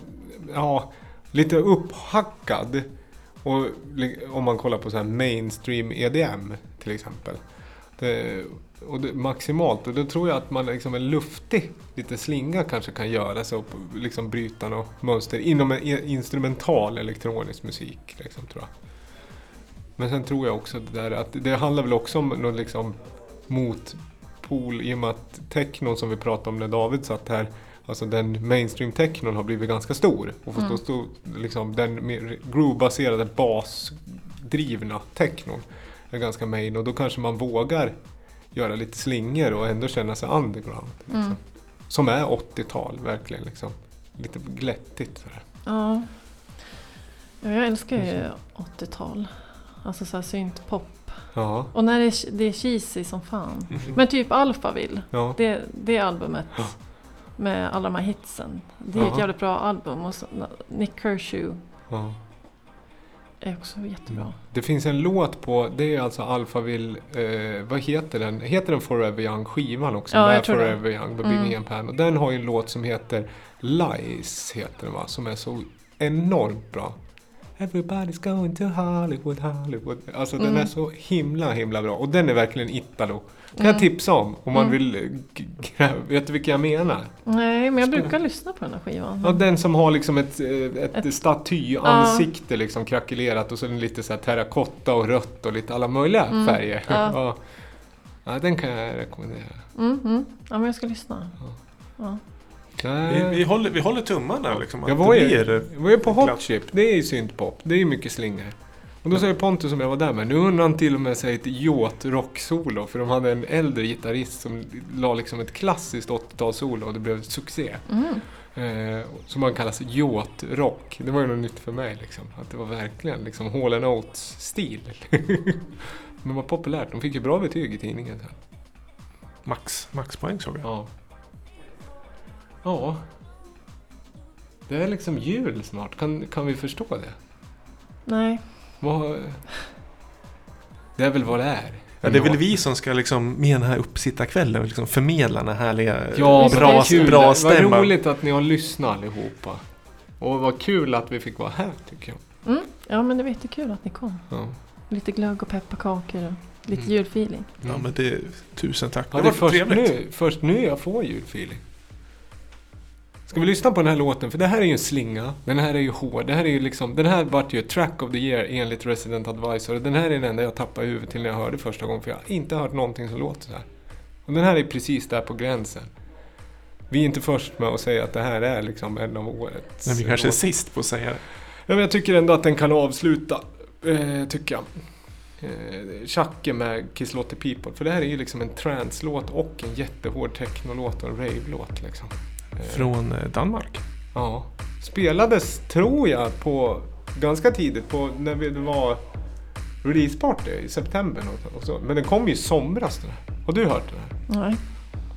ja lite upphackad. Och om man kollar på så här mainstream EDM till exempel. Det, och det, maximalt. Och då tror jag att man liksom en luftig liten slinga kanske kan göra så liksom bryta något mönster inom en instrumental elektronisk musik. Liksom, tror jag. Men sen tror jag också det där att det handlar väl också om någon liksom motpol i och med att technon som vi pratade om när David satt här Alltså den mainstream technon har blivit ganska stor. Och för Mm. stod liksom den mer groove-baserade basdrivna technon är ganska main och då kanske man vågar göra lite slingor och ändå känna sig underground. Liksom. Mm. Som är 80-tal verkligen. Liksom. Lite glättigt. Sådär. Ja. ja, jag älskar ju 80-tal. Alltså såhär syntpop. Ja. Och när det är, det är cheesy som fan. Mhm. Men typ Alphaville. Ja. Det, det albumet. Ja. Med alla de här hitsen. Det är ett jävligt bra album. Och så, Nick Kershaw Ja. är också jättebra. Det finns en låt på, det är alltså Alphaville, eh, vad heter den? Heter den Forever Young skivan också? Ja, jag tror det. Forever Young med Mm. Ian Pan. Och den har ju en låt som heter Lies, heter den va? Som är så enormt bra. Everybody's going to Hollywood, Hollywood. Alltså den Mm. är så himla, himla bra. Och den är verkligen Italo. Kan Mm. jag tipsa om, om man Mm. vill eh, Vet du vilka jag menar? Nej, men jag brukar lyssna på den här skivan. Ja, den som har liksom ett, eh, ett, Ett- statyansikte liksom krackelerat och så den lite så här terrakotta och rött och lite alla möjliga Mm, färger. ja. Ja. ja, den kan jag rekommendera. Mm. Ja, men jag ska lyssna. Ja. Vi, vi, håller, vi håller tummarna liksom. Jag var ju, jag var ju på Hot. Chip, det är ju syntpop, det är ju mycket slingor. Och då säger Pontus som jag var där med, nu undrar han till och med sig ett yacht rock-solo. För de hade en äldre gitarrist som la liksom ett klassiskt 80-talssolo och det blev succé. Mm. Eh, som man kallas yacht rock. Det var ju något nytt för mig liksom. Att det var verkligen liksom Hall Oates-stil. Men var populärt. De fick ju bra betyg i tidningen. Max, maxpoäng såg jag. Ja. Ja. Det är liksom jul snart. Kan, kan vi förstå det? Nej. Vad... Det är väl vad det är. Ja, det är väl vi som ska liksom med den här uppsittarkvällen liksom förmedla den här härliga Ja, bra, vad kul. bra Vad stämman. roligt att ni har lyssnat allihopa. Och vad kul att vi fick vara här tycker jag. Mm. Ja, men det var jättekul att ni kom. Ja. Lite glögg och pepparkakor och lite Mm. julfeeling. Ja, men det, tusen tack. Ja, det det är var först trevligt. nu, först nu jag får julfeeling. Ska vi lyssna på den här låten? För det här är ju en slinga. Den här är ju hård. Det här är ju liksom, den här vart ju track of the year enligt Resident Advisor. Den här är den enda jag tappade huvudet till när jag hörde första gången. För jag har inte hört någonting som låter så här. Och den här är precis där på gränsen. Vi är inte först med att säga att det här är liksom en av årets... Men vi kanske är sist på att säga det. Ja, men jag tycker ändå att den kan avsluta, eh, tycker jag. Eh, Tjacke med Kiss Lot the People. För det här är ju liksom en trance-låt och en jättehård techno-låt och en rave-låt. Liksom. Eh, Från eh, Danmark. Ja. Spelades, tror jag, på ganska tidigt på när vi, det var releaseparty i september. Och, så. Men den kom ju i somras. Den här. Har du hört den här? Nej.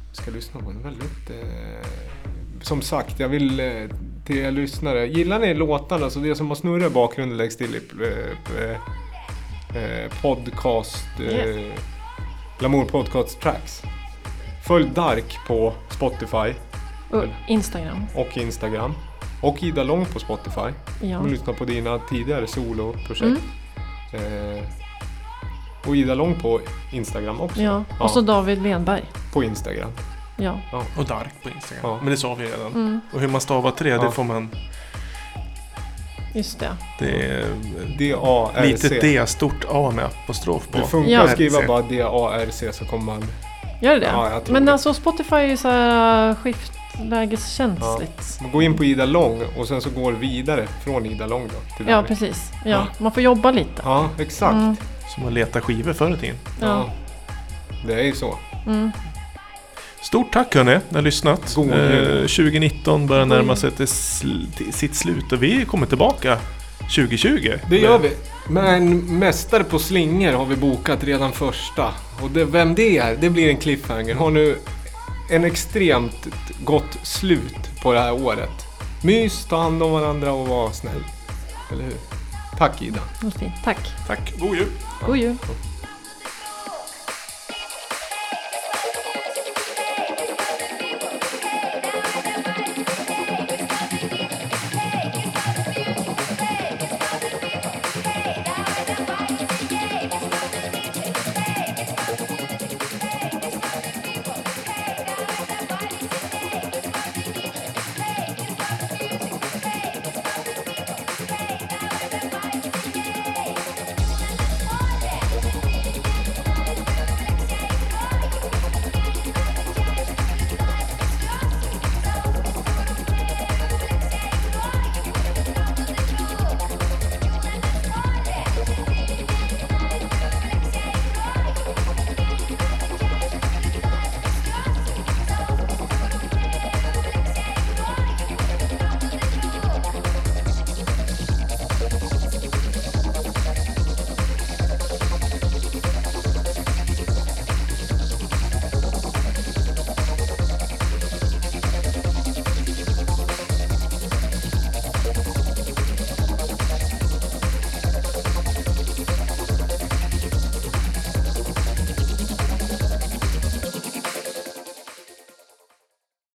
Jag ska lyssna på den väldigt... Eh, som sagt, jag vill eh, till er lyssnare. Gillar ni låtarna så det som har snurrat i bakgrunden läggs till i eh, eh, eh, podcast... Eh, Yes. Lamour Podcast Tracks. Följ Dark på Spotify Och Instagram. och Instagram. Och Ida Lång på Spotify. Ja. Om du lyssnar på dina tidigare soloprojekt. Mm. Eh, och Ida Lång på Instagram också. Ja. Och så David Lenberg. På Instagram. Ja. Och Dark på Instagram. Ja. Men det sa vi redan. Mm. Och hur man stavar till det, Ja. det får man... Just det. Det är D-A-R-C. litet D, stort A med apostrof på. Det funkar Ja. att skriva bara D-A-R-C så kommer man Ja, det det? jag tror Men det. alltså Spotify är ju så här äh, skiftlägeskänsligt. Gå in på Ida Lång och sen så går vidare från Ida Lång då. Till Ja, Danny. precis. Ja, Ja. man får jobba lite. Ja, exakt. Mm. Som att leta skivor förr i tiden. Ja. Det är ju så. Mm. Stort tack hörni, ni har lyssnat. God Eh, jul. 2019 börjar närma sig till, sl- till sitt slut och vi kommer tillbaka 2020. Det gör vi. Men Mästare på slingor har vi bokat redan första. Och det, vem det är, det blir en cliffhanger. Har nu en extremt gott slut på det här året. Mys, ta hand om varandra och var snäll. Eller hur? Tack Ida. Tack. Tack, god jul! God jul.